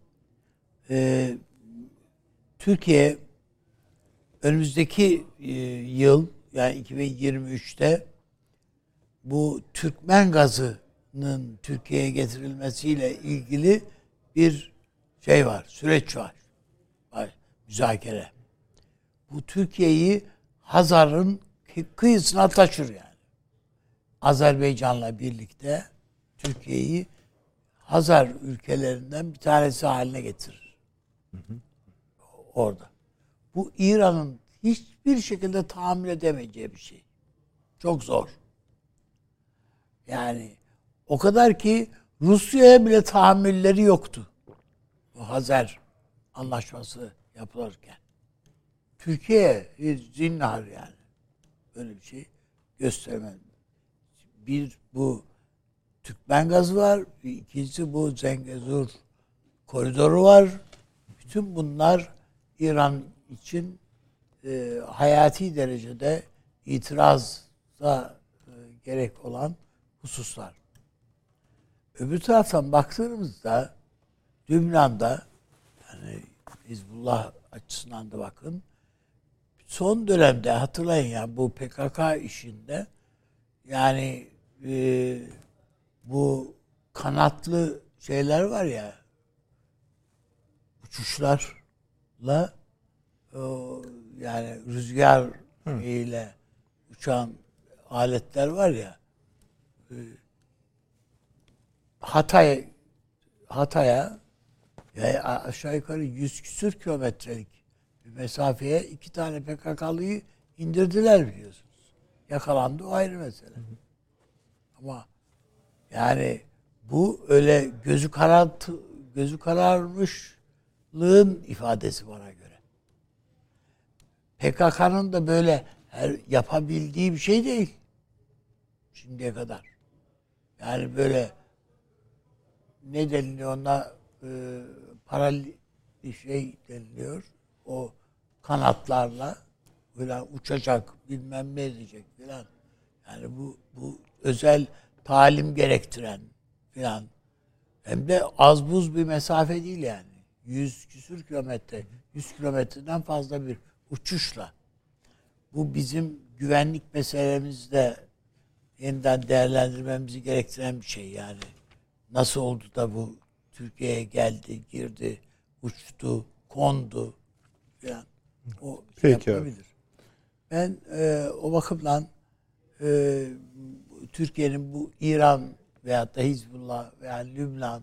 E, Türkiye önümüzdeki e, yıl yani 2023'te bu Türkmen gazının Türkiye'ye getirilmesiyle ilgili bir şey var, süreç var. var müzakere. Bu Türkiye'yi Hazar'ın kı- kıyısına taşır yani. Azerbaycan'la birlikte Türkiye'yi Hazar ülkelerinden bir tanesi haline getirir. Orada. Bu İran'ın hiçbir şekilde tahammül edemeyeceği bir şey. Çok zor. Yani o kadar ki Rusya'ya bile tahammülleri yoktu. Bu Hazar anlaşması yapılırken. Türkiye hiç zinhar yani. Böyle bir şey göstermem. Bir bu Türkmen gazı var. ikincisi bu Zengezur koridoru var. Bütün bunlar İran için e, hayati derecede itiraza e, gerek olan hususlar. Öbür taraftan baktığımızda Lübnan'da yani Hizbullah açısından da bakın son dönemde hatırlayın ya bu PKK işinde yani e, bu kanatlı şeyler var ya uçuşlarla o, yani rüzgar ile uçan aletler var ya e, Hatay Hatay'a ya aşağı yukarı 100 küsür kilometrelik bir mesafeye iki tane PKK'lıyı indirdiler biliyorsunuz. Yakalandı o ayrı mesele. Ama yani bu öyle gözü karartı, gözü kararmışlığın ifadesi bana göre. PKK'nın da böyle her yapabildiği bir şey değil. Şimdiye kadar. Yani böyle ne deniliyor ona e, parali şey deniliyor. O kanatlarla böyle uçacak bilmem ne edecek filan. Yani bu bu özel talim gerektiren filan. Hem de az buz bir mesafe değil yani. Yüz küsür kilometre, yüz kilometreden fazla bir uçuşla. Bu bizim güvenlik meselemizde yeniden değerlendirmemizi gerektiren bir şey yani. Nasıl oldu da bu Türkiye'ye geldi, girdi, uçtu, kondu falan. O şey Peki abi. yapılabilir. Ben e, o bakımdan e, Türkiye'nin bu İran veyahut da Hizbullah veya Lübnan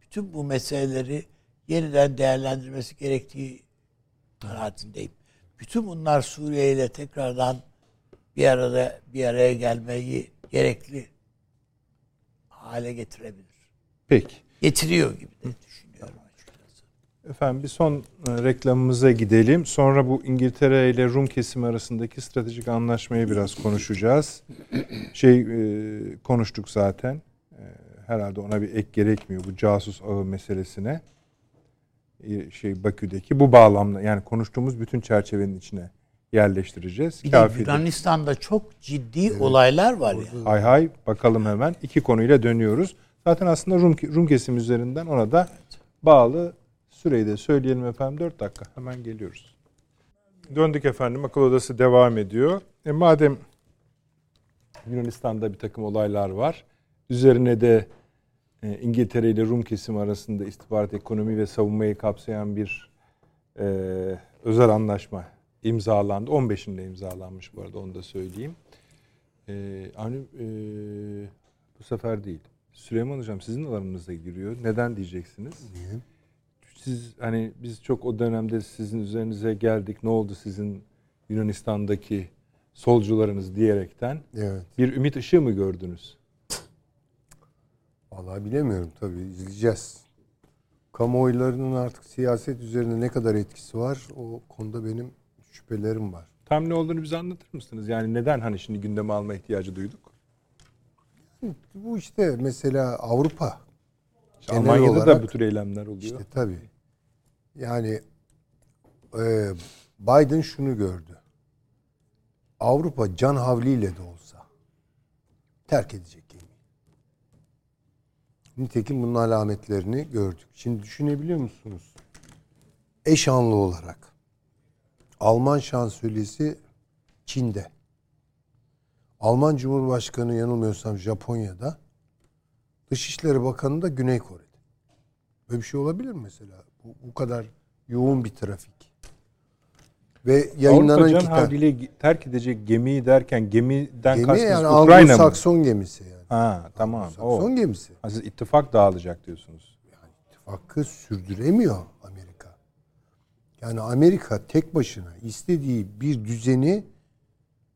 bütün bu meseleleri yeniden değerlendirmesi gerektiği kanaatindeyim. Bütün bunlar Suriye ile tekrardan bir arada bir araya gelmeyi gerekli hale getirebilir. Peki. Getiriyor gibi de düşünüyorum. Efendim bir son e, reklamımıza gidelim. Sonra bu İngiltere ile Rum kesimi arasındaki stratejik anlaşmayı biraz konuşacağız. Şey e, konuştuk zaten. E, herhalde ona bir ek gerekmiyor bu casus ağı meselesine. E, şey Bakü'deki bu bağlamda yani konuştuğumuz bütün çerçevenin içine yerleştireceğiz. Bir Kafi de. Yunanistan'da çok ciddi olaylar var ya. Hay hay bakalım hemen iki konuyla dönüyoruz. Zaten aslında Rum, Rum kesim üzerinden ona da bağlı süreyi de söyleyelim efendim 4 dakika hemen geliyoruz. Döndük efendim akıl odası devam ediyor. E madem Yunanistan'da bir takım olaylar var. Üzerine de e, İngiltere ile Rum kesim arasında istihbarat ekonomi ve savunmayı kapsayan bir e, özel anlaşma imzalandı. 15'inde imzalanmış bu arada onu da söyleyeyim. E, hani e, bu sefer değil. Süleyman Hocam sizin alanınıza giriyor. Neden diyeceksiniz? Niye? Siz hani biz çok o dönemde sizin üzerinize geldik. Ne oldu sizin Yunanistan'daki solcularınız diyerekten Evet. bir ümit ışığı mı gördünüz? Vallahi bilemiyorum tabii izleyeceğiz. Kamuoylarının artık siyaset üzerinde ne kadar etkisi var o konuda benim şüphelerim var. Tam ne olduğunu bize anlatır mısınız? Yani neden hani şimdi gündeme alma ihtiyacı duyduk? Bu işte mesela Avrupa. İşte Almanya'da da olarak- bu tür eylemler oluyor. İşte tabii. Yani e, Biden şunu gördü. Avrupa can havliyle de olsa terk edecek gemiyi. Nitekim bunun alametlerini gördük. Şimdi düşünebiliyor musunuz? Eş anlı olarak Alman şansölyesi Çin'de. Alman Cumhurbaşkanı yanılmıyorsam Japonya'da. Dışişleri Bakanı da Güney Kore'de. Böyle bir şey olabilir mi mesela? Bu, bu kadar yoğun bir trafik. Ve yayınlanan Avrupa can kitap. havliyle terk edecek gemiyi derken gemiden Gemi kastınız yani Ukrayna mı? Anglo-Sakson gemisi yani. Ha tamam. Sakson O. gemisi. Ha, siz ittifak dağılacak diyorsunuz. İttifakı sürdüremiyor Amerika. Yani Amerika tek başına istediği bir düzeni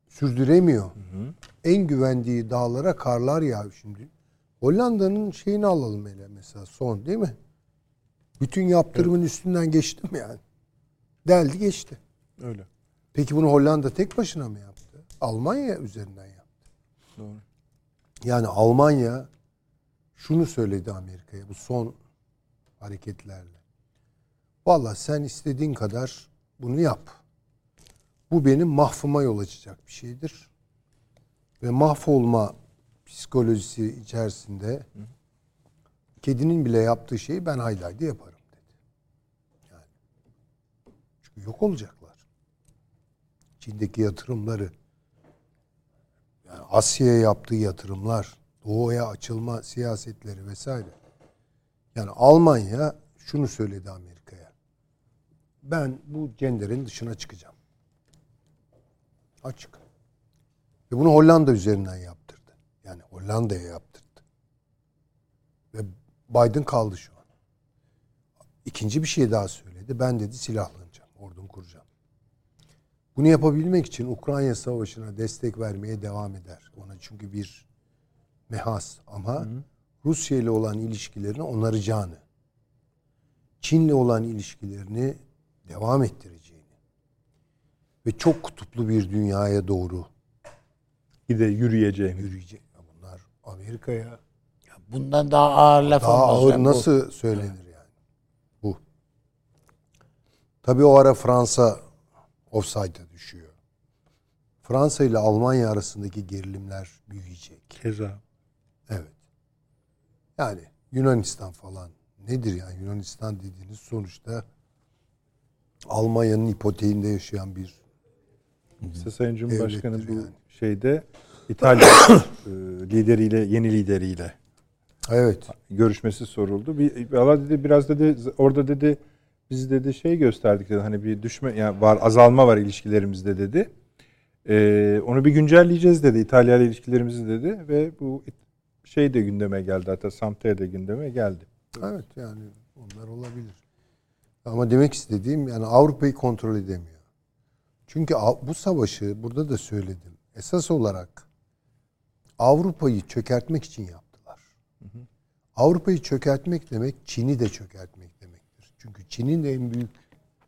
sürdüremiyor. En güvendiği dağlara karlar yağıyor şimdi. Hollanda'nın şeyini alalım hele mesela son değil mi? Bütün yaptırımın üstünden geçtim yani. Deldi geçti. Öyle. Peki bunu Hollanda tek başına mı yaptı? Almanya üzerinden yaptı. Doğru. Yani Almanya şunu söyledi Amerika'ya bu son hareketlerle. Valla sen istediğin kadar bunu yap. Bu benim mahvıma yol açacak bir şeydir. Ve mahvolma psikolojisi içerisinde kedinin bile yaptığı şeyi ben haydi yaparım dedi. Yani. Çünkü yok olacaklar. Çin'deki yatırımları yani Asya'ya yaptığı yatırımlar, Doğu'ya açılma siyasetleri vesaire. Yani Almanya şunu söyledi Amerika'ya. Ben bu cenderin dışına çıkacağım. Açık. Ve bunu Hollanda üzerinden yaptırdı. Yani Hollanda'ya yaptırdı. Biden kaldı şu an. İkinci bir şey daha söyledi. Ben dedi silahlanacağım, ordumu kuracağım. Bunu yapabilmek için Ukrayna Savaşı'na destek vermeye devam eder. Ona çünkü bir mehas ama Rusya ile olan ilişkilerini onaracağını, Çin'le olan ilişkilerini devam ettireceğini ve çok kutuplu bir dünyaya doğru Bir de yürüyeceğim. yürüyecek. Bunlar Amerika'ya Bundan daha ağır laf daha olmaz. ağır Yani bu- nasıl söylenir yani? Bu. Tabii o ara Fransa offside'a düşüyor. Fransa ile Almanya arasındaki gerilimler büyüyecek. Keza. Evet. Yani Yunanistan falan nedir yani Yunanistan dediğiniz sonuçta Almanya'nın ipoteğinde yaşayan bir İşte Sayın Cumhurbaşkanı bu yani. şeyde İtalya e, lideriyle, yeni lideriyle evet görüşmesi soruldu. Bir valla dedi biraz dedi orada dedi biz dedi şey gösterdik dedi hani bir düşme yani var azalma var ilişkilerimizde dedi. Ee, onu bir güncelleyeceğiz dedi İtalya ile ilişkilerimizi dedi ve bu şey de gündeme geldi hatta Samter de gündeme geldi. evet yani onlar olabilir. Ama demek istediğim yani Avrupa'yı kontrol edemiyor. Çünkü bu savaşı burada da söyledim. Esas olarak Avrupa'yı çökertmek için yaptılar. Avrupa'yı çökertmek demek Çin'i de çökertmek demektir. Çünkü Çin'in de en büyük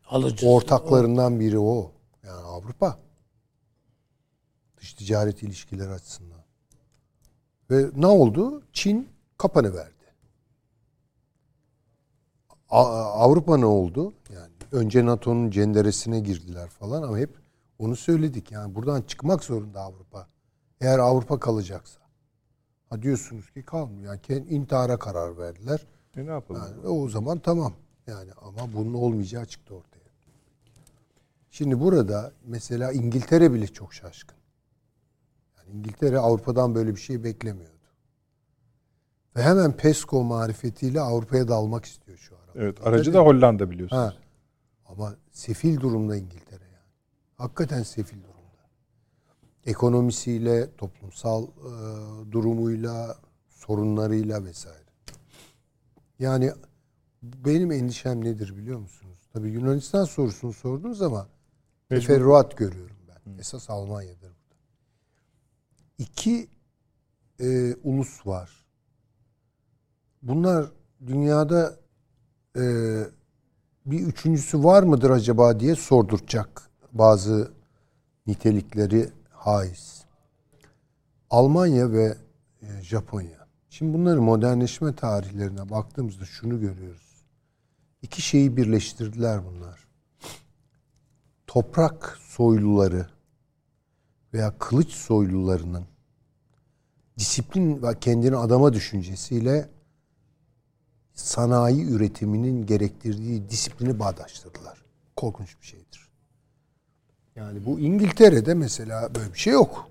alıcı. ortaklarından biri o. Yani Avrupa. Dış ticaret ilişkileri açısından. Ve ne oldu? Çin kapanıverdi. A- Avrupa ne oldu? Yani önce NATO'nun cenderesine girdiler falan ama hep onu söyledik. Yani buradan çıkmak zorunda Avrupa. Eğer Avrupa kalacaksa. Ha diyorsunuz ki kalmıyor. Yani intihara karar verdiler. E ne yapalım? Yani o zaman tamam. Yani ama bunun olmayacağı çıktı ortaya. Şimdi burada mesela İngiltere bile çok şaşkın. Yani İngiltere Avrupa'dan böyle bir şey beklemiyordu. Ve hemen PESCO marifetiyle Avrupa'ya dalmak istiyor şu ara. Evet aracı da Hollanda biliyorsunuz. Ha. Ama sefil durumda İngiltere yani. Hakikaten sefil durumda. Ekonomisiyle, toplumsal e, durumuyla, sorunlarıyla vesaire. Yani benim endişem nedir biliyor musunuz? Tabii Yunanistan sorusunu sordunuz ama teferruat görüyorum ben. Esas Almanya'dır burada. İki e, ulus var. Bunlar dünyada e, bir üçüncüsü var mıdır acaba diye sorduracak bazı nitelikleri haiz. Almanya ve e, Japonya. Şimdi bunların modernleşme tarihlerine baktığımızda şunu görüyoruz. İki şeyi birleştirdiler bunlar. Toprak soyluları veya kılıç soylularının disiplin ve kendini adama düşüncesiyle sanayi üretiminin gerektirdiği disiplini bağdaştırdılar. Korkunç bir şeydir. Yani bu İngiltere'de mesela böyle bir şey yok.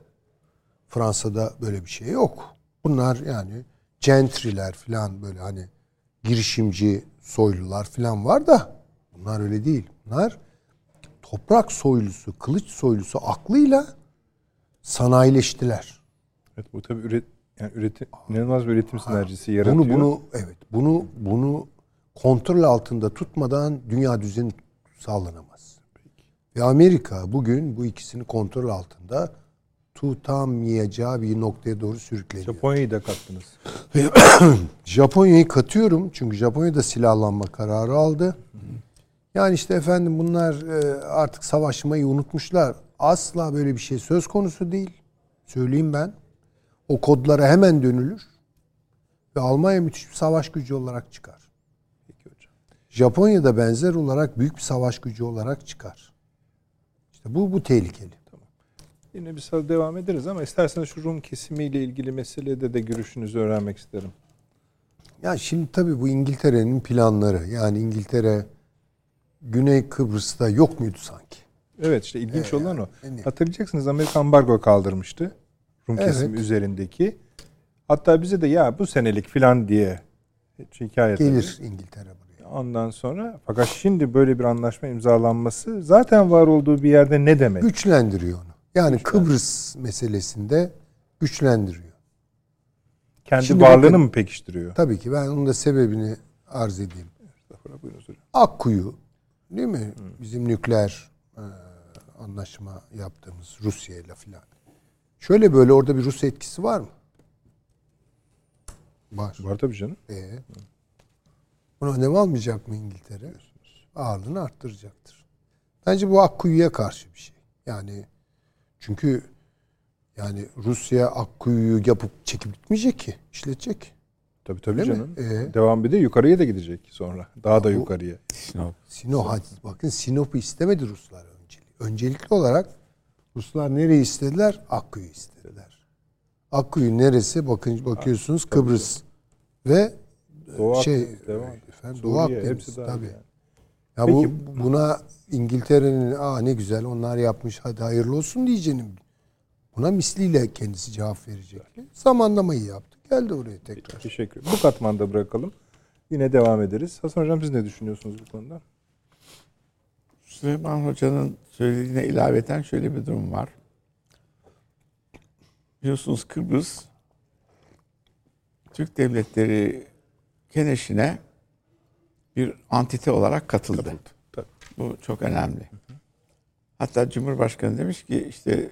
Fransa'da böyle bir şey yok. Bunlar yani gentry'ler falan böyle hani girişimci soylular falan var da bunlar öyle değil. Bunlar toprak soylusu, kılıç soylusu aklıyla sanayileştiler. Evet bu tabii üret yani üretim inanılmaz bir üretim sinerjisi yaratıyor. Bunu bunu evet bunu bunu kontrol altında tutmadan dünya düzeni sağlanamaz. Ve Amerika bugün bu ikisini kontrol altında tutamayacağı bir noktaya doğru sürükleniyor. Japonya'yı da kattınız. Japonya'yı katıyorum çünkü Japonya da silahlanma kararı aldı. Yani işte efendim bunlar e, artık savaşmayı unutmuşlar. Asla böyle bir şey söz konusu değil. Söyleyeyim ben. O kodlara hemen dönülür. Ve Almanya müthiş bir savaş gücü olarak çıkar. Peki hocam. Japonya da benzer olarak büyük bir savaş gücü olarak çıkar. İşte bu bu tehlikeli. Yine bir saat devam ederiz ama isterseniz şu Rum kesimiyle ilgili meselede de görüşünüzü öğrenmek isterim. Ya şimdi tabii bu İngiltere'nin planları. Yani İngiltere Güney Kıbrıs'ta yok muydu sanki? Evet işte ilginç Ee, olan o. yani- Hatırlayacaksınız Amerika ambargo kaldırmıştı. Rum Evet. kesimi üzerindeki. Hatta bize de ya bu senelik filan diye hikaye tabii. Gelir İngiltere buraya. Ondan sonra fakat şimdi böyle bir anlaşma imzalanması zaten var olduğu bir yerde ne demek? Güçlendiriyor onu. Yani Kıbrıs meselesinde güçlendiriyor. Kendi Şimdi varlığını bakın- mı pekiştiriyor? Tabii ki ben onun da sebebini arz edeyim. Akkuyu değil mi? Bizim nükleer e, anlaşma yaptığımız Rusya ile filan. Şöyle böyle orada bir Rus etkisi var mı? Var. Var tabii canım. Ee, bunu önem almayacak mı İngiltere? Ağırlığını arttıracaktır. Bence bu Akkuyu'ya karşı bir şey. Yani çünkü yani Rusya Akkuyu'yu yapıp çekip gitmeyecek ki. işletecek. Tabii tabii Değil mi? canım. Ee? Devam bir de yukarıya da gidecek sonra. Daha da Bu- yukarıya. Sinop. Sinop, hadi bakın Sinop'u istemedi Ruslar öncelik. Öncelikli olarak Ruslar nereyi istediler? Akkuyu istediler. Akkuyu neresi? Bakın bakıyorsunuz Kıbrıs ve Doğu şey Akdeniz, devam. efendim, Doğu Suriye, Akdeniz tabii. yani. Ya Peki, bu buna İngiltere'nin aa ne güzel onlar yapmış hadi hayırlı olsun diyeceğim. Buna misliyle kendisi cevap verecek. Zamanlamayı yaptı. Geldi oraya tekrar. Teşekkür. Bu katmanda bırakalım. Yine devam ederiz. Hasan Hocam siz ne düşünüyorsunuz bu konuda? Süleyman Hoca'nın söylediğine ilaveten şöyle bir durum var. Biliyorsunuz Kıbrıs Türk devletleri keneşine bir antite olarak katıldı. Tabii. Bu çok önemli. Hatta Cumhurbaşkanı demiş ki işte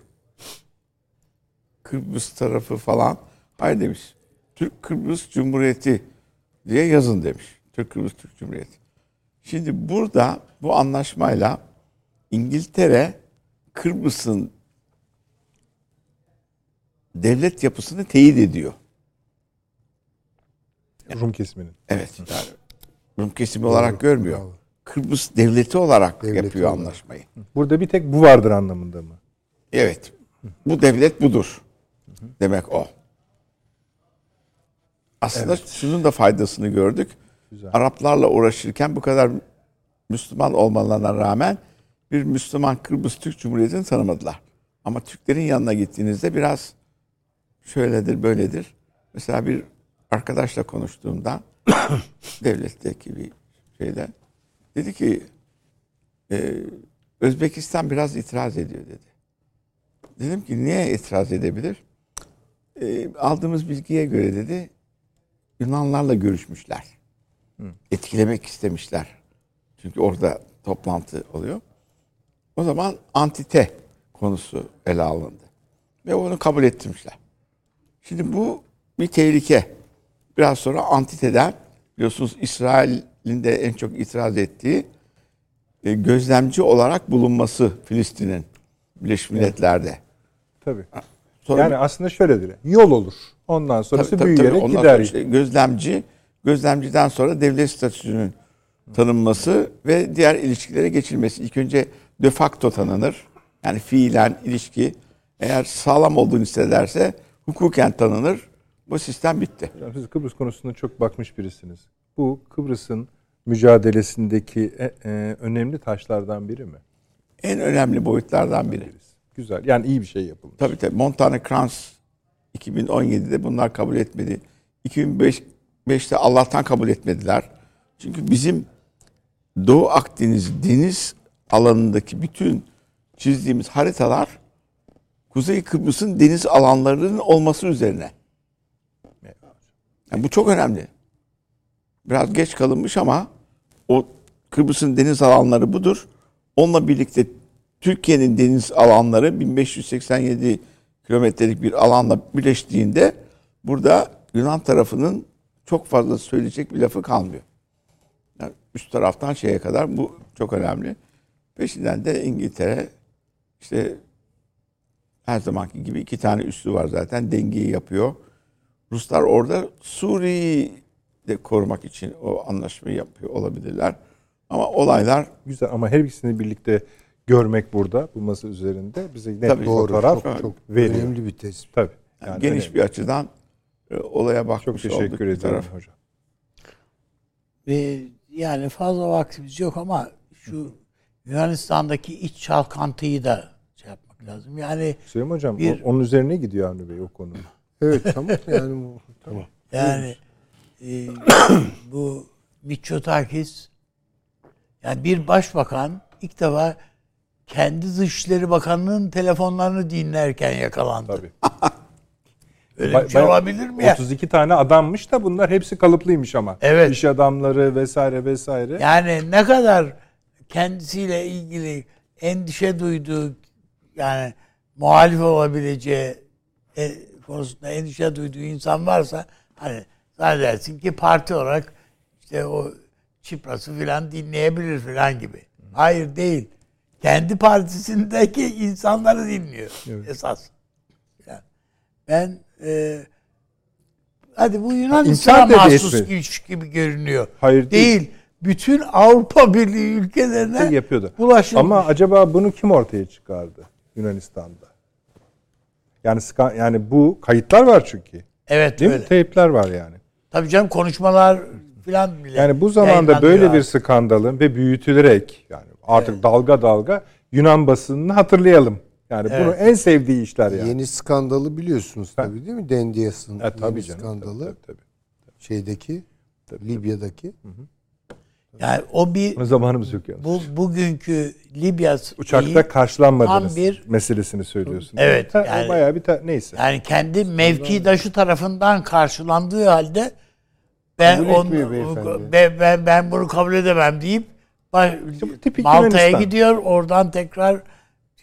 Kıbrıs tarafı falan hayır demiş. Türk Kıbrıs Cumhuriyeti diye yazın demiş. Türk Kıbrıs Türk Cumhuriyeti. Şimdi burada bu anlaşmayla İngiltere Kıbrıs'ın devlet yapısını teyit ediyor. Rum kesiminin. Evet. Yani Rum kesimi olarak görmüyor. bravo. Kıbrıs devleti olarak Devleti yapıyor olarak. anlaşmayı. Burada bir tek bu vardır anlamında mı? Evet. Bu devlet budur. Demek o. Aslında şunun da faydasını gördük. Güzel. Araplarla uğraşırken bu kadar Müslüman olmalarına rağmen bir Müslüman Kıbrıs Türk Cumhuriyeti'ni tanımadılar. Ama Türklerin yanına gittiğinizde biraz şöyledir böyledir. Mesela bir arkadaşla konuştuğumda devletteki bir şeyde dedi ki e, Özbekistan biraz itiraz ediyor dedi. Dedim ki niye itiraz edebilir? E, aldığımız bilgiye göre dedi Yunanlarla görüşmüşler. Etkilemek istemişler. Çünkü orada toplantı oluyor. O zaman antite konusu ele alındı. Ve onu kabul ettirmişler. Şimdi bu bir tehlike. Biraz sonra antiteden biliyorsunuz İsrail'in de en çok itiraz ettiği e, gözlemci olarak bulunması Filistin'in Birleşmiş Milletler'de. Tabii. Sonra Yani aslında şöyledir. Yol olur. Ondan sonrası Tabii, tabii, büyüyerek tabii. Gider. işte gözlemci, gözlemciden sonra devlet statüsünün tanınması ve diğer ilişkilere geçilmesi. İlk önce de facto tanınır. Yani fiilen ilişki eğer sağlam olduğunu hissederse hukuken tanınır. Bu sistem bitti. Hocam Siz Kıbrıs konusunda çok bakmış birisiniz. Bu Kıbrıs'ın mücadelesindeki e- e, önemli taşlardan biri mi? En önemli boyutlardan biri. Güzel. Yani iyi bir şey yapılmış. Tabii tabii. Montana Krantz 2017'de bunlar kabul etmedi. 2005'te Allah'tan kabul etmediler. Çünkü bizim Doğu Akdeniz deniz alanındaki bütün çizdiğimiz haritalar Kuzey Kıbrıs'ın deniz alanlarının olması üzerine. Yani bu çok önemli. Biraz geç kalınmış ama o Kıbrıs'ın deniz alanları budur. Onunla birlikte Türkiye'nin deniz alanları 1587 kilometrelik bir alanla birleştiğinde burada Yunan tarafının çok fazla söyleyecek bir lafı kalmıyor. Yani üst taraftan şeye kadar bu çok önemli. Peşinden de İngiltere işte her zamanki gibi iki tane üssü var zaten dengeyi yapıyor. Ruslar orada Suriye'yi de korumak için o anlaşmayı yapıyor olabilirler. Ama olaylar Güzel ama her ikisini birlikte görmek burada bu masa üzerinde bize net Tabii, bir Doğru. fotoğraf çok, çok veriyor. önemli bir tespit. Tabii. yani Yani geniş önemli. bir açıdan e, olaya bakmış Çok olduk teşekkür bir ederim taraf. hocam. Ve yani fazla vaktimiz yok ama şu Yunanistan'daki iç çalkantıyı da şey yapmak lazım. Yani Süleyman hocam Bir- onun üzerine gidiyor Avni Bey o konu. Evet tamam yani bu tamam. yani e, bu Mitsotakis yani bir başbakan ilk defa kendi Dışişleri Bakanı'nın telefonlarını dinlerken yakalandı. Tabii. Öyle Ba- bir şey olabilir mi ya? 32 tane adammış da bunlar hepsi kalıplıymış ama. Evet. İş adamları vesaire vesaire. Yani ne kadar kendisiyle ilgili endişe duyduğu yani muhalif olabileceği e, konusunda endişe duyduğu insan varsa hani zannedersin ki parti olarak işte o Çipras'ı filan dinleyebilir filan gibi. Hayır değil. Kendi partisindeki insanları dinliyor esas. Yani ben e, hadi bu Yunanistan'a mahsus güç gibi görünüyor. Hayır değil. Değil. Bütün Avrupa Birliği ülkelerine Şey yapıyordu. bulaşılmış. Ama acaba bunu kim ortaya çıkardı Yunanistan'da? Yani yani bu kayıtlar var çünkü. evet Değil öyle. mi? Teypler var yani. Tabii canım konuşmalar filan bile. Yani bu zamanda böyle bir skandalın ve büyütülerek yani artık dalga dalga Yunan basınını hatırlayalım. Yani bunu en sevdiği işler yani. Yeni skandalı biliyorsunuz tabii değil mi? Dendias'ın Ha, tabii yeni canım. skandalı. Tabii, tabii, Şeydeki, Libya'daki. Yani o bir tabii. Zamanımız yok yalnız. bu bugünkü Libya Uçakta karşılanmadınız bir- meselesini söylüyorsun. Evet, Ha, yani- bayağı bir ta- neyse. yani kendi mevkidaşı tarafından karşılandığı halde ben beyefendi. ben, ben, ben bunu kabul edemem deyip Malta'ya gidiyor oradan tekrar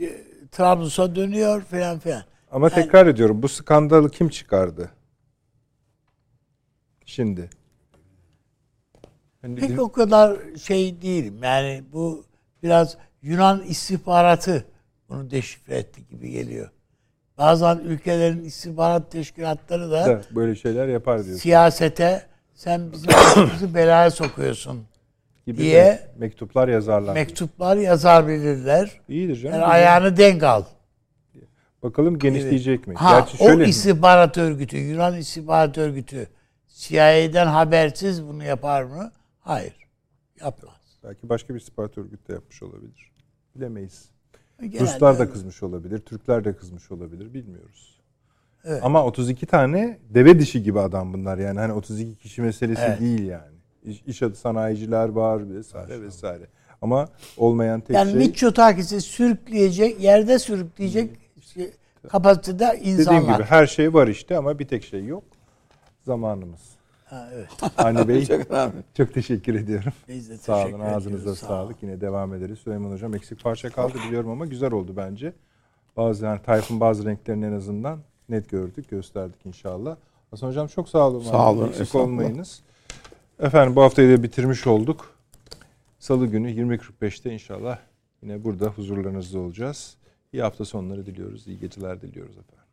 e, Trablus'a dönüyor filan filan. Ama tekrar ediyorum bu skandalı kim çıkardı? Şimdi. Hani Pek o kadar şey değilim. Yani bu biraz Yunan istihbaratı bunu deşifre etti gibi geliyor. Bazen ülkelerin istihbarat teşkilatları da da böyle şeyler yapar diyorsun. siyasete sen bizim başımızı belaya sokuyorsun Gibi diye me- mektuplar yazarlar. mektuplar yazabilirler. İyidir canım. Yani ayağını denk al. Bakalım genişleyecek mi? Ha, Gerçi o şöyle mi? istihbarat örgütü, Yunan istihbarat örgütü CIA'den habersiz bunu yapar mı? Hayır. Yapmaz. Belki başka bir istihbarat örgütü de yapmış olabilir. Bilemeyiz. Genelde Ruslar da kızmış olabilir, Türkler de kızmış olabilir, bilmiyoruz. Evet. Ama 32 tane deve dişi gibi adam bunlar yani. Hani 32 kişi meselesi Evet. değil yani. İş, iş adı sanayiciler var vesaire vesaire. Ama olmayan tek Yani şey Mitsotakis'i sürükleyecek, yerde sürükleyecek şey, kapasitede dediğim insanlar. gibi her şey var işte ama bir tek şey yok. Zamanımız. Ha, evet. Avni Bey Çok çok teşekkür ediyorum. Biz de Sağ olun ağzınıza. Sağ sağlık. Yine devam ederiz. Süleyman Hocam eksik parça kaldı biliyorum ama güzel oldu bence. Bazı yani Tayfun bazı renklerini en azından net gördük, gösterdik inşallah. Hasan Hocam çok sağ olun. Sağ olun, Eksik olmayınız. Efendim bu haftayı da bitirmiş olduk. Salı günü 20.45'te inşallah yine burada huzurlarınızda olacağız. İyi hafta sonları diliyoruz. iyi geceler diliyoruz efendim.